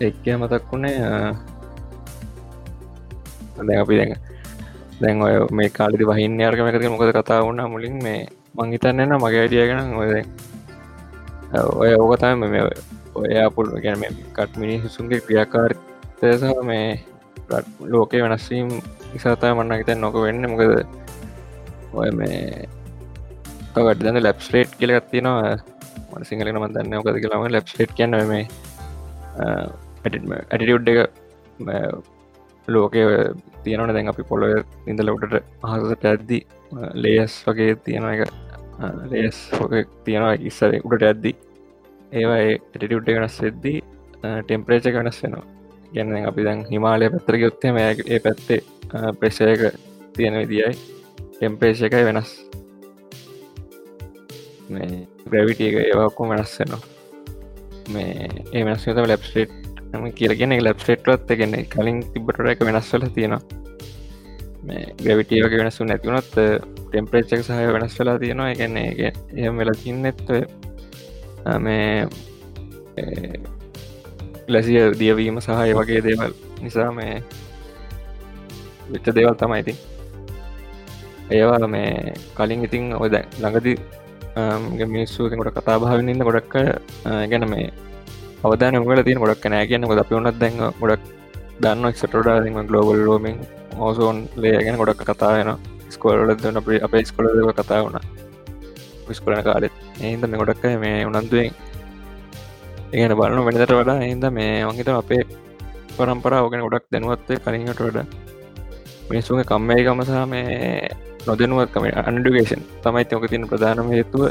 එක්කය මතක් වුණේ දැන් අපි දැන් දැන් ඔය මේ කාලිදි වහින්න අර්ගම එකති මොකද කතා වුණ මුලින් මේ මංහිතන්නන්න මගේ අඩියගෙන ඔය ඔය ඕකතම මේ ඔය අපපුල් ගැන කට් මිනි හිසුන්ගේ ක්‍රියාකාර්තය සහ මේ ලෝකේ වෙනස්වීම් නිසාතය මන්න හිතන් නොක වෙන්න. මොකද ඔය මේ වට දන්න ලැබ්ස්ලේට් කියල ගත්තිනවා මට සිංහලන මදන්න ඔකද කියලාම ලැබ්ස්ලේට් කියන්න මේ ඇටිටියුඩ් එක ලෝකය තියනවන දැන් අපි පොළොව ඉඳලවටට අහසට ඇද්දි ලේස් වගේ තියෙන එක ලේස් තියෙනවා ඉස්සර උඩට ඇද්දි. ඒවා ඇටිටියුඩ් වෙනස් වෙද්දී ටෙම්පරේච වෙනස් වෙනවා. ගැන අපි දැන් හිමාලය පැත්තර යොත්තේම ඒ පැත්තේ ප්‍රේශයක තියෙන විදියි ටෙම්පරේෂ එකයි වෙනස්. මේ ග්‍රවිටිය එක ඒවාක්කෝ වෙනස් වෙනවා. මේ ඒ වෙනස් තම ලැබ්ස්ටේට් කියලගෙන ලැබ්ස්ටේට්වත් එකගෙන කලින් තිබට එක වෙනස් වල තියෙනවා මේ ග්‍රවිටියක වෙනසු නැතිවුණොත් ටෙම්පරේච්චක සහය වෙනස් වෙලා තියෙනවා එකන්නේ එහම වෙලා තින්නත්ව මේ ලැසිය දියවීම සහය වගේ දේවල් නිසා මේ විච්ච දේවල් තමයිඉතින් ඒවා මේ කලින් ඉතින් ඔය දැ ළඟදි මිනිස්සුකට කතා භාවනන්න ගොඩක් ගැන මේ අවධාන මල තින ගොඩක් නෑ කියන්න ගොද අපි වනත් දැන් ගොඩක් දන්න එක්ටඩාම ගලෝබල් ලෝමින් ඕසෝන් ලේ ගැන ගොඩක් කතායන ස්කෝලද අප අපේ ස්කොලදව කතා වුණ. විස්කොලන කාලෙත්. ඒන්ද මේ ගොඩක් මේ උනන්දුවෙන් ඒගන බලනු වෙනදට වඩා ඒන්ද මේ වගේත අපේ පරම්පරාව ගැන ගොඩක් දැනුවත්තේ කලින්ට වඩ. මිනිස්සුගේ කම්මේකම සහ මේ නොදනුවත්කම අන්ඩුගේෂන් තමයි තෝක තින ප්‍රධානම හේතුව.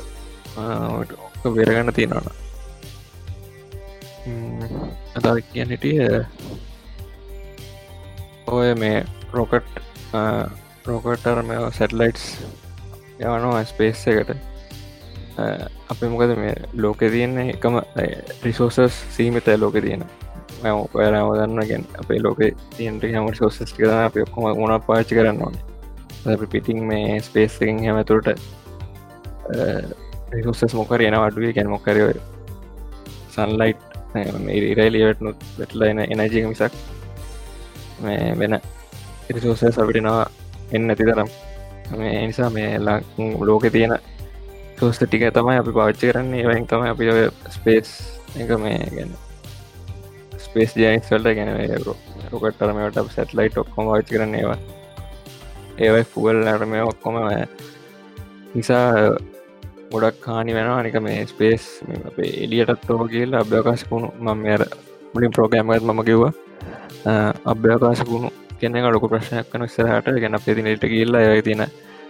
වෙරගන්න තියෙනවන අදා කියන්න හිටිය ඔය මේ රොකට් රෝකටරම සැටලයිටස් යවනවා ස්පේස් එකට. අපි මොකද මේ ලෝක තියන්නේ එකම රිසෝසස් සීමිත ලෝක තියෙන. ඔයාලා දන්න ගැන් අපේ ලෝක තියන්ට හම සෝසස් කරන අප ඔක්කොම ගුණ පාචි කරන්න ඕනේ. පිටිං මේ ස්පේස් එකින් හැමතුරට රිසුස්සස් මොකර එන අඩුවේ ගැන මොකරය සන්ලයිට් ඉරයිලියට නුත් වෙටලයින එනජක මිසක් මේ වෙන ඉරිසෝසය සවිටනවා එන්න ඇති තරම්. මේ නිසා මේ ලෝක තියෙන සෝස්ත ටික තමයි අපි පාච්චි කරන්නේ. වයින් තම අපි ස්පේස් එක මේ ගැන ස්පේස් ජයිස් වල්ට ගැන රොකටරමට සැටලයිට් ඔක්කොම වාචි කරන්නේවා ඒවයි ෆුවල් නටම ඔක්කොම නිසා ගොඩක් කානි වෙන අනික මේ ස්පේස් අපේ එලියටත් ඕ කියල අභ්‍යකාශකුණු මම අර මුලින් ප්‍රෝගෑමත් මම කිව්වා. අභ්‍යකාශකුණු කෙනෙක ලොක ප්‍රශ්නයක් කන ස්රහට ගැන පෙතිනට කියල්ල ඇය තියෙන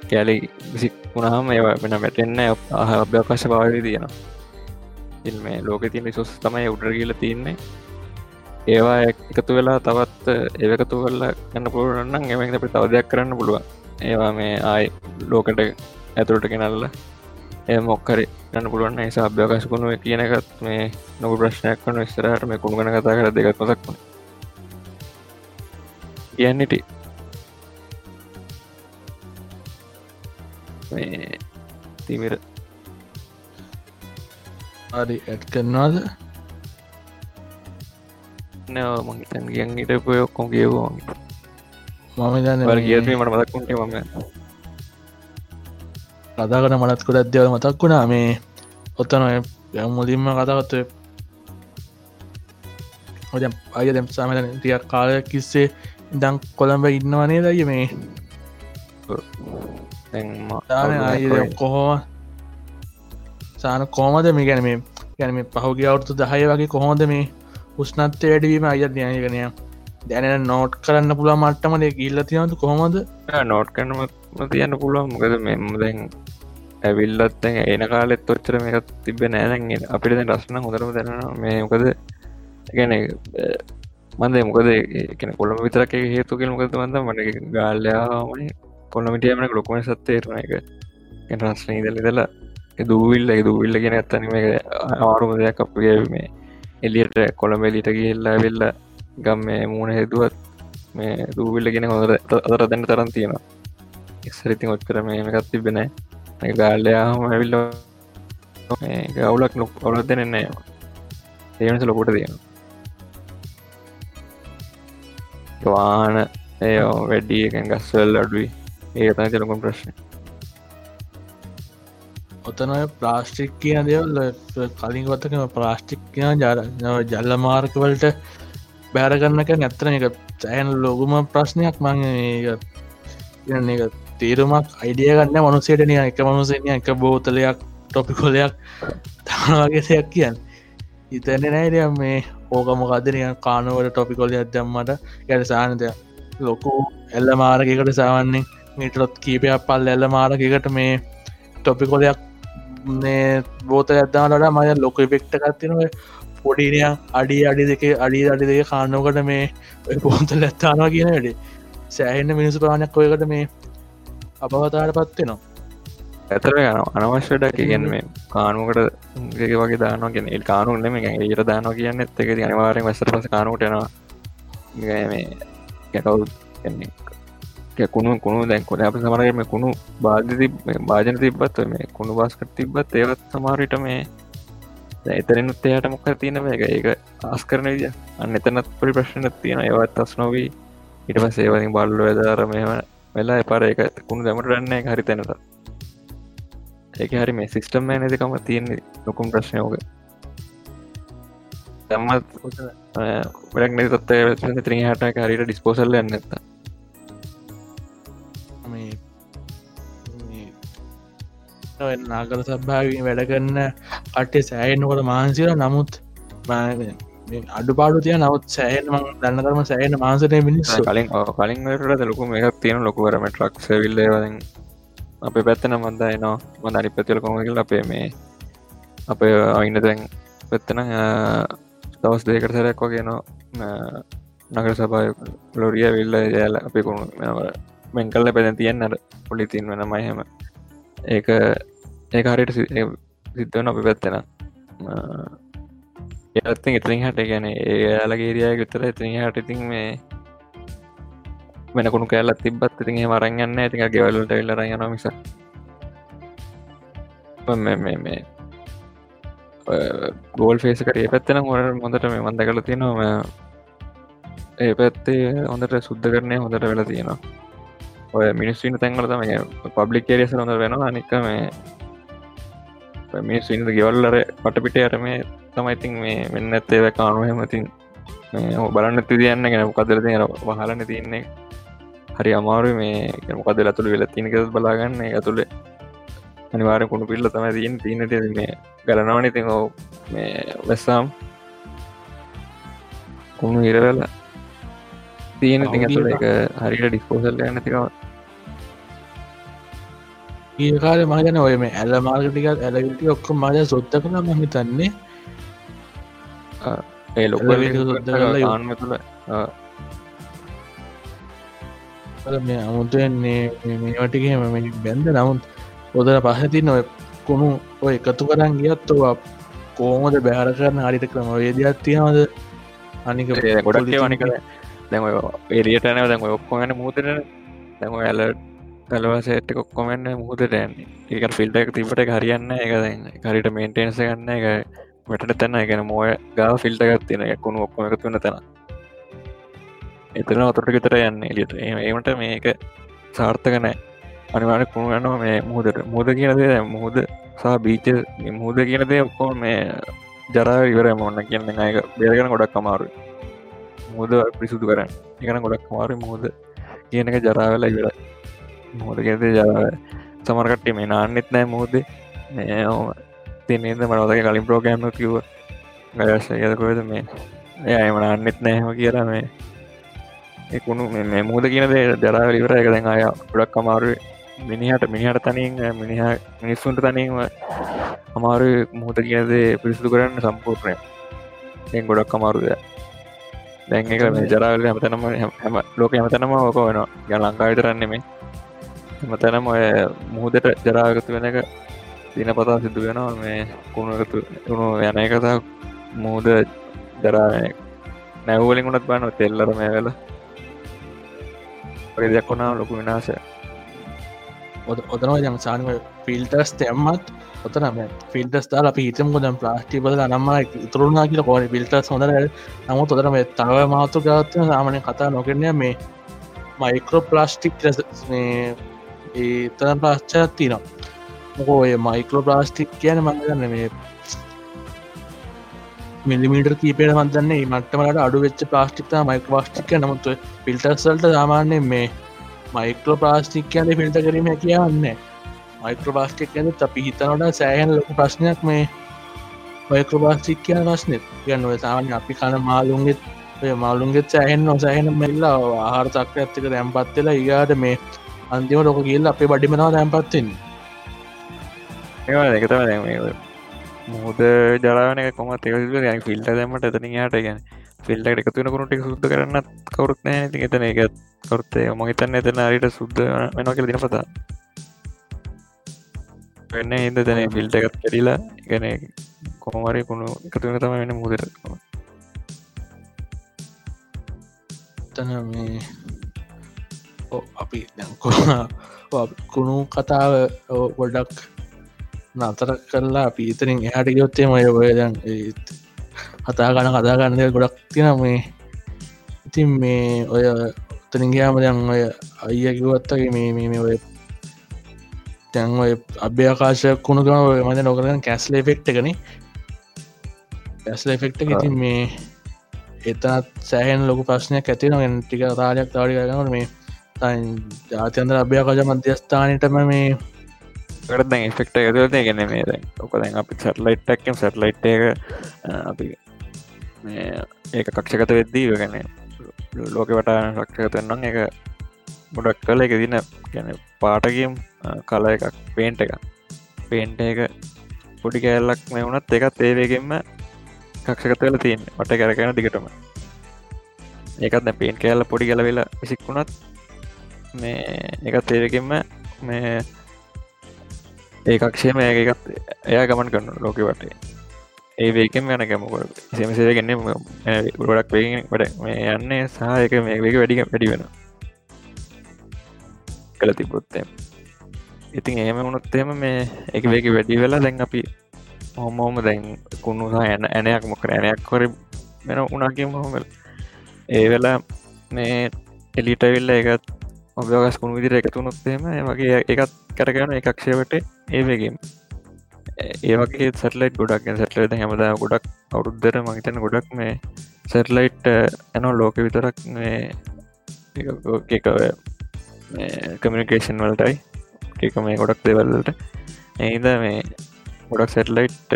කෑලි විසි වුණහම ඒවා වෙන මැටෙන්න අහ අභ්‍යකාශ භාවය තියෙනවා. ඉල් මේ ලෝක තියන සොස් තමයි උඩර කියල තියන්නේ. ඒවා එකතු වෙලා තවත් ඒවකතු වෙල්ලා ගන්න පුළුවන්න්න එමට අපි තවදයක් කරන්න පුළුවන්. ඒවා මේ ආයි ලෝකට ඇතුළට කෙනල්ල ඒ මොක්කරි ගන්න පුළුවන් නිසා අභ්‍යකාශකුණුව කියන එකත් මේ නොක ප්‍රශ්නයක් වන ස්තරට මේ කුණු ගන කතා කර දෙගත් මසක් වන කියන්නට මේ තිමිර. හරි ඇත් කරනවාද? නෑ මංතන් ගියන් ඉටපය ඔක්කොම් කියවෝ මම දන්න කියීමට මතක්කුන්ට මම. කතාකට මනත්කොට අධ්‍යවල මතක් වුණා. මේ ඔත්තන මුලින්ම කතාගත්ත ඔය අය දෙම් සාමන ටියක් කාලයක් කිස්සේ ඉදං කොළඹ ඉන්නවනේ දය මේ අය කොහෝ සාන කෝමද මේ ගැන මේ ගැන මේ පහුගේ අවුත්තු දහය වගේ කොහොද මේ උස්නත්ය වැඩවීම අය ඥායකනය දැන නෝට් කරන්න පුළා මට්ටමට ගිල්ල තියනතු කොහොමද? නෝට් කරනම තියන්න පුළුවන්. මොකද මෙම දැන් ඇවිල්ලත් එන කාලෙත් ඔච්චර මේක තිබ නෑනගේ අපිට දැන් රස්න හොඳරම දැන මේ මොකද? ගැන මන්ද මොකද එකන කොළම විතරක හේතුකෙන මොකද මන්ද මට ගාල්ලයාම කොළමිටියමන ලොකොම සත්තේරන එක රස්න ඉදල දෙලා දූවිල්ල දූවිල්ල ගෙන ඇත්තනීම ආරුම දෙයක් අපගේ මේ එලියට කොළඹෙලිට ගිල්ලා වෙල්ල ගම් මේ මූුණ හෙදුවත් මේ දූවිල්ලගෙන හොඳ අදර දැන්න තරන් තියෙනවා එක්සරිතින් ඔච්චර මේකත් තිබෙන ගාල්ලයාහම ඇවිල්ල ගවුලක් නොක් ඔලත් දෙනන්නේ ඒනස ලොකොට තියෙනවා වාන ඒ වැඩ්ඩිය එකෙන් ගස්වල් අඩුයි. ඒ තන චලකුම් ප්‍රශ්න. ඔතන ප්ලාස්ටික් කියන දෙවල් කලින් ගොත්තකම ප්ලාස්ටික් කියන ජර ජල්ල මාර්කවලට බෑරගන්නක නැත්තන එක සෑන් ලොගුම ප්‍රශ්නයක්. මං එක තේරුමක් අයිඩිය ගන්න මනුසේටනය එක මනුසේනය එක බෝතලයක් ටොපිකොලයක් තනවාගේ දෙයක් කියන්න. හිතන්න නෑරය මේ ඕක මොකදනය කානුවට ටොපිකොල අදම්මට ගැට සානතය ලොකු එල්ල මාරකකට සාවන්නේ මිටලොත් කීපයක් පල් එල්ල මාරකකට මේ ටොපිකොලයක් බෝත ඇදදානට මය ලොක පෙක්ට කත්තිනව පොඩිනය අඩි අඩි දෙක අඩි අඩි දෙක කාන්නෝකට මේ පොන්තල ඇත්තානවා කියන වැඩේ. සෑහෙන්න මිනිසු ප්‍රාණයක් ඔයකට මේ අපවතාට පත්වෙනවා ඇතර යන අනවශ්‍යඩක් ඉගෙන් මේ කානුවකට ගේ වගේ දානවා ගෙන ඒ කානු නෙම ඒර දානවා කියන්න. එත් එක අනිවාරෙන් වස්සර පස කානුටනවා මේ ගැකවුත් කියන්නේ කුණු කුණු දැන්කොට අප සමරගම කුණු බාධ භාජන තිබත් මේ කුණු බාස්කට තිබත් ඒවත් සමාරිට මේ එතරනුත් එයාට මොක්ක තියෙන එක ඒක ආස්කරන විදිය අන්න එතනත් පොඩි ප්‍රශ්න තියෙන ඒවත් අස් නොවී. ඉට පස් ඒවලින් බල්ලු වෙදාර මෙම වෙලා එපාර එක කුණු දැමට රන්න. හරි තැනත ඒක හරි මේ සිිස්ටම් නදකම තියෙන්නේ ලොකුම් ප්‍රශ්නයෝක දැම්මත් වැඩක් නැ තත්ත ත්‍රී හට හරිට ඩිස්පෝසල්ල යන්න ඇත්ත නාගර සභාව වැඩ කරන්න අටේ සෑයනකොට මාන්සිර නමුත් අඩු පාඩු තිය නවත් සෑහන දන්න කරම සෑහන මාසනය මිනිස් කලින් කලින් ට ලොකු එකක් තියෙන ලොකුවරම ට්‍රක් විල්ලවලින් අපේ පැත්තන මන්දයි නවා මඳ අනි පැතිල කොමකල් අපේ මේ අපේ අයින්න දැන් පැත්තන දවස් දෙකට සැරැක් වගේ නවා නගර සභාය ලොරිය විල්ල යාල අපි කුණු මෙන් කල්ල පැද තියන්නට පොලි තින් වෙන මයහෙම ඒක ඒ හරියට සිද්ධවන අපි පැත්තෙන ඒත්ති ඉතින් හට ගැන ඒ යාලගේරයා විතර ඉතින් හට ඉතින් මේ වෙනකුණු කෑල්ල තිබත් ඉතින් මරගන්න ඇතික ගෙවලට වෙල්ල රයන මිස. මේ ගෝල් ෆේස කරේ පැත්තෙන හොට මොඳට මේ මන්ද කල තියෙනවා ඒ පැත්තේ හොඳට සුද්ද කරනය හොඳට වෙලා තියෙනවා. ඔය මිනිස්සින තැන්වල තම පබ්ලික් ඒරියස හොඳ වෙන අනික මේ මිනිස්සිනද ගෙවල්ලර පටපිට අර මේ තමයිඉතින් මේ වෙන්න ඇත්තේව කානුවහමතින් බලන්න තිදියන්න ගැන කදර තියෙන වහලන්න තියන්නේ. හරි අමාරු මේ මොකද ඇතුළ වෙලා තිනක බලාගන්න. ඇතුළේ අනිවාර කුණු පිල්ල තම තියෙන් තිනට මේ ගලනවන ඉතින් හෝ මේ වෙස්සාම් කුණු හිරවෙලා තියෙන ති ඇතුළ එක හරිට ඩිස්පෝසල් යන්න තිකව ඒකාල මගන ඔය මේ ඇල්ල මාර්ගටිකත් ඇලවිටි ඔක්කො මජ සොත්ත කළ මහිතන්නේ ඒ ලොක ආන්ම තුළ මේ අමුතුවන්නේ මේවටිකම බැන්ද නමුත් ඔොදර පහති නොය කුණු ඔය එකතු කරන් ගියත්තුවා කෝමද බෑර කරන්න හරිත ක්‍රම වේදයක් තියනවද? අනික ගොඩක් වනික දැම එරියටනව දැම ඔක්කොගන්න මුූතර දැම ඇල කලවසට කොක්කොමන්න මුහදට ඒක ෆිල්ට එක තිබට හරියන්න එක හරිට මේන්ටේන්ස ගන්න එක වැට තැන්න එකන මෝය ගා ෆිල්ට ගත්තින කුණු ඔක්කොම එකතු වන්න තැන එතන ඔතට ගෙතර යන්න. එලියට ඒමට මේක සාර්ථක නෑ. අනිවාට කුණු ගන්නවා මේ මුහදට මුද කියනදේ මුහද සහ බීච මුහද කියනදේ ඔක්කෝ මේ ජරා ඉවර මොන්න කියන්න එක බේරගෙන ගොඩක් අමාරු මුද පිරිසුදු කරන්න. එකන ගොඩක් අමාරු මුහද කියනක ජරාවෙල ඉවර මුහද කියද ජරාව සමරකට්ටි මේ නාන්නෙත් නෑ මුහද. තිනද මනවතක කලින් ප්‍රෝගෑම කිව්ව. ගයශ යදකොද මේ? එයම නාන්නෙත් නෑම කියලා මේ එකුණු මේ මුහද කියනදේ ජරාව ඉවර එක දැන් අය ගොඩක් අමාරු මිනිහට මිනිහට තනින් මිනිහ මිනිස්සුන්ට තනින්ම අමාරු මුහද කියනදේ පිරිසිදු කරන්න සම්පූර්ණය. එ ගොඩක් අමාරුද? දැන් එක මේ ජරාවල හැමතනම හැම ලෝක හැමතනම ඕක වෙනවා. ගැ ලංකාවිතරන්නෙමේ හැමතැනම ඔය මුහදට ජරාගතු වෙන එක දින පතා සිදු වෙනවා. මේ කුණුගතු උුණු යන එකතා මුහද ජරා නැව්වලින් උනත් බන්න තෙල්ලර මේ වෙලා ඔය දෙයක් වුණා ලොකු විනාශ ඔතනව යම් සානක ෆිල්ටර්ස් තෙම්මත් ඔතනම ෆිල්ටස් දාල අපි හිතම ගොදම් ප්ලාස්ටිබල නම්ම ඉතුරුණා කියල කෝන පිල්ටස් හොඳ නමුත් තොතරම තව මාතු ගත්ව සාමනය කතා නොකරනය මේ මයිකරෝ ප්ලාස්ටික් ඒතරම් පාශ්චාත් තිනවා මොකෝ ඔය මයිකලෝ ප්ලාස්ටික් කියන මගන්න මේ මිලිමිට කීපයට මදන්නේ මටමට අඩු වෙච්ච ප්ලාස්ටික්ත මයික වාස්ටික නමුත් පිල්ටර්සල්ට සාමාන්‍යය මේ මයිකලෝ ප්ලාස්ටික් කියන්න පිල්ට කරීම කියන්න මයික්‍රෝපාස්ටික් ඇද අපි හිතනට සෑහන් ලොක ප්‍රශ්නයක් මේ මයික්‍රෝපාස්ටික් කියන ප්‍රශ්නෙත් ගන්න ඔය සාමාන්‍ය අපි කන මාලුන්ගෙත් ඔය මාලුන්ගෙත් සෑහෙන් නොසෑහෙන මෙල්ලා ආහාර තක්ක ඇත්තක දැම්පත්වෙලා ඒගාට මේ අන්තිම ලොක කියල්ල අපේ බඩිමනාව දැම්පත්වෙන්නේ ඒ එකතම දැ මුහද ජලාන කොම තෙක ෆිල්ට දැමට එතන යාට ගැන ෆිල්ට එකතුන කරුට සුද්ද කරන්න කවරුත් නෑ. ති එතන එක කොරත්තේ මහිතන්න එතන අරිට සුද්ද වෙන කියල දින පතා වෙන්න හිද තැන ෆිල්ට එකත් කැඩිලා ගැන කොමරි කුණු එකතුන තම වෙන මුදර තන මේ අපි කුණු කතාව ගොඩක් නතර කරලා අපි ඉතරින් එහට ගයොත්තේ මය ඔය දැන් කතා ගන කතා ගන්නය ගොඩක් තින මේ. ඉතින් මේ ඔය උතරින්ගයාම දැන් ඔය අයිය කිවත්තගේ මේ මේ ඔය තැන් ඔය අභ්‍යකාශ කුණු ගම මද නොකරන කැස්ල ෆෙක්ට එකන. කැස්ල ෆෙක්ට ඉතින් මේ එතත් සෑහන් ලොකු ප්‍රශ්නයක් ඇති නො ටික තාලයක් තාඩි ගනට මේ ජාතියන්දර අභ්‍යකාශ මධ්‍යස්ථානයටම මේ කට දැන් ෆෙක්ට ඇතුලත ගෙන මේ දැන් ඔක දැන් අපි සැටලයිට් ක්කම් සැටලයිට් එක අපි ඒක කක්ෂකත වෙද්දී ගැන ලෝක වටා රක්ෂකත වෙන්නම් එක ගොඩක් කල එක දින ගැන පාටගම් කල එකක් පේන්ට එක පේන්ට එක පොඩි කෑල්ලක් මේ වුණත් එකත් ඒවගෙන්ම කක්ෂකත වෙල තියෙන් වට කැරකෙන දිගටම ඒකත් පේන් කෑල්ල පොඩි කලවෙලා විසික් වුණත් මේ එකත් ඒවගෙන්ම මේ ඒකක්ෂයම ඒකත් එයා ගමන් කරන්න ලෝක වටේ. ඒ වේකෙන් යන කැමක සෙමසර ගන්න ගොඩක් වේ වැඩ මේ යන්නේ සහ එක මේ වේක වැඩික වැඩි වෙන කළ තිබොත්තේ ඉතින් ඒම වුණොත්තේම මේ එක වේක වැඩි වෙලා දැන් අපි හොමෝම දැන් කුණුසා ඇන ඇනයක් මොකර ඇනයක් හොර වෙන උනාකිම හොමල් ඒ වෙලා මේ එලිට වෙල්ල එකත් ඔබගස් කුණු විදිර එකතුනොත්තේම වගේ එකත් කරගන එකක්ෂයවට ඒවගේම් ඒ වගේ සැටලයිට් ගොඩක් සැටලට හැමදා ගොඩක් අවුරුද්දර මහිතන ගොඩක් මේ සැටලයිට් ඇනෝ ලෝක විතරක් මේ එකව කමිනිකේෂන් වලටයි. එක මේ ගොඩක් දෙවල්ලට එහිද මේ ගොඩක් සැටලයිට්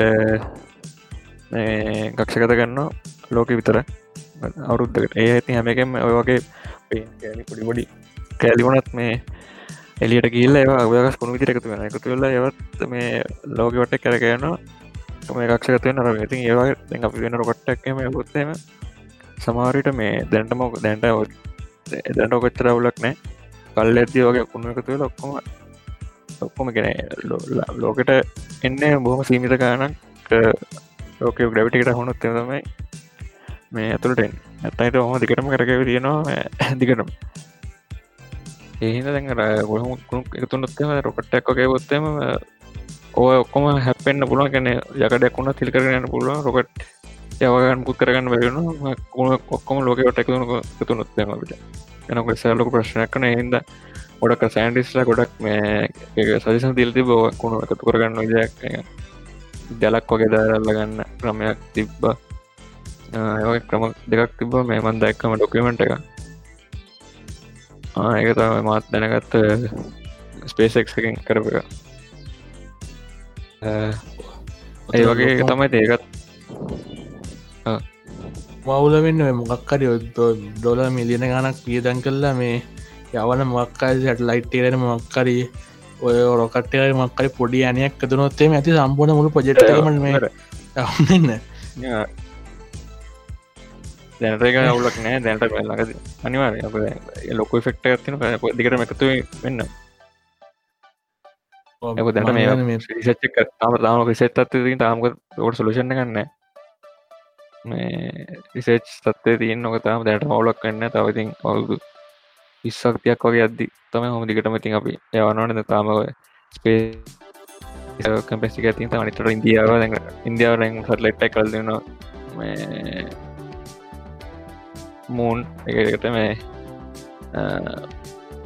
ගක්ෂකත ගන්න ලෝක විතර අවුරුද්ධකට ඒ ඇති හැමකම ඔය වගේ පේ පොඩි පොඩි කෑලිවුණත් මේ එලියට කියල්ල ඒවා අවයගස් කුණු විතර එකතු වෙන එකතු වෙල්ල ඒවත් මේ ලෝකවට කරගයනවා මේ එකක්ෂකතය නර ඉතින් ඒවා දැ අපි වෙන රොකට්ටක්ම ගොත්තම සමාරිට මේ දැන්ටමෝක දැන්ට දැන්ට කොච්චර අවුලක් නෑ කල් ඇති වගේ කුණු එකතු වෙල ඔක්කොම ඔක්කොම ගෙන ලෝකට එන්න බොහොම සීමිත ගානක්. ලෝක ග්‍රවිටිකට හොුණුත් තමයි මේ ඇතුළට ඇත්තයිට හොම දිකටම කරකව තියෙනවා. දිකටම ඒහිද දැන් ගොහම එකතුනොත්තම රොකට්ටක් වගේ බොත්තම ඕය ඔක්කොම හැපෙන්න්න පුළුවන් කැන යකඩයක් වුණ තිල් කරගන්න පුළුවන් රොකට් යවගන්න පුත් කරගන්න බැරන කුණ ඔක්කොම ලෝකට එකතුන එකතුනොත්තමට එනක සෑලොක ප්‍රශ්නයක් කන හිද ගොඩක් සෑන්ඩිස්ලා ගොඩක් මේ සජසන් තිල්ති බව කුණු එකතු කරගන්න විදයක් ජලක් වගේ දාරල්ල ගන්න ක්‍රමයක් තිබ්බ ඒ ක්‍රම දෙකක් තිබ මේ මන් දැක්කම ඩොකමෙන්ට් එක ඒක තම මාත් දැනගත්ත ස්පේසෙක්කින් කරප එක. ඒ වගේ තමයි ඒකත් මවුලවෙන්න මොකක්කරි ඩොල මිලියන ගනක් පියදැන් කරලා මේ යවන මොක්කායි සැට ලයිට්ටේරෙන මොක්කරී ඔය රොකට්ටය මක්කරි පොඩි අනයක් තුනොත්තේ ඇති සම්පූර්ණ මුළු පොජෙට්ම මේ දැනටක අවුලක් නෑ දැනට ලඟ අනිවාර ලොක ෆෙක්ට ඇතින දිකට එකතු වෙන්න. දැන මේ ශච්චක තම තාම පිසෙත් අත්තිකින් තාමක ොට සලූෂණ ගන්න මේ රිසේච් තත්වේ තියෙන් නොක තාම දැනට මවුලක් කන්න තවතින් අවුදු විස්සක්තියක් වගේ අද්දි තම හොම දිගටම ඉතින් අපි යවනවනද තාමව ස්පේ කම්පෙස්ටික ඇතින් තමනිට ඉන්දියාව ඉන්දියාවරෙන් සටලෙට්ට කල්දන මූන් එකට මේ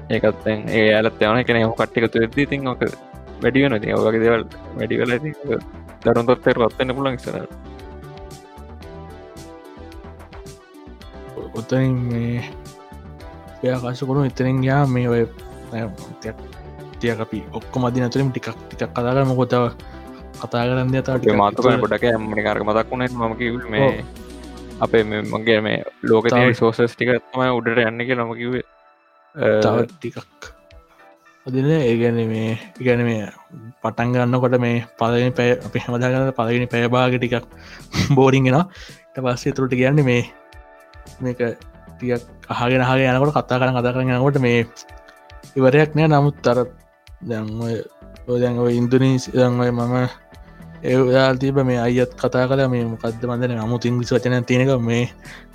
ඒකත්තෙන් ඒ ඇලත් යන කෙන හු කට්ටිකතු ඇද තින් ඕක වැඩිය නොති ඔගේ දෙවල් වැඩි කල ඇති දරුන් තොත්තර පත්වන්න පුලන් ඉස්සර ඔතනින් මේ ආකාශකරුණු එතනින් යා මේ ඔය තිය අපි ඔක්කො මදි නතුරින් ටිකක් ටිකක් කදාගර මොකොතව කතා කරන්න ත මාතුක ගොඩක ඇමනි කාරක මතක් වුණේ මමකිව මේ අපේ මගේ මේ ලෝක සෝසස් ටික තමයි උඩට යන්න කිය නොම කිවේ තව ටිකක්. අදින ඒගැන මේ ඉගැන මේ පටන් ගන්නකොට මේ පලනි පැය අපි හමදාගන්න පලගෙන පැයභාග ටිකක් බෝරින්ගෙන ට පස්සේ තුරට කියන්න මේ මේක ටියක් අහගෙන හගේ යනකොට කතා කරන කතා කරන යනකොට මේ ඉවරයක් නෑ. නමුත් තර දැන් ඉන්දුනී දංවයි මම ඒදා තිබ මේ අයත් කතා කල මේ මොකක්ද මන්දන නමුත් ඉංග්‍රිස් වචන තියෙනක මේ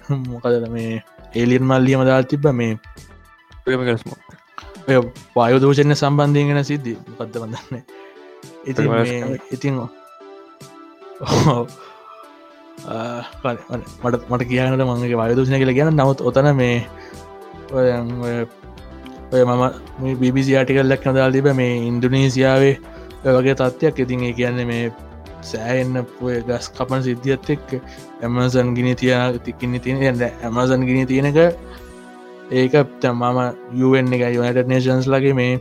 මොකද මේ ඒලියන් මල්ලියම දාල් තිබ මේ ගස්ම ඔය වායු දෝෂණය සම්බන්ධයගෙන සිද්ධි. පත්ත බඳන්න ඉති ඉතින් මට මට කියනට මගේ වායදෝෂණය කියල ගැන නමුත් ඔතන මේ ඔය මම බිසි ආටිකල්ලක් නදාල් තිබ මේ ඉන්දුනීසියාවේ වගේ තත්ත්වයක්. ඉතින් ඒ කියන්නේ මේ සෑන්න පුය ගස් කපන සිද්ධියත් එක් ඇමසන් ගිනි තිය තිකින්න තියෙන ඇමසන් ගිනි තියෙනක ඒක මම යුවෙන් එක යුනට නේෂන්ස් ලගේ මේ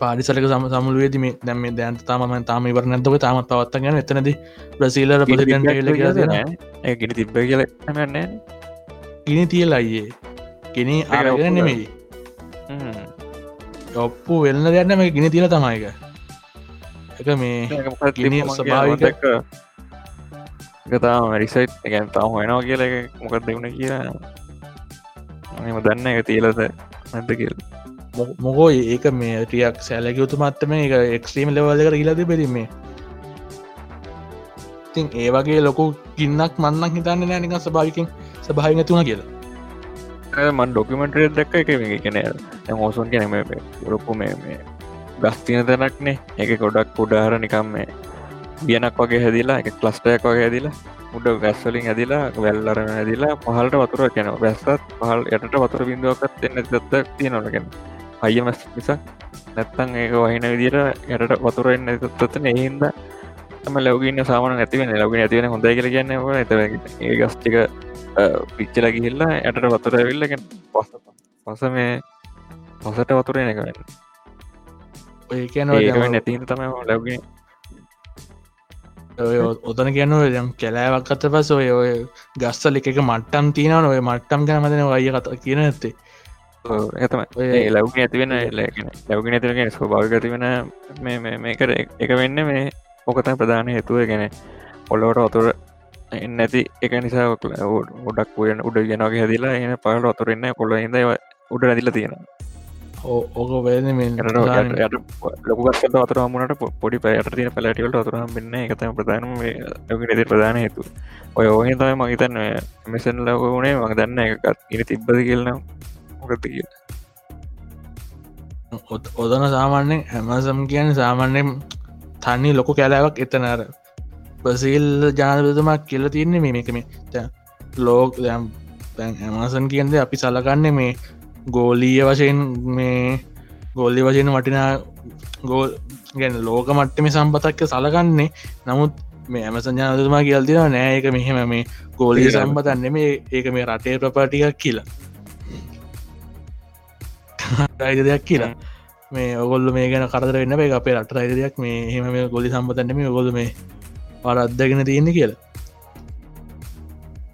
පාරිසලක සම සමුළුවේද මේ දැම දැන් තාම තාම ඉවර නැතක තාමත් පවත්ත ගැන එතනද ප්‍රසීලර ගිනි තිබ්බ කියල නන්න ගිනි තියල අයියේ ගෙන අරගෙන නෙමෙයි. ඔප්පු වෙල්න්න දෙන්න මේ ගිනි තිල තමයික එක මේ ස්භාවික තාම රිසයිට් එකන් තාම හොයනවා කියල මොකක් දෙවුණ කියලා එම දන්න එක තියලද නැද කියල මොකෝ ඒක මේ ටියක් සැලක යුතුමත්තම එක එක්ස්ට්‍රීම ලෙවල්ලක ඉලද බෙරීමේ ඉතින් ඒ වගේ ලොකු ගින්නක් මන්නක් හිතන්න නෑනික සභාවිකින් සභාවික තුන කියලා මන් ඩොකමෙන්ට්‍රේ දක්ක එක කෙන හෝසුන් කෙනම රොපු මේ මේ ගස්තින තැනක්නේ එක ගොඩක් කුඩාර නිකම් මේ බියනක් වගේ හැදිලා එක කලස්ටයක් වගේ හැදිලා උඩ වැස්වලින් ඇදිලා වැල්ලරන ඇදිලා පහලට වතුර කැන වැස්සත් පහල් යටට වතුර බිඳුවකත් එන්න දත්ත තියෙනවගෙන අය මැස් නිසා. නැත්තන් ඒක වහින විදිර යටට වතුරෙන් තත්තන එහින්ද තම ලවගන්න සාමන නැතිවෙන ලවගෙන ඇතිවෙන හොඳ කියල කියන්න ඇත ඒ ගස්ටික පිච්චල ගිහිල්ලා යටට වතුර ඇවිල්ලගෙන් පස පස මේ පසට වතුරෙන එකවෙන්න ඔය කියන නැතින් තම ලවගෙන ඔතන කියන්න යම් කැලෑවක් අත පස ඔය ඔය ගස්සල එක මට්ටම් තියන ඔය මට්ටම් ගැන මදන අය කත කියන ඇත්තේ ඇතම ලව්ග ඇතිවෙන ලැවගෙන ඇතිලගෙන ස්වභාව ඇතිවෙන මේකර එක වෙන්න මේ ඕකතයි ප්‍රධාන හේතුව ගැන ඔල්ලෝට ඔතුර නැති එක නිසා උඩක් වයන උඩ ගෙනගේ හැදිලා එන පහල ඔතුරන්න කොල්ල ඉද උඩ ඇදිල තියෙනවා ඕක වැද ලොකත් අතර මුණට පොඩි පයට තින පැලටිවලට අතුරහම් වෙන්න එකතම ප්‍රධානම ලොකනෙති ප්‍රධාන හේතු ඔය ඕහ තම මහිතන්න මෙසන් ලව වනේ මඟ දන්න එකත් ඉනි තිබ්බද කියලනම් මොකත කිය ඔදන සාමාන්‍යෙන් හැමසම් කියන සාමාන්‍යෙන් තන්නේ ලොකු කැලාවක් එතනර ප්‍රසිල් ජානපතුමක් කියල තියන්නේ මේ මේකම ලෝක දැම් ඇමසන් කියන්ද අපි සලකන්නේ මේ ගෝලීය වශයෙන් මේ ගොල්ලි වශයෙන් වටිනා ගෝල් ගැන ලෝක මට්ටම සම්පතක්ක සලකන්නේ. නමුත් මේ ඇමසන් ජනතුමා කියල්තින නෑ එක මෙහෙම මේ ගෝලී සම්පතන්න මේ ඒක මේ රටේ ප්‍රපාටිකක් කියලා. රයිද දෙයක් කියලා. මේ ඔගොල්ල මේ ගැන කරදර වෙන්න මේ අපේ රට රයිද දෙයක්. මේ හෙම මේ ගොලි සම්පතන්න මේ ගොල මේ පරත්දගෙන තියෙන්නේ කියලා.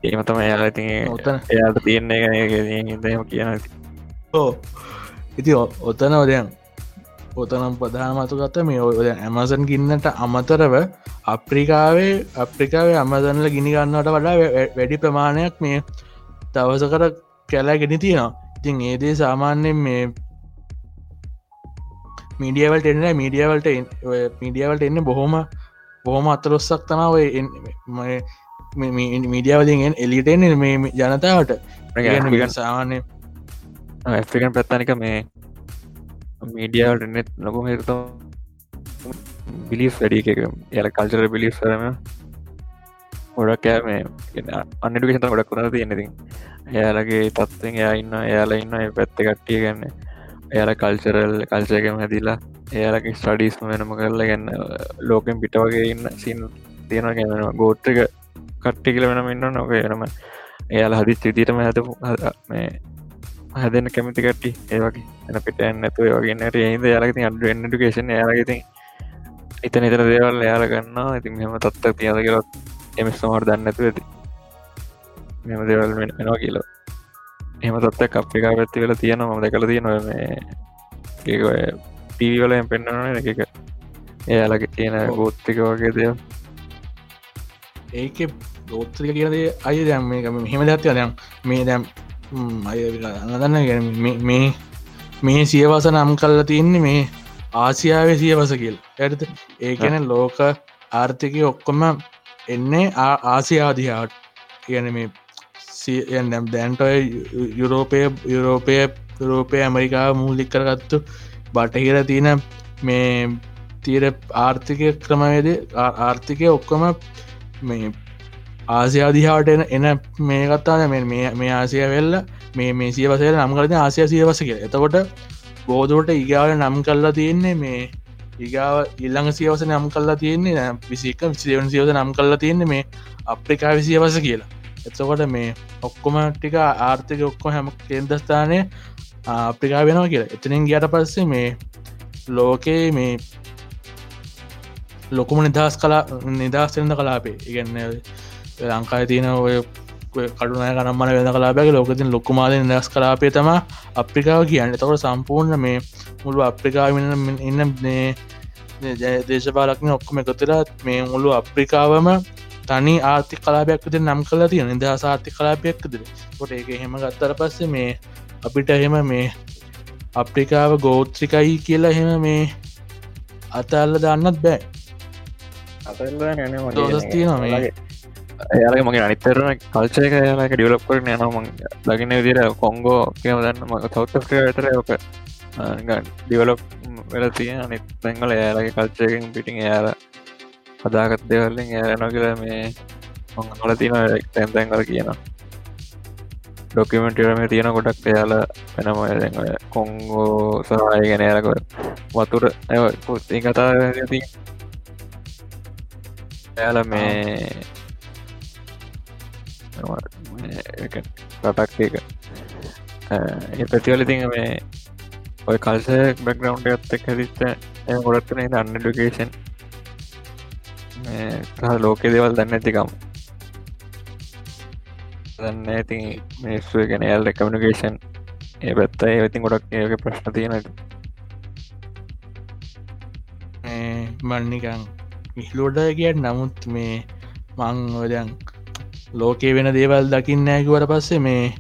ඒම තම යාලා ති එයාට තියන්නේ දම කියන ඕ ඉති ඔතන ඔදයන් ඔතනම් ප්‍රධානමතුගත මේ ඔය ඇමසන් ගින්නට අමතරව අප්‍රිකාවේ අප්‍රිකාවේ අමදන්නල ගිනි ගන්නට වඩා වැඩි ප්‍රමාණයක් මේ දවස කර කැලා ගෙන තියෙනවා. ඉතින් ඒදේ සාමාන්‍යෙන් මේ මීඩියවලට එන්න මීඩියවලට මීඩියවලට එන්න බොහොම බොහොම අත්තලොස්සක් තමාව මීඩියාවලින් එලිටෙන් මේ ජනතාවට. සාමාන්‍ය ඇෆ්‍රිකන් පැත්තනික මේ මීඩියාවට නෙත් නොකුම හිරත බිලිස් වැඩි එක එල කල්චර බිලිස් කරම ගොඩක් කෑ මේ අන්නඩුකේෂත ගොඩක් කරන තියෙනෙති එයාලගේ තත්වෙන් එයා ඉන්න එයාලා ඉන්න පැත්ත කට්ටිය ගන්න එයාල කල්චරල් කල්චයකම හැදිලා එයාලගේ ස්ටඩීස්ම වෙනම කරලා ගන්න ලෝකෙන් පිට වගේ ඉන්න සින් තියෙන ගැෙනවා ගෝට්‍රික කට්ටි කියල වෙනම ඉන්න නොක වෙනම එයාල හදිස් විදිටම හැත මේ හැදන්න කැමති කට්ටි ඒවගේ එන පිටන් නැතුව වගේන්නට ඒද යාලගති අඩ ඩුකේෂන් යාලගති ඉත නිතර දේවල් යාල ගන්නවා. ඉතින් මෙම තත්ත තියද කියලත් එම සමහට දන්න ඇතු ඇති. මෙම දේවල් වෙනවා කියලා. එම තත්ත අපිකා පැත්ති වෙල තියෙන ම දෙකල තියෙනව මේ ටීවලෙන් පෙන්න්නන එක එයාලගේ තියෙන ගෝත්තික වගේ දෙය ඒක ගෝත්‍රික කියනදේ අය දැම් මේක මෙහෙම දත්ය දැම් මේ දැම් අදන්න ගැන මේ මේ සියවස නම් කල්ල තියන්නේ මේ ආසියාව සියවස කියල්. ඇත ඒකැන ලෝක ආර්ථිකය ඔක්කොම එන්නේ ආසියාදිහාට කියන මේ නම් දැන්ටොය යුරෝපය යුරෝපය යුරෝපය ඇමරිකාව මූලික් කරගත්තු බටහිර තියන මේ තීර ආර්ථිකය ක්‍රමවේද ආර්ථිකය ඔක්කොම මේ ආසියාදිහාට එන එන මේ කත්තාන මේ ආසිය වෙල්ල මේ මේ සියවසය නම් කරන ආසිය සියවස කිය එතකොට බෝධුවට ඉගාව නම් කල්ලා තියෙන්නේ මේ ඒගාව ඉල්ළඟ සියවස නම් කල්ලා තියෙන්නේ විසික විසිදවන සියවස නම් කල්ලා තියෙන්නේ මේ අප්‍රිකා විසියවස කියලා. එතකොට මේ ඔක්කොම ටික ආර්ථික ඔක්කො හැම කේන්දස්ථානය අප්‍රිකා වෙනවා කියලා. එතනින් ගියට පස්සේ මේ ලෝකයේ මේ ලොකුම නිදහස් කලා නිදහස්වෙන්ද කලාපේ. ඉගන්න ලංකාය තියෙන ඔය කටුනය කනම්මන වෙන කලාබැක ලෝකතින් ලොකුමාද නිදස් කලාපේ තම අප්‍රිකාව කියන්න. තකොට සම්පූර්ණ මේ මුළු අප්‍රිකාව ඉන්න දේශපාලක්න ඔක්කොම එකතුලා මේ මුළු අප්‍රිකාවම තනි ආර්ථික කලාපයක් ද නම් කලා තියෙන නිදහස් ආර්ථික කලාපයක් ද ොට එක හෙම ගත්තර පස්සේ මේ අපිට එහෙම මේ අප්‍රිකාව ගෝත්‍රිකයි කියලා එහෙම මේ අතල්ල දන්නත් බෑ. දෝසස් තියෙන මේ එයාලගේ මගේ අනිතරන කල්චයක යාලක ඩියලප් කරන යනම ලගින විදිර කොංගෝ කියම දන්න මක සෞත ටර ඕක ඩිවලොප් වෙල තියෙන අනි තැංගල එයාලගේ කල්චයකින් පිටිං එයාල හදාගත් දෙවල්ලින් එයාල නොකල මේ මොල තින තැන් තැන්ගල කියන ඩොකමෙන්ටරම තියෙන ගොඩක් එයාල වෙනම කොංගෝ සහය ගැන යාලක වතුර ඇ පුත්ති කතා එයාල මේ රටක් එක ඒ පැතිවල තිං මේ ඔය කල්ස බැක්ග්‍රවන්් ඇත්තක් හැදිස්ත ගොඩත්න දන්න ඩුකේෂන් ලෝකෙ දෙවල් දන්න ඇතිකම් දන්න ඇති මිනිස්සුව ගැන ඇල් කමිනිකේෂන් ඒ පැත්ත ඒ ඉතින් ගොඩක් ඒක ප්‍රශ්න තියෙනට මන්නිකං විහිලෝඩ කියට නමුත් මේ මං ඔදයන් ලෝකේ වෙන දේවල් දකින්න ඇකිවට පස්සේ මේ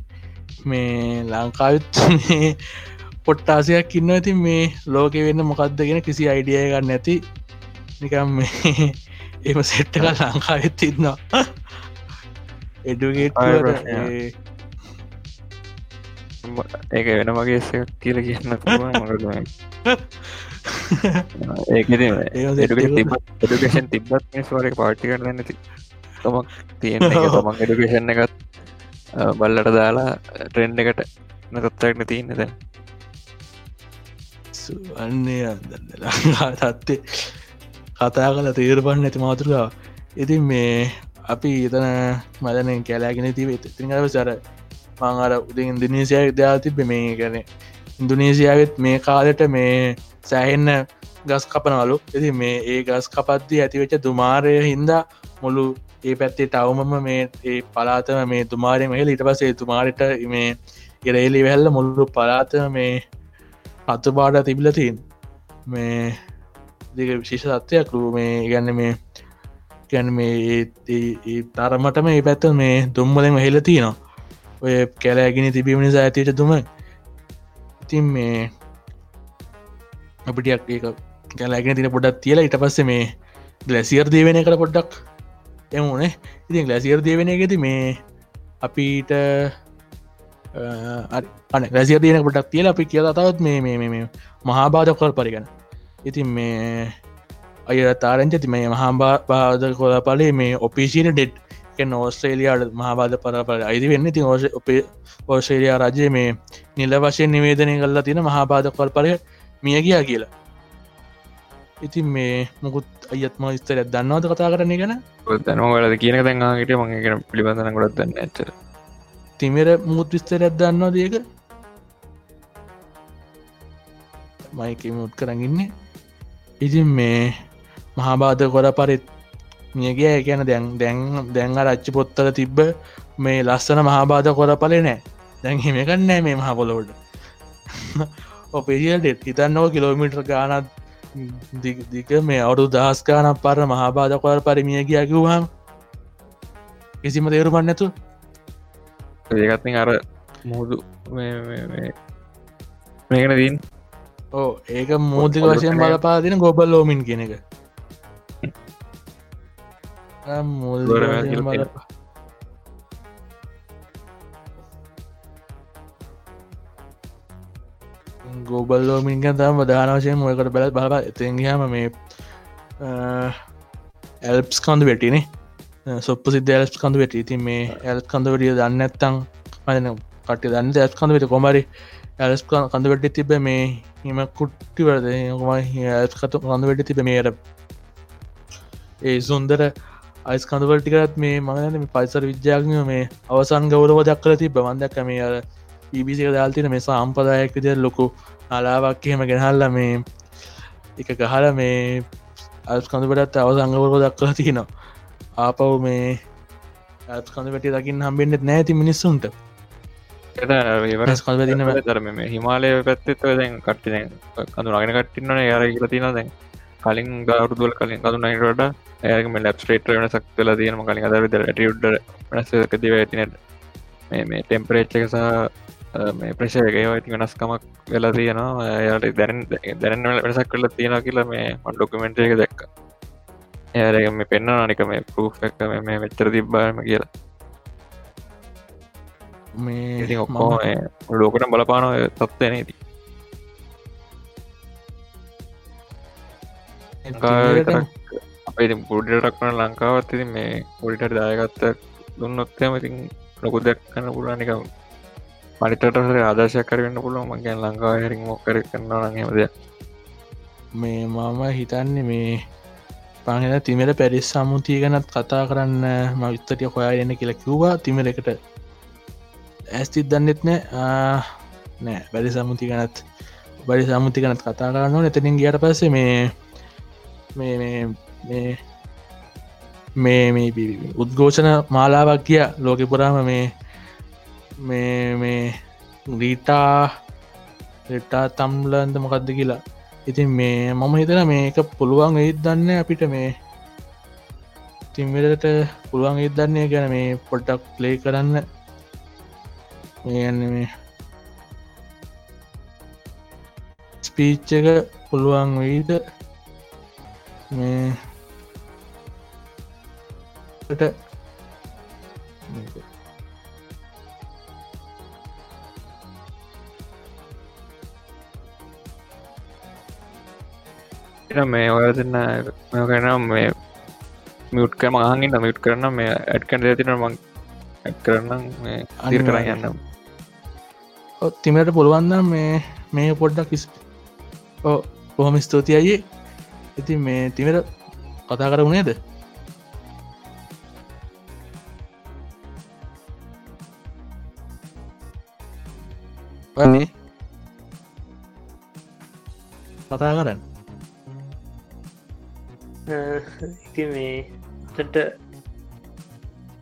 මේ ලංකාවිත් පොට්ටාසයක් ඉන්න ඇති මේ ලෝක වෙන්න මොකක්දගෙන කිසි අයිඩිය ගන්න නැති. නිකම් මේ එම සෙට්ට කල් ලංකාවෙත් ඉන්නවා. එඩුගේට ඒක වෙන මගේ සයක් කියල කියන්න ඒක එඩුකේෂන් තිබත් වරක පාටි කරන්න නැති තමක් තියෙන තමන් එඩුකේෂන් එකත් බල්ලට දාලා ට්‍රෙන්ඩ එකට නතත්වක්න තියන්න දැන්. අන්නේ තත්තේ කතා කල තේරපන්න නැති මාතුරාව ඉතින් මේ අපි ඉතන මදන කැලෑගෙන තිබේ තිංහව සර මං අර උදින් ඉන්දනීසිය දයා තිබ මේ ගැන ඉන්දුනීසියාවත් මේ කාලට මේ සෑහෙන්න ගස් කපනවලු. ඇති මේ ඒ ගස් කපත්ති ඇතිවෙච්ච දුමාරය හින්දා මුළු ඒ පැත්තේ ටවමම මේ ඒ පලාතම මේ තුමාරය මෙහල ඉට පසේ තුමාරට මේ ඉරෙලි වැල්ල මුල්ලු පලාතම මේ අතු බාඩ තිබිලතින් මේ දෙක විශේෂ සත්වයක් ලූ මේ ගන්න මේ ගැන මේ තරමට මේ පැත්ත මේ දුම්මලෙන් හෙල තියනවා. ඔය කැලෑගෙන තිබීම නිසා ඇතිට දුම. ඉතින් මේ අපිටියක් ඒ කැලෑගෙන තින පොඩක් තියලා ඉට පස්සේ මේ ගලසිර් දේවෙන කළ පොඩ්ඩක් එමුණේ ඉතින් ගලසිර් දේවෙන එකෙති මේ අපිට අන රැසිය තියන පොටක් තියල අපි කියලා තවත් මේ මේ මේ මහාබාධ කොල් පරිගන ඉතින් මේ අය තාරංච ති මේ මහාබා බාධ කොල පලේ මේ ඔපිසින ඩෙඩ් නෝස්ට්‍රේලියයාට මහබාධ පරපල අයිති වෙන්න. ති ඕෂ ඔපේ ඕස්ට්‍රේලියයා රජය මේ නිල වශයෙන් නිවේදනය කල්ලා තින මහාබාධ කොල් පලය මිය ගියා කියලා. ඉතින් මේ මුකුත් අයත්ම ස්තර දන්නවද කතා කරන ගැන? දැනවලද කියන දැන්ගට මගේ පිළිබඳන ගොඩත් දන්න ඇත තිමර මුත් විස්තරයක් දන්නවා දේක මයික මුත් කරගන්නේ ඉතින් මේ මහාබාධ කොර පරිත් මියගේ කියන දැන් දැන් දැන් රච්චි පොත්තල තිබ්බ මේ ලස්සන මහාබාධ කොර පලේ නෑ. දැන් හිමකන්නෑ මේ මහපොලොවට ඔපේසිල්ට හිතන්නෝ කිලෝමිටර් ගානත් දික මේ අවුදු දහස්කාන පර මහාබාධ කොර පරිමිය කිය කිව්හම් කිසිම තේරුමන්න නැතු ඒකත්න අර මුහුදු මේකන දීන් ඕ ඒක මූතික වශයෙන් බලපාතින ගොබල් ලෝමින් කියන එක. මුල් ගෝබල් ලෝමින්ග තම ප්‍රධාන වශයෙන් මොයකට බැල බල එතගහම මේ ඇල්ප්ස් කඳු වැටිනේ සොප්ප සිද ඇල්ස් කඳු වැට. ඉතින් මේ ඇල් කඳ වටිය දන්න ඇත්තං මන කට දන්න ඇස් කඳ වෙට කොමරි ඇලස් කඳ වැටි තිබ මේ හිම කුට්ටිවරද ඇස්කතු කඳ වැටි තිබ මේර ඒ සුන්දර අයිස් කඳවලටිකරත් මේ මගන පයිසර විද්‍යාඥ මේ අවසන් ගෞරව දක්කල තිබ බවන්දක් මේ අර පිසික දාල්තින මේ සම්පදායක් විදිර ලොකු අලාවක් එහෙම ගෙනහල්ල මේ එක ගහල මේ අස් කඳපටත් අවසංගවරක දක්කල තිනවා ආපව් මේ ඇත් කඳ වැටි දකින්න හම්බෙන්න්නෙත් නෑති මිනිස්සුන්ට තරම හිමාලය පැත්තෙත් දැන් කට්ටි කඳු නගෙන කට්ටින්නන යාර කියල තින දැන්. කලින් ගෞරුදුවල කලින් කඳු නයිරට ඇයම ලැබ්ස්ටේට වෙනසක් කල තියනම කලින් අදර ටියුඩ් වෙනසක දිව ඇතිනට මේ ටෙම්පරේච්ච එක සහ මේ ප්‍රශයකය ඉති වෙනස්කමක් වෙලා තියෙනවා යාට දැන දැන වෙනසක් කල තියෙන කියලා මේ මන් ඩොකමෙන්ට එක දැක්ක ඒරක මේ පෙන්න්න අනික මේ පරූ් එක මේ මෙච්චර තිබ්බාම කියලා මේ ඔක්කෝ ලෝකට බලපානව තත්වනේදී අපේ පුඩිටක් වන ලංකාවත් ඉතින් මේ පොඩිට දායගත්ත දුන්නොත්තම ඉතින් ලොකු දැක්කන්න පුරානික පනිතට ආදර්ශයක් කරන්න පුළුව මගේ ලංකාව හැරින් මොක්කර කරන්න නහෙමද මේ මම හිතන්නේ මේ පහෙන තිමට පැරිස් සමුතිය ගැනත් කතා කරන්න ම විස්තටිය හොයා එන්න කියලා කිව්වා තිමර එකට ඇස්තිත් දන්නෙත් නෑ නෑ බැරි සමුති ගැනත් බරි සමුති ගැනත් කතා කරන්න එතනින් ගියට පස්සේ මේ මේ මේ මේ මේ උද්ගෝෂණ මාලාවක් කිය ලෝක පුරාම මේ මේ මේ රීටා රෙටා තම්ලන්ද මොකක්ද කියලා. ඉතින් මේ මම හිතන මේක පුළුවන් ඒත් දන්න අපිට මේ තිම්වෙලට පුළුවන් ඒත් දන්නේ ගැන මේ පොට්ටක් ප්ලේ කරන්න. මේ යන්න මේ ස්පීච් එක පුළුවන් වෙයිද? මේ මේ ඔය දෙන්න කරනම් මේ මියුට් කම අහගින් මියුට් කරන මේ ඇඩ්කන් තින මං කරන්නම් මේ අදිර කරන්න යන්නම්. තිමට පුළුවන්න මේ මේ පොඩ්ඩක් කිස් බොහොම ස්තුතියි ඉතින් මේ තිමට කතා කර වුණේද කතා කරන්න ඉති මේ තට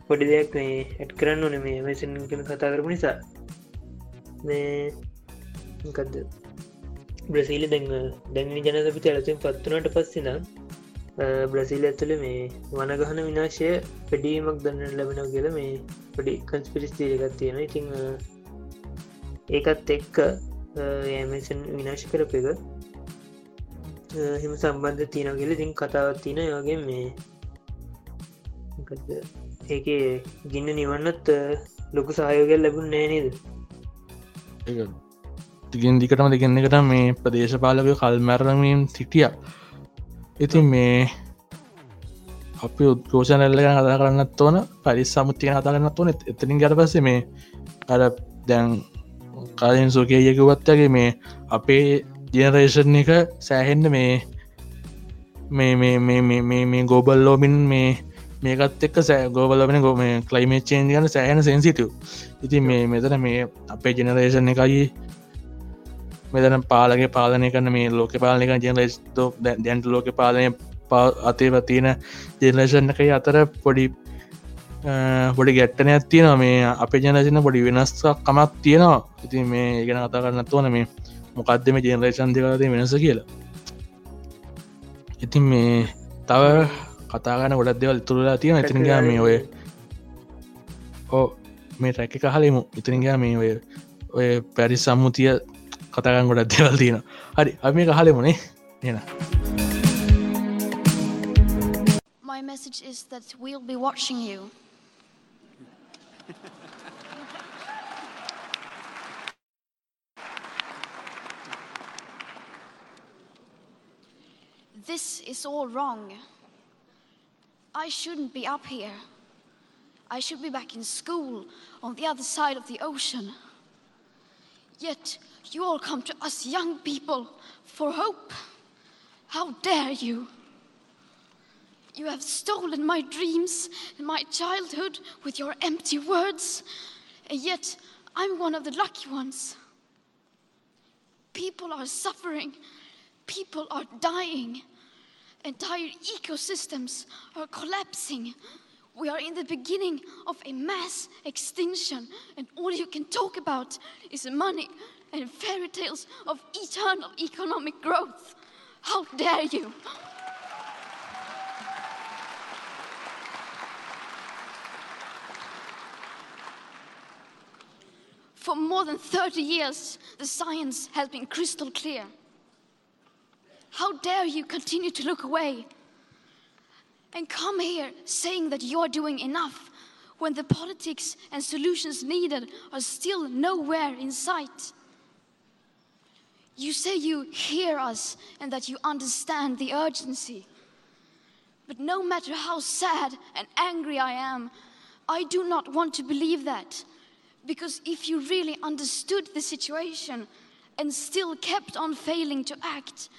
පොඩි දෙයක් මේ ඇට් කරන්න ඕන මේ මෙසන් කෙන කතා කරපු නිසා. මේ කද බ්‍රසීලි දැන් දැන්වි ජනතපිට ඇලසින් පත්වනට පස්සින බ්‍රසීල ඇතුළ මේ වනගහන විනාශය පෙඩීමක් දන්න ලැබෙන කියල මේ පොඩි කන්ස්පිරිස්තීරකත් තියෙන ඉතිං ඒකත් එක්ක ඒමසන් විනාශ කරප එක හිම සම්බන්ධ තියන කියල තින් කතාවත් තියන යගේ මේ. ඒක ගින්න නිවන්නත් ලොකු සහයෝගල් ලැබුන් නෑනේද තිගෙන් දිකටම දෙගන්න එකට මේ ප්‍රදේශපාලක කල්මැරණීම් සිටිය. ඉතින් මේ අපි උද්ඝෝෂණල්ල ගැන කතා කරන්නත් ඕන පරිස් සමුතිය කතාගන්නත් ඕන. එතනින් ගැට පස්සේ මේ අර දැන් කාලින් සෝකයකිවත්තගේ මේ අපේ ජනරේෂන් එක සෑහෙන්න්න මේ මේ මේ මේ මේ මේ මේ ගෝබල් ලෝබින් මේ මේකත් එක්ක සෑ ගෝබලබෙන ගොම කලයිමේ චේන් ගන සෑහන සෙන්සිටව ඉති මේ මෙතන මේ අපේ ජනරේෂන් එකයි මෙතන පාලගේ පාලනය කන්න මේ ලෝක පාලනක ජනරේස් දැන්ට ලෝක පාලනය අතේ පතින ජනරේෂන් එකයි අතර පොඩි පොඩි ගැට්ටන ඇත්තියන මේ අප ජනසින පොඩි වෙනස්ක් කමක් තියෙනවා. ඉති මේ ඉගෙන කතා කරන්න ඕන මේ මොකක්දම ජනරේෂන් දෙකරති වෙනස කියලා? ඉතින් මේ තව කතාගන ගොඩක් දෙවල් තුරලා තියෙන ඉතිරිගා මේ ඔය ඕ මේ රැක කහලෙමු ඉතිරිගා මේ ඔය ඔය පැරි සම්මුතිය කතාගන් ගොඩක් දෙවල් තියෙන හරි අපි කහලෙමුණේ එන My message is that we'll be watching you. This is all wrong. I shouldn't be up here. I should be back in school on the other side of the ocean. Yet you all come to us young people for hope. How dare you? You have stolen my dreams and my childhood with your empty words, and yet I'm one of the lucky ones. People are suffering, people are dying, entire ecosystems are collapsing. We are in the beginning of a mass extinction, and all you can talk about is money and fairy tales of eternal economic growth. How dare you! For more than 30 years, the science has been crystal clear. How dare you continue to look away and come here saying that you're doing enough when the politics and solutions needed are still nowhere in sight? You say you hear us and that you understand the urgency. But no matter how sad and angry I am, I do not want to believe that. Because if you really understood the situation and still kept on failing to act,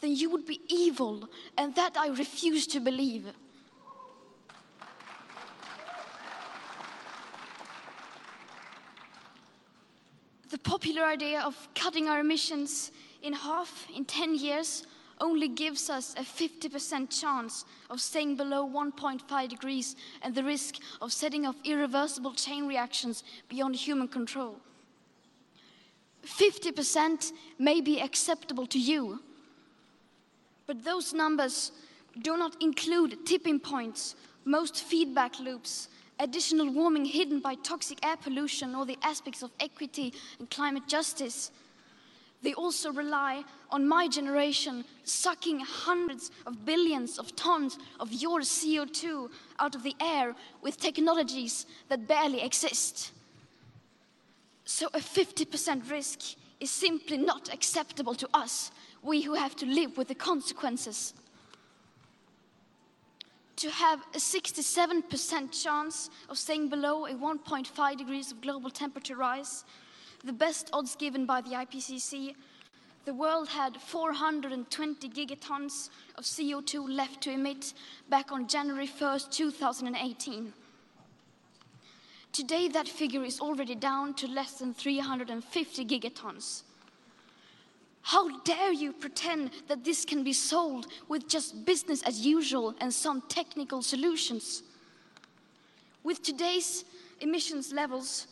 then you would be evil, and that I refuse to believe. The popular idea of cutting our emissions in half in 10 years only gives us a 50% chance of staying below 1.5 degrees and the risk of setting off irreversible chain reactions beyond human control. 50% may be acceptable to you, but those numbers do not include tipping points, most feedback loops, additional warming hidden by toxic air pollution, or the aspects of equity and climate justice. They also rely on my generation sucking hundreds of billions of tons of your CO2 out of the air with technologies that barely exist. So a 50% risk is simply not acceptable to us, we who have to live with the consequences. To have a 67% chance of staying below a 1.5 degrees of global temperature rise, the best odds given by the IPCC, the world had 420 gigatons of CO2 left to emit back on January 1st, 2018. Today, that figure is already down to less than 350 gigatons. How dare you pretend that this can be solved with just business as usual and some technical solutions? With today's emissions levels,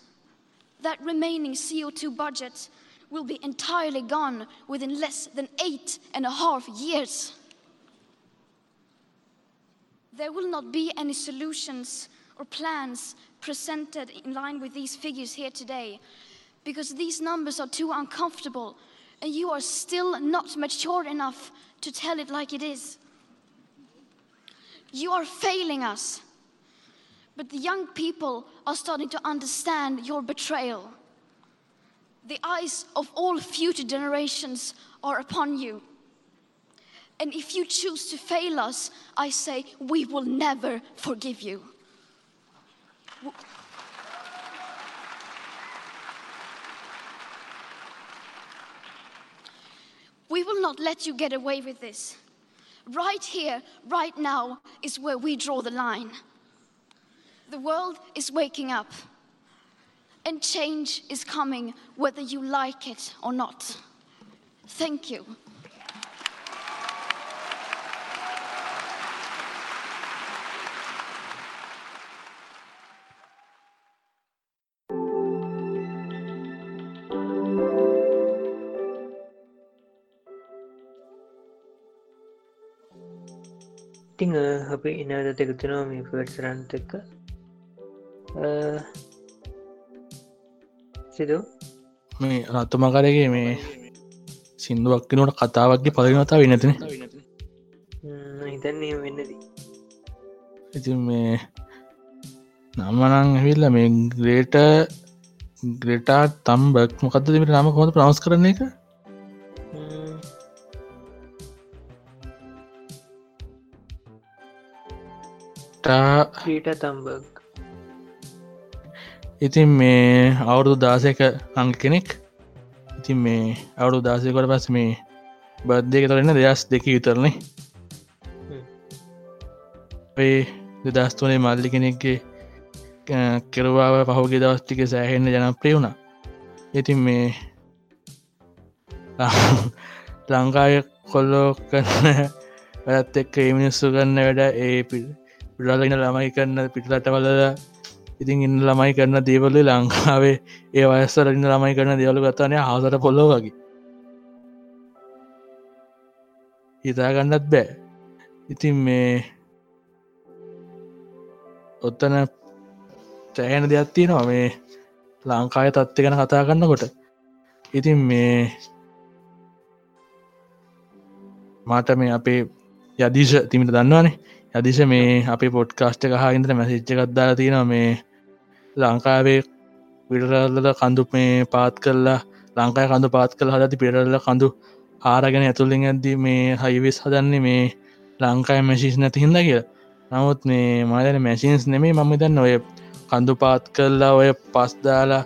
that remaining CO2 budget will be entirely gone within less than eight and a half years. There will not be any solutions or plans presented in line with these figures here today because these numbers are too uncomfortable and you are still not mature enough to tell it like it is. You are failing us. But the young people are starting to understand your betrayal. The eyes of all future generations are upon you. And if you choose to fail us, I say we will never forgive you. We will not let you get away with this. Right here, right now, is where we draw the line. The world is waking up, and change is coming whether you like it or not. Thank you. ඉතිං අපි එනදත එකතුනවා මේ පටසරන්ත එක්ක. සිදු? මේ රත්තුමකරගේ මේ සිින්දුවක්කනට කතාවක්ගේ පලනතා වෙනතින හිතන්නේ වෙන්නදී. ඉතින් මේ නම්මනං ඇවිල්ල මේ ග්‍රේට ග්‍රේටා තම්බක් මොකක්ද දෙමට නම කොහොඳ ප්‍රවස් කරන එක ටා ්‍රීට තම්බක් ඉතින් මේ අවුරුදු දාසයක අංග කෙනෙක්. ඉතින් මේ අවුරු දාසයකොට පස් මේ බද්ධයක තරන්න දෙදස් දෙක විතරනේ ඔේ දෙදස්තුනේ මල්ලි කෙනෙක්ගේ කෙරවාව පහුගේ දවස්ටික සෑහෙන්න ජනප්‍රිය වුණා. ඉතින් මේ ලංකාය කොල්ලෝ කරන්න වැත් එක්ක ඒ මිනිස්සු කරන්න වැඩ ඒ පිටලගෙන ළමයි කරන්න පිටලට වලද ඉතින් ඉන්න ළමයි කරන්න දේවල්ල ලංකාවේ ඒ වයස්සර ඉන්න ළමයි කරන දේවලු ගත්තනය හසට පොල්ලෝ වගේ. හිතාගන්නත් බෑ. ඉතින් මේ ඔත්තන සෑහෙන දෙයක් තියෙනවා. මේ ලංකාය තත්ති ගැන කතා කරන්නකොට ඉතින් මේ මාට මේ අපේ යදිශ තිමිට දන්නවානේ. යදිශ මේ අපේ පොට්කාස්ට කහගින්ට මැසිච්ච කත්දාලා තියෙන මේ ලංකාවේ පිටරල්ල කඳු මේ පාත් කරලා ලංකාය කඳු පාත් කළ හදති පිටරල්ල කඳු ආරගෙන ඇතුළින් ඇද්දී මේ හයිවිස් හදන්නේ මේ ලංකාය මැශිස් නැති හිද කියලා. නමුත් මේ මදන මැසින්ස් නෙමේ මම දන්න ඔය කඳු පාත් කරලා ඔය පස්දාලා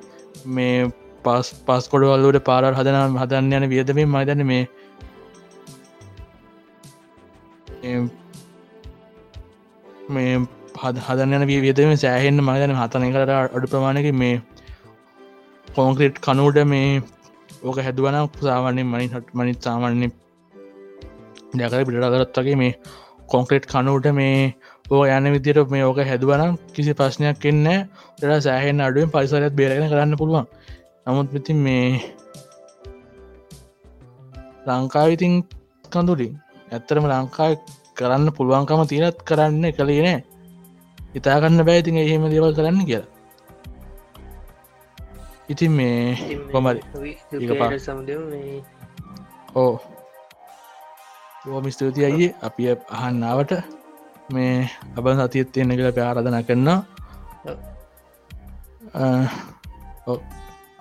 මේ පස් පස්කොඩවල්ලට පාරල් හදනම් හදන්න යන වියදමින් මදන මේ මේ හද හදන්න වියදම සෑහෙන්න්න මදන හතන කරට අඩු ප්‍රමාණක මේ කෝන්ක්‍රේට් කනුඩ මේ ඕක හැදුවන සාමාන්‍යෙන් මනි හට මනිත් සාමාන්‍ය දැකර පිට කරත් වගේ මේ කොන්ක්‍රේට් කනුට මේ ඕ යන විදිර මේ ඕක හැදුවනම් කිසි ප්‍රශ්නයක් එන්න ට සෑහෙන් අඩුවෙන් පරිසරත් බේරගෙන කරන්න පුළුවන්. නමුත් විතින් මේ ලංකාවිතින් කඳුලින් ඇත්තරම ලංකායි කරන්න පුළුවන්කම තියනත් කරන්න කළේ නෑ. ඉතාගන්න බෑතින් එහෙම දේවල් කරන්න කියලා. ඉතින් මේ කොමරි ඕ බෝම ස්තුති අයියේ. අපි අහන්නාවට මේ අබ සතියත් තියෙන කියලා ප්‍යාරධන කරන්න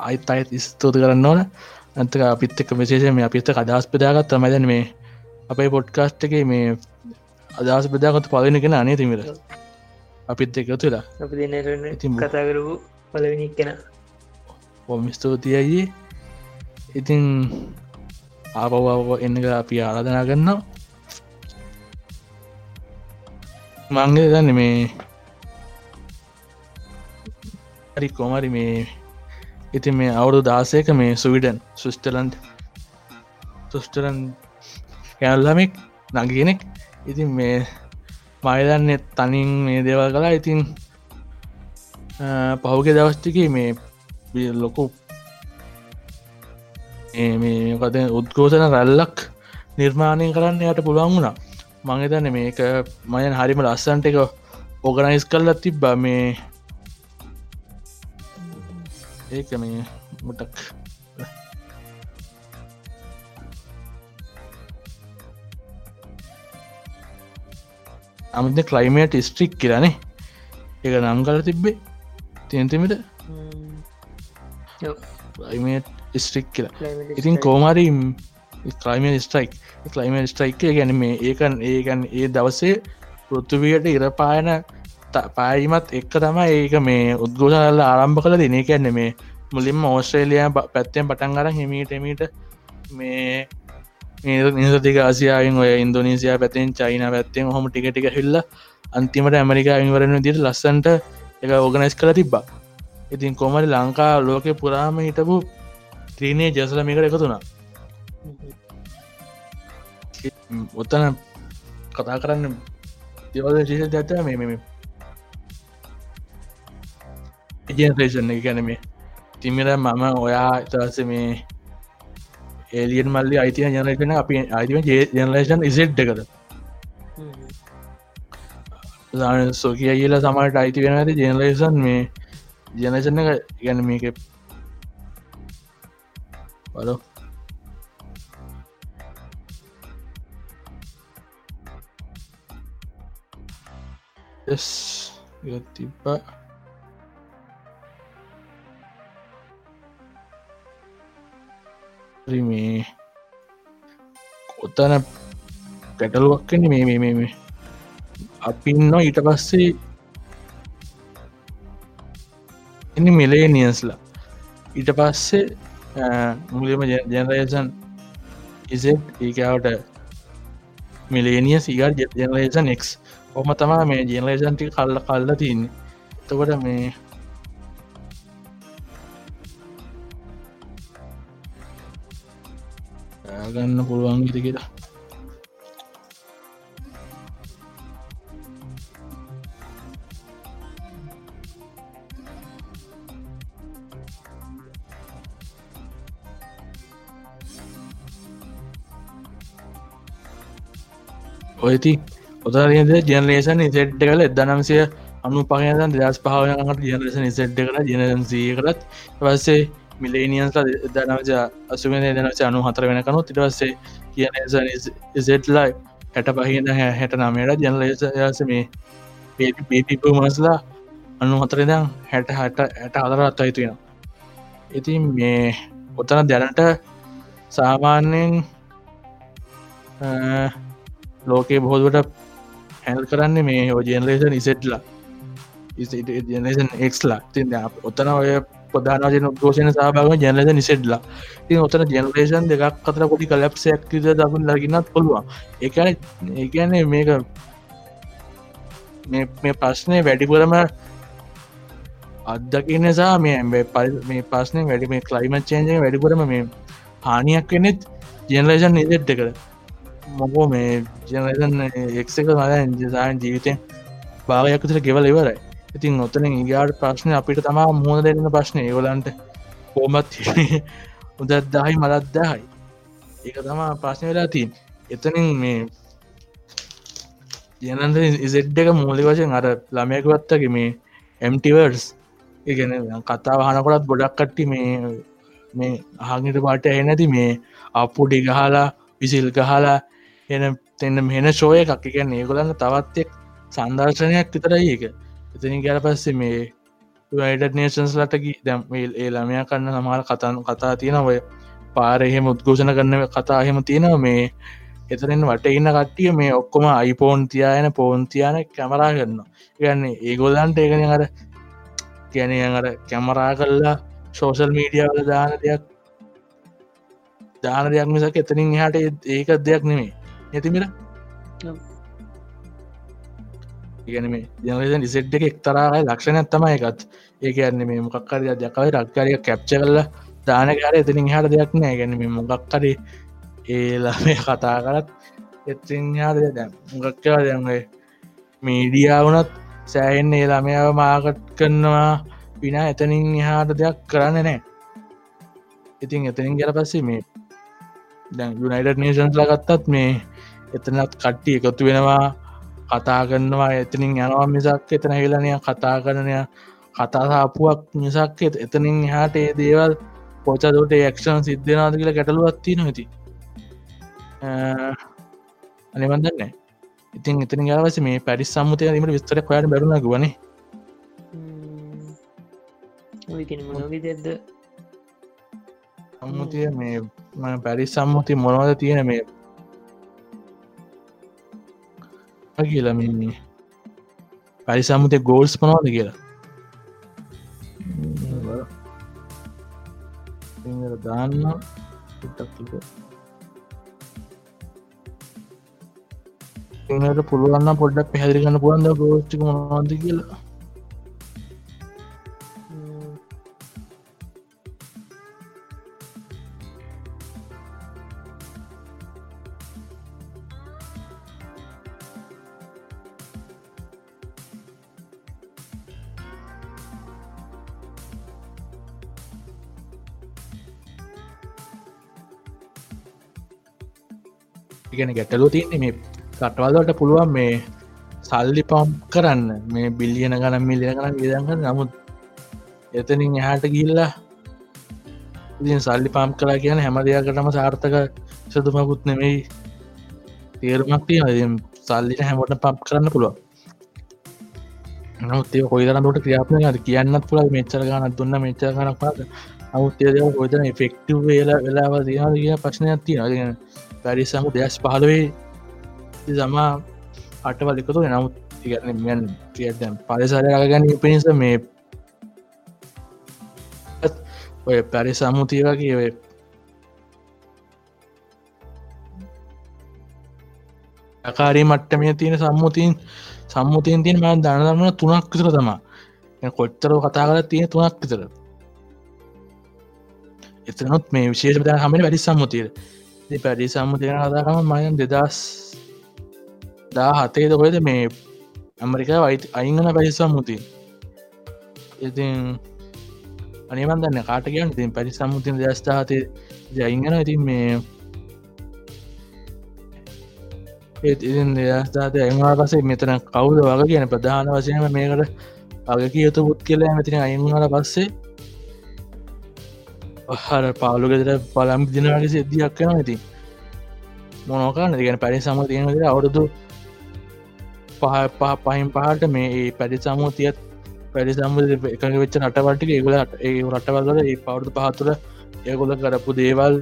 අයිත් අයිත් ස්තෝති කරන්න ඕන. ඇතක අපිත් එක් විශේෂ මේ අපිත අදස් පදාගත් මදන මේ අපයි පොඩ්කාස්ට් එක මේ අදහස් බදාගත් පලනගෙන අනේ තිමිර අපිත් එක තුලා අපි දෙන්නට ඉතින් කතා කරපු පලවෙනි කෙන. ඔොම ස්තෝතියයි ඉතින් ආපවාව එන්නක අපි ආරාධනා කරන්න මංගේ දන්න මේ හරි කොමරි මේ ඉතින් මේ අවුරු දාසයක මේ සුවිඩන් සුස්ටලන්ඩ් සුස්ටලන් යල්ලමෙක් නගගෙනෙක් ඉතින් මේ මයිදන්න තනින් මේ දේවල් කලා ඉතින් පහුගේ දවස්ටික මේ ලොකු මේකද උද්ගෝෂන රැල්ලක් නිර්මාණය කරන්න යට පුළුවන් වුණා. මංගතන්න මේක මයන් හරිම ලස්සන්ට එක ඕගනයිස් කල්ලත් තිබ්බ. මේ ඒක මේ මුටක් අමද කලයිමේට ස්ට්‍රික් කියරනේ එක නම් කල තිබ්බේ. තියන්තිමට ලයිමේට් ස්ට්‍රික් කියලා. ඉතින් strike. කෝමරි ක්ලයිම ස්ට්‍රයික් ක්ලයිම ස්ට්‍රයික් ගැන මේ ඒකන් ඒගැන් ඒ දවසේ පෘත්තුවයට ඉරපායන පායිමත් එක්ක තම ඒක මේ උද්ගෝෂනල්ල ආරම්භ කළ දෙන කැන්න මේ මුලින්ම ඕස්ට්‍රේලියයා පැත්තෙන් පටන් අර හිමීටමීට මේ නිසතික ආසියායෙන් ඔය ඉන්දෝනීසියා පැතෙන් චයින පැත්තෙන් හොම ටික ටික හිල්ල අන්තිමට ඇමරිකා ඉවරණ දිට ලස්සන්ට එක ඕගනයිස් කළ තිබ්බා. ඉතින් කොමරි ලංකා ලෝක පුරාම හිටපු ත්‍රීණය ජසලමිකට එකතුනා ඔත්තන කතා කරන්න දෙවද ශේෂ ඇත මේ මෙම ජනරේෂන් එක ගැන මේ. තිමිර මම ඔයා ඉතවස මේ ඒලියන් මල්ලි අයිතිය ජනරේෂන අපි අයිතිම ජනරේෂන් ඉසෙට් එකද හ්ම්. සොකිය කියල සමට අයිති වෙන ඇති ජනරේෂන් මේ ජනෂන එක ගැන මේක බලෝ තිබ්බ මේ ඔත්තන පැටලුවක්කන මේ මේ මේ මේ. අපින්න ඊට පස්සේ එනි මෙලේ නියස්ලා ඊට පස්සේ මුලිම ජනරේෂන් ඉසෙට් ඒකාවට මිලේනිය සිගර් ජනරේෂන් එක් ඔම තමා මේ ජනරේෂන්ටි කල්ල කල්ල තින්නේ තකොට මේ ගන්න පුළුවන් ඉති කියලා ඔයති ඔතරියද ජනරේෂන් ඉසෙට් කල එදනම්සය අනු පහයන් දස් පහවනකට ජනරේෂන් ඉසෙට් කළ ජනසිය කරත් පස්සේ මිලේනියන්ස් දනවජ අසුමන දනවච අනු හතර වෙනකනු තිටවස්සේ කියන ඉසෙට්ලයි හැට පහින හැට නමයට ජනලේසයාස මේ පේපිපු මස්ලා අනු හතරදම් හැට හට ඇට අදරත් අයිතුයෙන ඉතින් මේ ඔතන දැනට සාමාන්‍යයෙන් ලෝකයේ බොහෝදුවට හැල් කරන්න මේ ජනරේෂන් ඉසෙට්ලා ජනේෂන් එක්ලා තින් ඔත්තන ඔය ප්‍රධානජන ගෝෂණ සහභාගම ජනලද නිසෙඩ්ලා ති ඔතන ජනරේෂන් දෙකක් අතර පොඩි කලප්සයක් දබන් ලගින්නත් පුළුවන්. එකන ඒකන්නේ මේක මේ ප්‍රශ්නය වැඩිපුරම අදදකින්න නිසා මේ පල් මේ පස්සන වැඩි මේ කලයිමත් චේන්ජ වැඩිපුරම මේ හානියක් වෙනෙත් ජනරේෂන් නිසෙට් දෙකර මොකෝ මේ ජනරේෂන් එක්ක මද ජසායන් ජීවිතය භාගයක්තර ගෙවල ඉවරයි. ඉතින් ඔතන ඉගාට ප්‍රශ්නය අපිට තමා මුහද දෙන්න ප්‍රශ්නය ඒවලන්ට කෝමත් උදත්දාහි මලත්දාහයි ඒක තමා ප්‍රශ්නය වෙලා තින් එතනින් මේ ජනන්ද ඉසෙඩ් එක මූලි වශයෙන් අර ළමයකවත්තගේ මේ එම්ටිවර්ස් ඉගෙන කතා හනකොටත් ගොඩක් කට්ටි මේ මේ අහගට පාට එනැති මේ අපපුඩි ගහලා විසිල් ගහලා එන තෙන්න මෙන ශෝය එකක්. එකන්න ඒගොලන්න තවත්තෙක් සන්දර්ශනයක් විතරයි ඒක. එතනි ගැල පස්සේ මේ වයිඩ නේෂන්ස් ලටකි දැම් ඒ ළමයා කන්න සමහල කතන් කතා තියෙන ඔය පාර එහෙම උද්ඝෝෂණ කරන්න කතා එහෙම තියෙනව. මේ එතරෙන් වට ඉන්න කට්ටිය මේ ඔක්කොම අයිපෝන් තියායන පෝන්තියාන කැමරා කරන්න ගන්නේ ඒගොල්ලන්ට ඒකන අර ගැනය අර කැමරා කල්ලා සෝසල් මීඩියවල දාන දෙයක් දාන දෙයක් මිසක් එතනින් හට ඒක දෙයක් නෙමේ නැතිමිර ඉගන මේ ජනරේෂන් ඉසෙට් එක එක්තරායි ලක්ෂණ ඇත්තම එකත් ඒක යන්න මේ මොකක්කරය දකවයි රක්කාරිය කැප්ච කරල දාන කාර එතනින් හට දෙයක් නෑ. ගැන මේ මොකක්කරේ ඒලමේ කතා කරත් එතින් හද දැ මොකක්කවා දැන්ගේ මීඩියාවනත් සෑහෙන් ඒ ළමයාව මාකට් කරනවා විනා එතනින් එහාට දෙයක් කරන්න නෑ. ඉතින් එතනින් ගැල පස්සේ මේ දැන් යුනයිට නේෂන්ස් ලගත්තත් මේ එතනත් කට්ටි එකතු වෙනවා. කතා කරනවා එතනින් යනවා මිසක් එතන හිලනය කතා කරනය කතාසාපුුවක් මිසක් එතනින් එහාට ඒ දේවල් පොචදට එක්ෂන් සිද්ධනාද කියලා ගැටලුවත්ති නොති අනිබන්දන්න ඉතින් එතන ගවස මේ පැරිස් සම්මුතය දීමට විස්තර කොයට බැරුණ ගුවන සම්මුතිය මේ පැරිස් සම්මුති මොනවද තියෙන මේ කියලා මේ පැරි සම්මුතිය ගෝල්ස් පනවාද කියලා? සිංහල දාන්න ටක්. සිංහට පුළුවන්න පොඩ්ඩක් පැහැදිි කන්න පුළන්ද ගෝස්ටික මොනවාද කියලා? ඉගෙන ගැටලු තියන්නේ මේ කටවල්ලට පුළුවන් මේ සල්ලි පම් කරන්න. මේ බිල්ලියන ගනම් මිලියන ගන විදග නමුත් එතනින් එහාට ගිල්ලා ඉතින් සල්ලි පම් කලා කියන හැම දෙයකටම සාර්ථක සතුමකුත් නෙමෙයි. තේරුමක් තියෙන සල්ලිට හැමට පම් කරන්න පුළුව නමුත්තේ කොයිදරන්නට ක්‍රියාපන ද කියන්නත් පුළ මෙච්චර ගනත් දුන්න මෙච්චර ගනක් පාද. නමුත්තේ දෙව කොයිදන ෆෙක්ටව වෙලා වෙලාව දයා කිය ප්‍රශ්නයක් තියෙන පැරිසම දෙයස් පහලවේ සමා අටවල් එකතු නමුත් ඉගන්න කිය පරිසරය ගැන පිණිස මේ ඔය පැරි සම්මුතිය කියවේ අකාරී මට්ටමය තියෙන සම්මුතින් සම්මුතියෙන් තියෙන ම දනදරන තුනක් විතර තමා කොච්චර කතා කල තියෙන තුනක් විතර. එතනොත් මේ විශේෂ ද හමට වැඩි සම්මුතිය. පැඩි සම්මුතියන කතාකම මයන් දෙදස් දා හතේද කොයද මේ ඇමරිකා වයිත අයිංගන පැරි සම්මුතිය. ඉතින් අනිවන් දන්න කාට කියන්න? ඉතින් පැරි සම්මුතින දස්ථාතය ජයිංගන ඉතින් මේ ඒත් ඉතින් දෙදස්ථාත එවා පසේ මෙතන කවුද වග කියන ප්‍රධාන වශයම මේකට අගකි යුතු පුත් කියලා මෙතින අයිංහල පස්සේ හර පාලු ගෙදර පලම් දිනගේ සිද්ධියක් කන ඇති මොනෝකාන්න ගැන පැරි සම තියෙනද අවුරුදු පහ පහ පහින් පහට මේ ඒ පැඩි සමූතියත් පැඩි සම්බ එක වෙච්ච නටවටක ඒගලට ඒ රටවල්ල ඒ පවුදු පහතුර ඒගොල කරපු දේවල්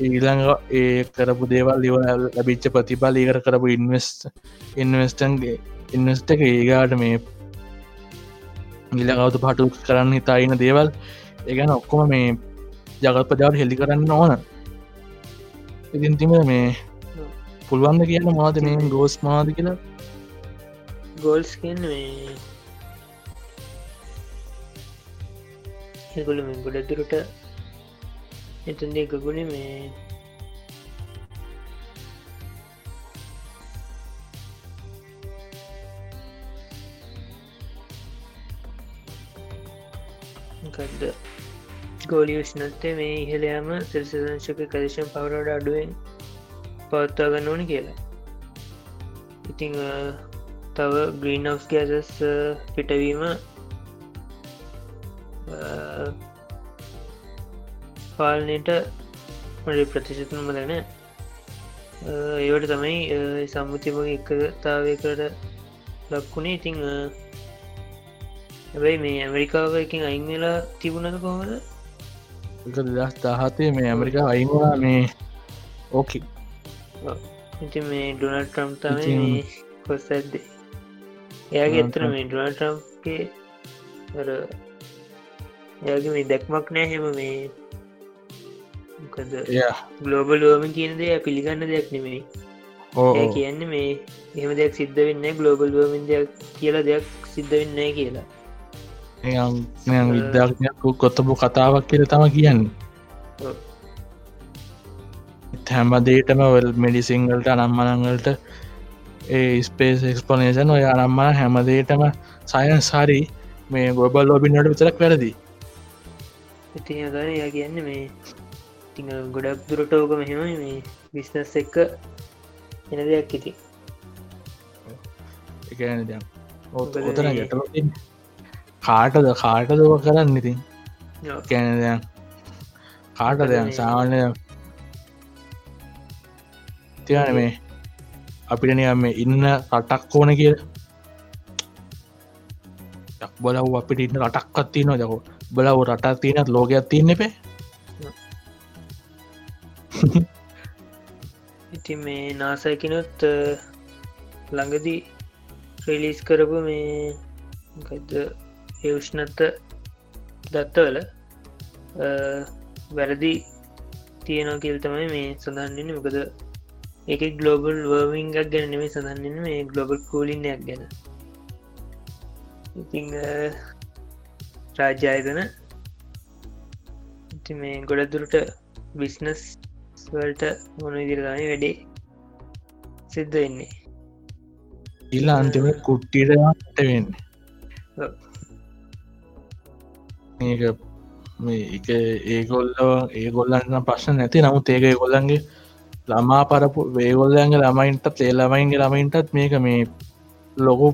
ඊළඟ ඒ කරපු දේවල් ලිව ලබිච්ච ප්‍රතිබල් ඒකර කරපු ඉන්වස්ට ඉන්වස්ටන්ගේ ඉන්වස්ට එක ඒගාට මේ ගිලකවතු පටු කරන්න හිතායින දේවල්. ඒගැන ඔක්කොම මේ ජගත් ප්‍රජාවට හෙල්ලි කරන්න ඕන. ඉතින් තිම මේ පුළුවන්ද කියන්න මාද මේ ගෝස් මාද කියලා? ගෝල්ස් කියන්න මේ එගොල මේ ගොඩදුරට එතන්දේ ගගුණ මේ ගඩ ගෝලි විශ්නත්තේ මේ ඉහළයාම සෙල්සිදංශක කදේශම් පවරඩ අඩුවෙන් පවත්වාගන්න ඕනි කියලා. ඉතිං තව ග්‍රීනවස් ගෑසස් පිටවීම පාලනයට මඩ ප්‍රතිශතනම දැන ඒවට තමයි සම්මුතිමගේ එකතාවයකට ලක්වුණේ ඉතිං හැබැයි මේ ඇමරිකාව එකින් අයින් වෙලා තිබුණද කොහොමද? දස් දාහතේ මේ ඇමරිකා අයිවා මේ. ඕකි ඉති මේ ඩොනල් ට්‍රම් තමයි මේ කොස් ඇද්ද. එයාගේ එතර මේ ඩොනල් ට්‍රම්ගේ එයාගේ මේ දැක්මක් නෑ හෙම මේ ගලෝබල් ලෝමින් කියන දෙය පිළිගන්න දෙයක් නෙමෙයි. ඒ කියන්න මේ එහම දෙයක් සිද්ධ වෙන්න ගලෝබල් ලෝමින් දෙයක් කියලා දෙයක් සිද්ධ වෙන්න කියලා විද්‍යාඥයක් කොත්තපු කතාවක් කියල තම කියන්නේ. හැමදේටම වල් මෙඩිසිංගල්ට අනම්මනංගලට ඒ ස්පේස් එක්ස්පොනේෂන් ඔය අනම්මන හැමදේටම සයන් සාරි මේ ගොබල් ලෝබින්නට විතරක් වැරදි. ඉති ගන යා කියන්න මේ ති ගොඩක් දුරට ඕක මෙහෙම මේ බිස්නස් එක්ක එන දෙයක් ඉති එකන දෙයක් ඔතන ගැට කාටද කාටද කරන්න ඉතින්? කැනදයන් කාට දෙයන් සාමාන්‍ය තියන මේ අපිට නියම ඉන්න රටක් ඕන කිය බලව අපිට ඉන්න රටක්වත් තියනවා දකෝ බලව රටක් තියනත් ලෝකයක් තියන්න එපේ. ඉති මේ නාසයකිනුත් ළඟදී ්‍රලිස් කරපු මේ ඒ උෂ්ණත්ත දත්තවල වැරදි තියෙනවා කියල් තමයි මේ සඳහන්න්නේ මොකද එක ගලෝබල් වර්මිංගක් ගැන නෙමේ සඳහන්න මේ ගලොබල් කූලින්නයක් ගැන. ඉති රාජ්‍යායතන මේ ගොඩදුරට බිස්නස් වලට මොන ඉදිරගන වැඩේ සිද්ධ වෙන්නේ. ඉල්ල අන්තිම කුට්ටිට වෙන්න එක ඒගොල්ලෝ ඒගොල්ලන්න ප්‍රශ්න නැති. නමුත් ඒක ගොල්ලන්ගේ ළමා පරපු වේගොල්ලන්ගේ ළමයින්ට තේල්ලමයින්ගේ ළමයින්ටත් මේක මේ ලොකු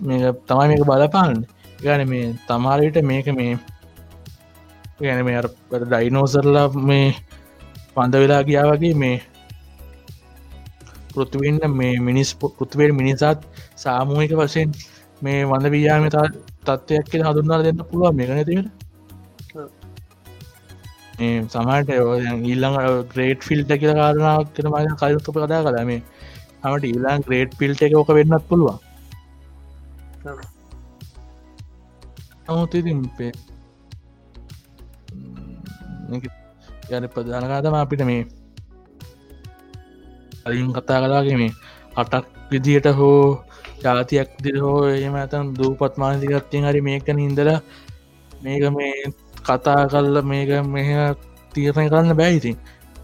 මේ තමයි මේක බලපාන්න. ගැන මේ තමාරයට මේක මේ ගැන මේ ඩයිනෝසරලා මේ පන්ද වෙලා ගියා වගේ මේ පෘතිවෙන්න මේ මිනිස් පෘතිවයට මිනිසාත් සාමූහික වශයෙන් මේ වඳ වීයාම තත්ත්වයක් කියෙන හඳුන්නා දෙන්න පුළුව මේකන තිට සමට ඊල්ලඟ ග්‍රේට් ෆිල්ට කියල කාරනාවක් කර මයි කයුත්ත කදා කළම හමට ඊලාන් ග්‍රේට් පිල්ට එක ඕක වෙන්නත් පුළුවන්. නමුත්තිතින් පේ යන ප්‍රධානකාතම අපිට මේ කලින් කතා කලාගේ මේ අටක් විදියට හෝ ජාතියක් දිර එම ඇතන් දූපත් මානසිකත්තියෙන් හරි මේකන හිදල මේක මේ කතා කල්ල මේක මෙහ තීරණය කරන්න බැයිතින්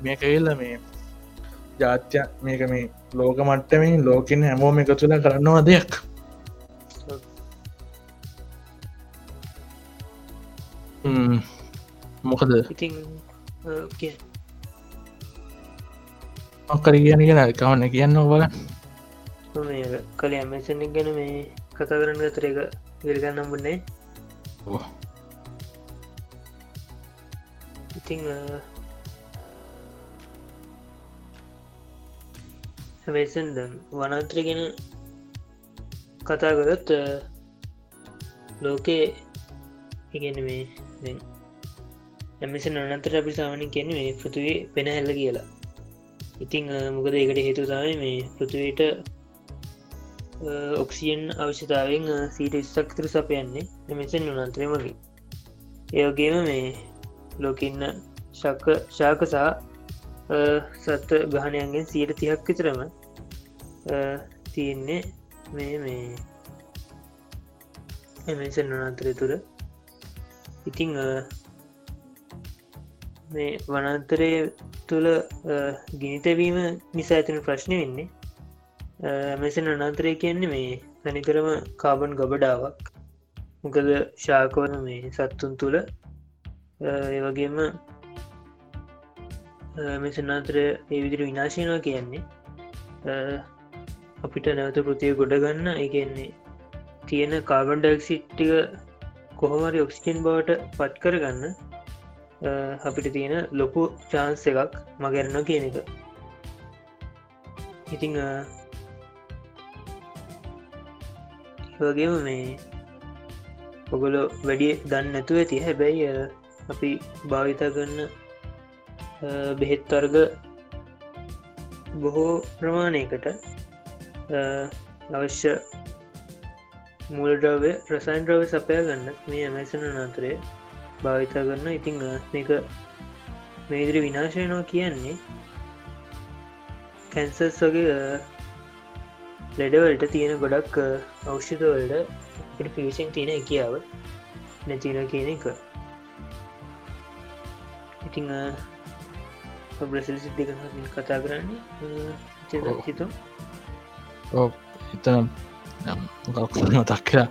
මේක එල්ල මේ ජාත්‍ය මේක මේ ලෝක මට්ටමින් ලෝකෙන් හැමෝම එක තුළ කරනවා දෙයක්. මොකද? ඉතින් මොක්කර කියන කියෙන කවන්න කියන්න? බල කළ ඇමසන ගැන මේ කතා කරන්න ගතර එක විල්ගන්නම් බුන්නේ ඉතිං හැමේසන් දැන් වනත්‍ර ගැන කතා කරත් ලෝකේ ඉගෙන මේ ඇමිසන් අනතර අපි සාමනි කියන මේ පෘතුවේ පෙන හැල්ල කියලා ඉතිං මොකද ඒකට හේතු තමයි මේ පෘතුවයට ඔක්සියන් අවශ්‍යතාවෙන් සීට ස්තක්තර සපයන්නේ. එමෙසන් වනන්ත්‍රය මගින් ඒවගේම මේ ලෝකඉන්න ශක්ක ශාකසා සත්ත ගහනයන්ගෙන් සීට තිහක් විතරම තියෙන්නේ මේ මේ එමසන් වනන්තරය තුර. ඉතිං මේ වනන්තරය තුළ ගිනිතැවීම නිසා ඇතින ප්‍රශ්නය වෙන්නේ. මෙසන අනන්තරය කියන්නේ මේ තනිකරම කාබන් ගබඩාවක්. මොකද ශාකවන මේ සත්තුන් තුළ ඒවගේම මෙසනාතරය ඒ විදිර විනාශයනවා කියන්නේ. අපිට නැවත පෘතිය ගොඩ ගන්න එකන්නේ තියෙන කාබන් ඩක්සිට්ටික කොහොමරි ඔක්සිජන් බවට පත් කරගන්න අපිට තියෙන ලොකු චාන්ස එකක් මගැරන්න කියන එක. ඉතිං වගේම මේ ඔගොලො වැඩිය දන්න නැතුව ඇති. හැබැයි අපි භාවිතා කරන්න බෙහෙත් වර්ග බොහෝ ප්‍රමාණයකට අවශ්‍ය මුල්ද්‍රවය ප්‍රසයින්ද්‍රව සපය ගන්න මේ ඇමැසන නතරය භාවිතා කරන්න ඉතිං මේක මේදිරි විනාශයනවා කියන්නේ කැන්සස් වගේ ලෙඩවලට තියෙන ගොඩක් අවෂ්‍යතවලට පිවිසින් තියෙන කියාව නැතින කියන එක. ඉතිං බ්‍රසිල් සිද්ධි කතා කරන්නේ හිතු එතනම් මතක් කියලා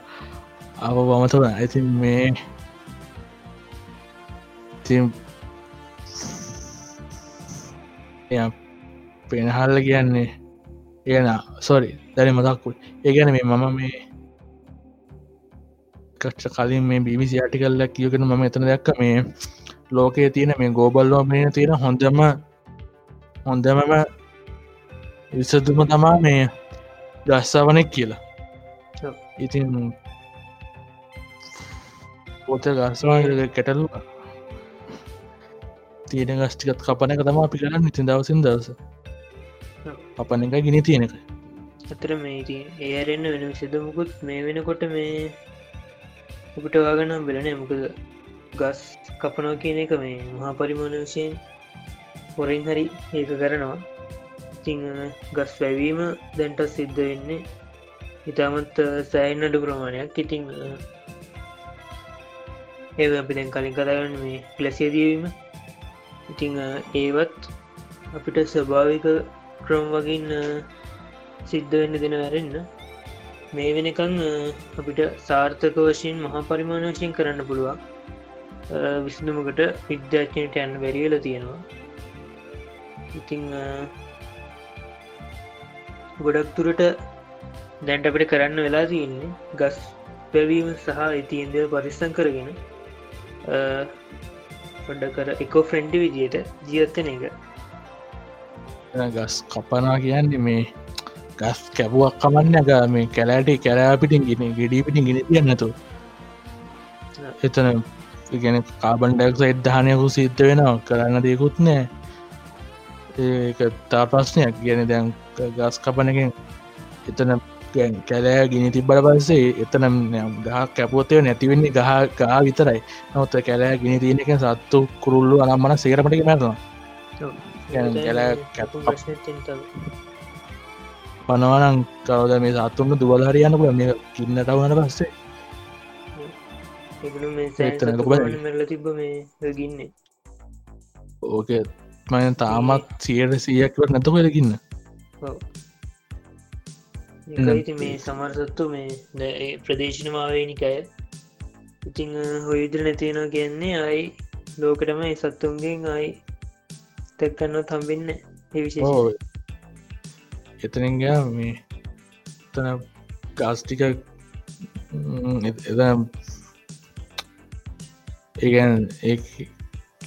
අප බමතව ඇති මේ තිම් පෙනහල්ල කියන්නේ ඒන සොරි දැන මතක්කුල් ඒ ගැන මේ මම මේ කච්ච කලින් මේ බිවිසි ආටිකල්ල කියගෙන මම එතන දැක්ක මේ ලෝකයේ තියෙන මේ ගෝබල්ලෝ මේ තියෙන හොඳම හොඳමම විසදුම තමා මේ ගස්සාවනෙක් කියලා. ඉතින් පොත ගස්වා කෙටලු තියෙන ගස්ටිකත් කපන එක තම අපි කරන්න ඉතින් දවසින් දවස. අපන එක ගිනි තියෙන එක අතර මේ ඉතින් ඒ අරෙන්න්න වෙන සිදමුකුත් මේ වෙනකොට මේ ඔකට වාගනම් වෙලන මොකද ගස් කපනෝ කියන එක මේ මහා පරිමාණ වශයෙන් හොරින් හරි ඒක කරනවා. ඉතිං ගස් වැැවීම දැන්ට සිද්ධ වෙන්නේ ඉතාමත් සෑන් අඩු ප්‍රමාණයක්. ඉතිං ඒ අපි දැන් කලින් කතාගන්න මේ ලැසියදීවීම ඉතිං ඒවත් අපිට ස්වභාවික ක්‍රම් වගින් සිද්ධ වෙන්න දෙන වැරෙන්න්න මේ වෙනකං අපිට සාර්ථක වශයෙන් මහා පරිමාණ වශයෙන් කරන්න පුළුවන්. විසිදුමකට විද්‍යාචනයට යන්න වැරිවෙල තියෙනවා. ඉතිං ගොඩක් තුරට දැන්ට අපිට කරන්න වෙලා තියෙන්නේ. ගස් පැවීම සහ ඉතින්ද පරිස්සං කරගෙන පොඩ කර එකෝ ෆ්‍රෙන්ඩි විදියට ජීවත්තන එක. ගස් කපනා කියන්නේ මේ ගස් කැපුවක් කමන්න එක මේ කැලෑට කැරෑ පිටින් ගෙන ගෙඩී පිටින් ගෙන තියන්නතු එතන ගැන කාබන්ඩක් එද්ධානයකු සිද්ධ වෙනවා. කරන්න දෙකුත් නෑ ඒ තා ප්‍රශ්නයක්. ගැන දැන් ගස් කපනකින් එතන කැලෑ ගිනි තිබ්බට පස්සේ එතනම් ගහ කැපුවතය නැතිවෙන්නේ ගහ ගා විතරයි. නොත කැලෑ ගිනි තියනක සත්තු කුරුල්ලු අනම්මන සේරමටි මැරවා කැලෑ කැප පනවනං කවද මේ සත්තුන්න දුවල් හරියන්න පුල මේ කින්නට වන පස්සේ. මේ ගින්නේ ඕක මය තාමත් සියට සියක්වට නැත කොලකින්න ඒකයිති මේ සමර්සත්තු මේ ඒ ප්‍රදේශනමාවේනිකය ඉතිං හොයුදර නැතියෙනවා කියන්නේ අයි ලෝකටම සත්තුන්ගෙන් අයි තැක්කන්න තම්බෙන්න ඒ විශේෂ ඕ එතනින්ග මේ තන ගස්ටික එද ඒගැන් ඒ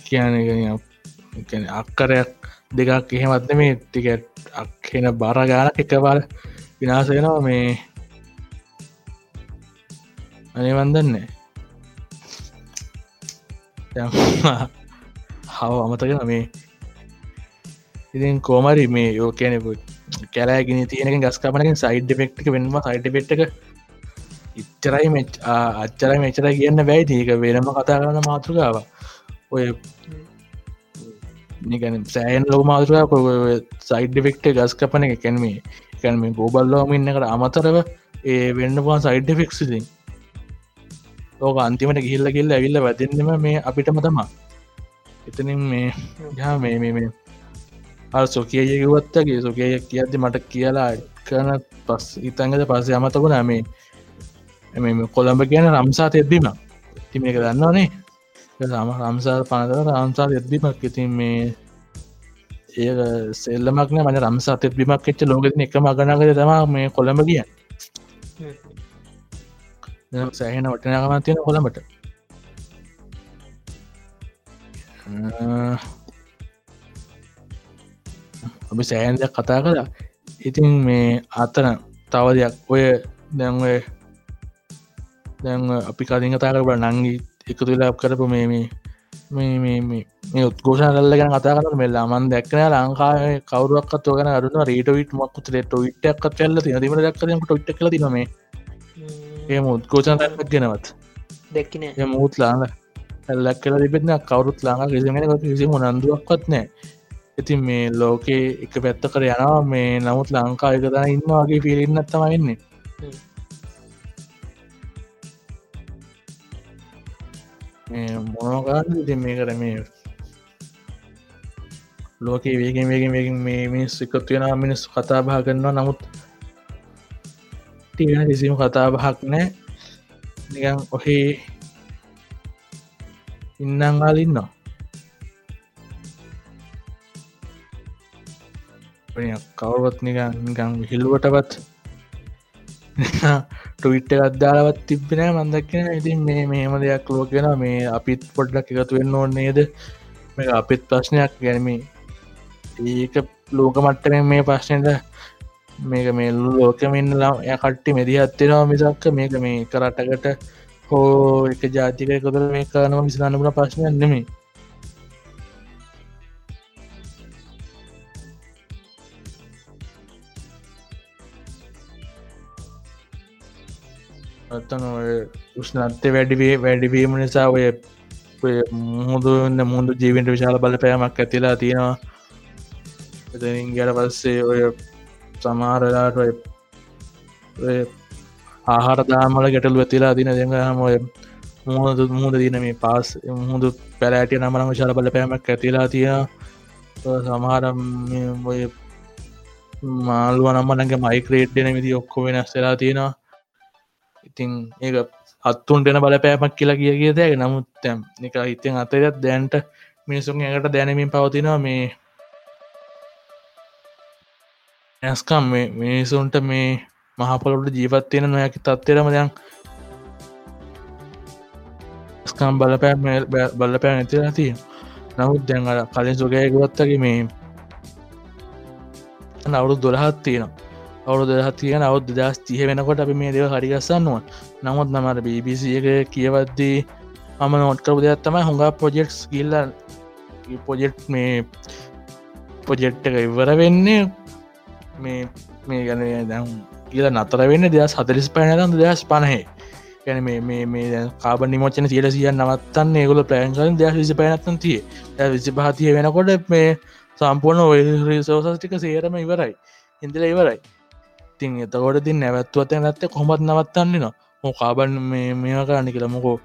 කියන අක්කරයක් දෙකක් එහෙමත්ද මේ ටිකට් අක්හෙන බර ගානක් එක බල විනාසයෙනවා මේ. අනිවන්දන්නේ හව අමතගෙන මේ ඉතින් කෝමරි මේ යෝකයනෙකුත් කැලෑගෙන තියෙන ගස් කපනකින් සයිඩ් ෆෙක්්ක වෙන්ම සයිඩ් පෙට්ක ඉච්චරයි මෙ අච්චරයි මෙචර කියන්න බැයි ඒක වෙනම කතා කරන මාතෘකාව ඔය නිගන සෑන් ලොක මාතෘකාව සයිඩ් ෆෙක්ට ගස් කපන එක. කැන්මේ කැන්ම ගෝබල්ලෝම ඉන්නකට අමතරව ඒ වෙන්න පුවන් සයිඩ් ෆෙක්සිසින් ඕක අන්තිමට ගිහිල්ල කිල්ල ඇවිල්ල වැදන්නම මේ අපිටම තමා එතනින් මේ යා මේ මේ මේ අ සොකියයකුවත්තගේ සොකය කියද්දි මට කියලා කරන පස් ඉතන්ගද පස්සේ අමතකුණ මේ එම කොළඹ කියන රම්සා තෙද්දීම ති මේක දන්නවනේ සම රම්සා පනතර රම්සා එද්දිමක් ඉතින් මේ ඒ සෙල්ලමක්න මන රම්සා තෙත්බිමක් එච්ච ලෝකෙන එක මගනකද තම මේ කොළඹ කිය සෑහෙන වටනකමන් තියෙන කොළඹට අපි සෑන්දයක් කතා කලා ඉතින් මේ අතන තව දෙයක්. ඔය දැන්ඔය දැන් අපි කලින් කතා කරබ නංගි එකතු වෙලා කරපු මේ මේ උත්ගෝෂණ කල්ල ගැන කතා කරන මෙල්ලා මන් දැක්කන ලංකාව කවරුවක් ගෙන අරුන රීට විට මක්කුත ටොයිට්ක් කල්ල තින දීම දක්කරම ටොයිට් කල තිනම ඒ උත්ගෝෂණ ගෙනවත්. දැක්කින මුූත් ලාඟ ඇල්ලක් කල තිබෙන කවරුත් ලාඟ කිසිමෙන කිසි මොනන්දුවක්වත් නෑ ඉතින් මේ ලෝකේ එක පැත්ත කර යනවා. මේ නමුත් ලංකා එකදා ඉන්නවාගේ පිළින්න අත්තම වෙන්නේ. මොනගන්න ඉති මේ කර මේ ලෝකේ වේගෙන් වේගෙන් වේගෙන් මේ මිනිස් එකතු වෙන මිනිස් කතා බහ කරනවා. නමුත් තිගෙන කිසිම කතා බහක් නෑ නිකන් ඔහේ ඉන්නංගාලින්නවා කවුරුවත් නිකන් නිකං හිල්ුවටපත් ටවිට්ට අද්දාලවත් තිබෙන මන්දක්කෙන ඉතින් මේ මෙහෙම දෙයක් ලෝකෙන මේ අපිත් පොඩ්ඩක් එකතු වෙන්න ඕන්නේද මේ අපිත් ප්‍රශ්නයක්. ගැනීම ඒක ලෝක මට්ටන මේ ප්‍රශ්නයට මේක මේ ලෝකමන්න lam ය කට්ටි මෙදි අත්තෙනවා මිසක්ක. මේක මේ කරටකට හෝ එක ජාතික කොතර මේ කානම විසිනන්නපුන ප්‍රශ්නයක් නෙමේ අත්තන ඔය උෂ්නත්ය වැඩිවේ වැඩිවීම නිසා ඔය ඔය මුහුදුන්න මුහුදු ජීවිට විශාල බලපෑමක් ඇතිලා තියෙනවා. එතනින් ගැට පස්සේ ඔය සමාරලාට ඔය ඔය ආහාර දාමල ගැටලු ඇතිලා දින දෙඟ හම ඔය මුහද මුහද දින මේ පාස් මුහුදු පැලෑටිය නමරම ශල බල පෑමක් ඇතිලා තියෙන සමහරම් ඔය මාළුව නම්මනගේ මයික්‍රේට්ඩන විදි ඔක්කො වෙනස් වෙලා තියෙනවා. ඉතින් ඒක හත්තුන්ටෙන බලපෑමක් කියලා කිය කිය දෑක නමුත් තැම් එක හිතෙන් අතරත් දැන්ට මිනිසුන් එකට දැනමින් පවතිනවා මේ ඇස්කම් මේ මිනිසුන්ට මේ මහපොලොට ජීවත්වයෙන නොයකි තත්වරම දැන් ස්කම් බලපෑ බලපෑ ඇතිලා තිය නමුත් දැන් අර කලින් සුගයකුවත්තගේ මේ අවුරු දොළහත් තියෙන අවුරු දෙහත් තියෙන අවුත් දස් තිය වෙනකොට අපි මේ දෙව හරිගස්සන්නුව නමුත් නමට BBC එක කියවද්දී මම නොට්කර දෙයක් තමයි හොඟා පොජෙක්ස් ගිල්ල පොජෙට් මේ පොජෙට් එක ඉවර වෙන්නේ මේ මේ ගැන දැම් කියල නතර වෙන්න දෙයක් හතරිස් පැනතන් දෙයක් පණහේ. ගැන මේ කාබ නිමෝචන සියල සිය නවත්තන්න ඒගොල ප්‍රෑන්කලින් දෙයක් විසි පැනත්තන් තිය විසි පහතිය වෙනකොට මේ සම්පූර්ණ ඔය රිසෝසස් ටික සේරම ඉවරයි. ඉන්දල ඉවරයි. තින් එතකොට තින් නැවත්තුවත නැත්ත කොමත් නවත්තන්න නවා හෝ කාබන් මේ මේවා කරන්න කියලා. මොකෝ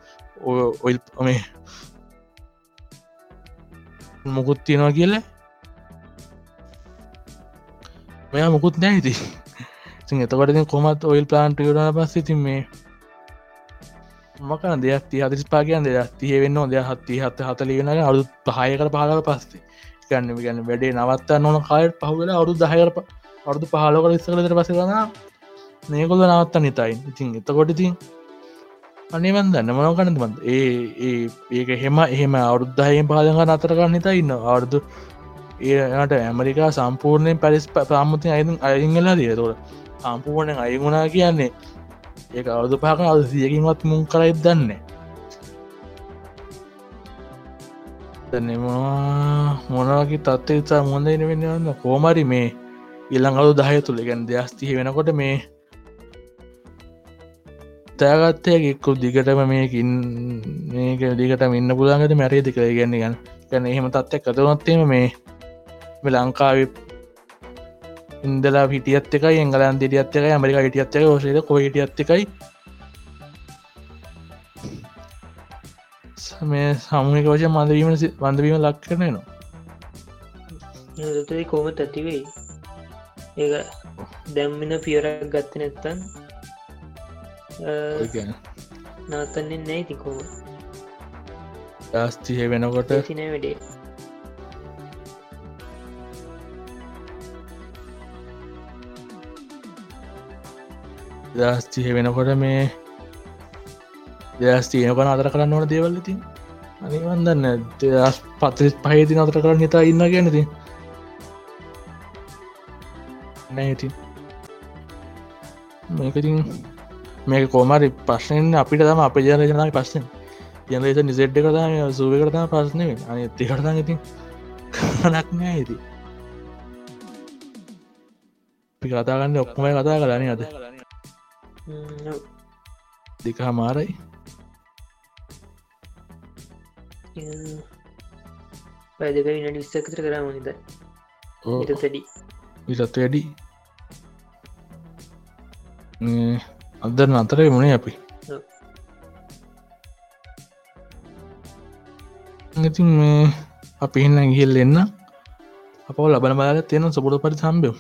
ඔයිල් මේ මොකුත් තියෙනවා කියල. මෙයා මුකුත් නෑහිති එතකොට කොමත් ඔයිල් ප්ලාන්ට යුරන පස්ස ඉතින් මේ මකන දෙයක් ති හතිස් පාගයන් දෙයක් තිය වෙන්න දෙයක් හත්ති හත්ත හතලිගෙන අලු පහයකට පහලව පස්සේ. ගන්න ගන්න වැඩේ නවත්ත නොන කායට පහුවෙලා අවුදු දහයර අවුදු පහලෝක ඉස්සකලට පස කරන නයකොල නවත්ත නිතයි ඉතින් එතකොට ඉතින් අනිවන් දන්න මනව කනද බන්ද ඒ ඒ ඒක හෙම එහෙම අවුද්ධහයෙන් පාලක අතරකන්න හිතා ඉන්න අවුදු ඒට ඇමරිකා සම්පූර්ණයෙන් පැරිස් ප්‍රාමති අයින් අයිංගලා දිය තොට සම්පූර්ණයෙන් අයිගුණා කියන්නේ ඒ අවුදු පාක අද සියකින්වත් මුන් කරයි දන්නේ මොනවගේ තත්ව ඉතා මොඳයින වෙන්නන්න කෝමරි මේ ඉල්ලං අලු දහය තුළ ගැන් දෙයස්තිහ වෙනකොට මේ තෑගත්තයගෙක්කු දිගටම මේකින් මේක දිගට ඉන්න පුළන්ගට මැරේ දෙක? ගැන්න ගන්න ගැන එහෙම තත්ත්යක් කතනොත්තේම මේ මේ ලංකාව ඉන්දලා පිටියත් එකයි එංගලන් දෙරියත් එකයි ඇමරික හිටියත් එක ෝසේද කොහිටියත් එකයි. මේ සමුහික වශය මඳවීම බඳවීම ලක් කරනනවා තයි කොම ඇතිවෙයි ඒ දැම්මින පියරක් ගත්ත නැත්තන් නවතන්නේ නෑ තිකෝ දස්තිහ වෙනකොට තින වැඩේ. දස්තිහ වෙනකොට මේ දෙදස් තියනකන අතර කරන්න ඕන දේවල් ඉතින්. අනිවන්දන්න දෙදස් පත්‍රිස් පහේති අතර කරන්න හිතා ඉන්න ගැනති නැඉතින් මේකතින් මේක කෝමරි ප්‍රශ්නයෙන් අපිට තම අප ජනජනයි පස්සෙන් යන ත නිසෙට්ඩ කරතම සුව කරතම පස්සනය අනි එතිකරතන් ඉතින් කනක් නෑ ඇති අපි කතාගන්න ඔක්කොමයි කතා කරන අද දෙක හමාරයි පැදක විනට විස්සකතර කරා මනිත ඊට තැඩි විලත් වැඩි අදර අතරේ මුණේ අපි ඉතින් මේ අපි එන්න ගිහිල් එන්න අප ලබන බාල තියෙන සපුට පරි සම්බයෝ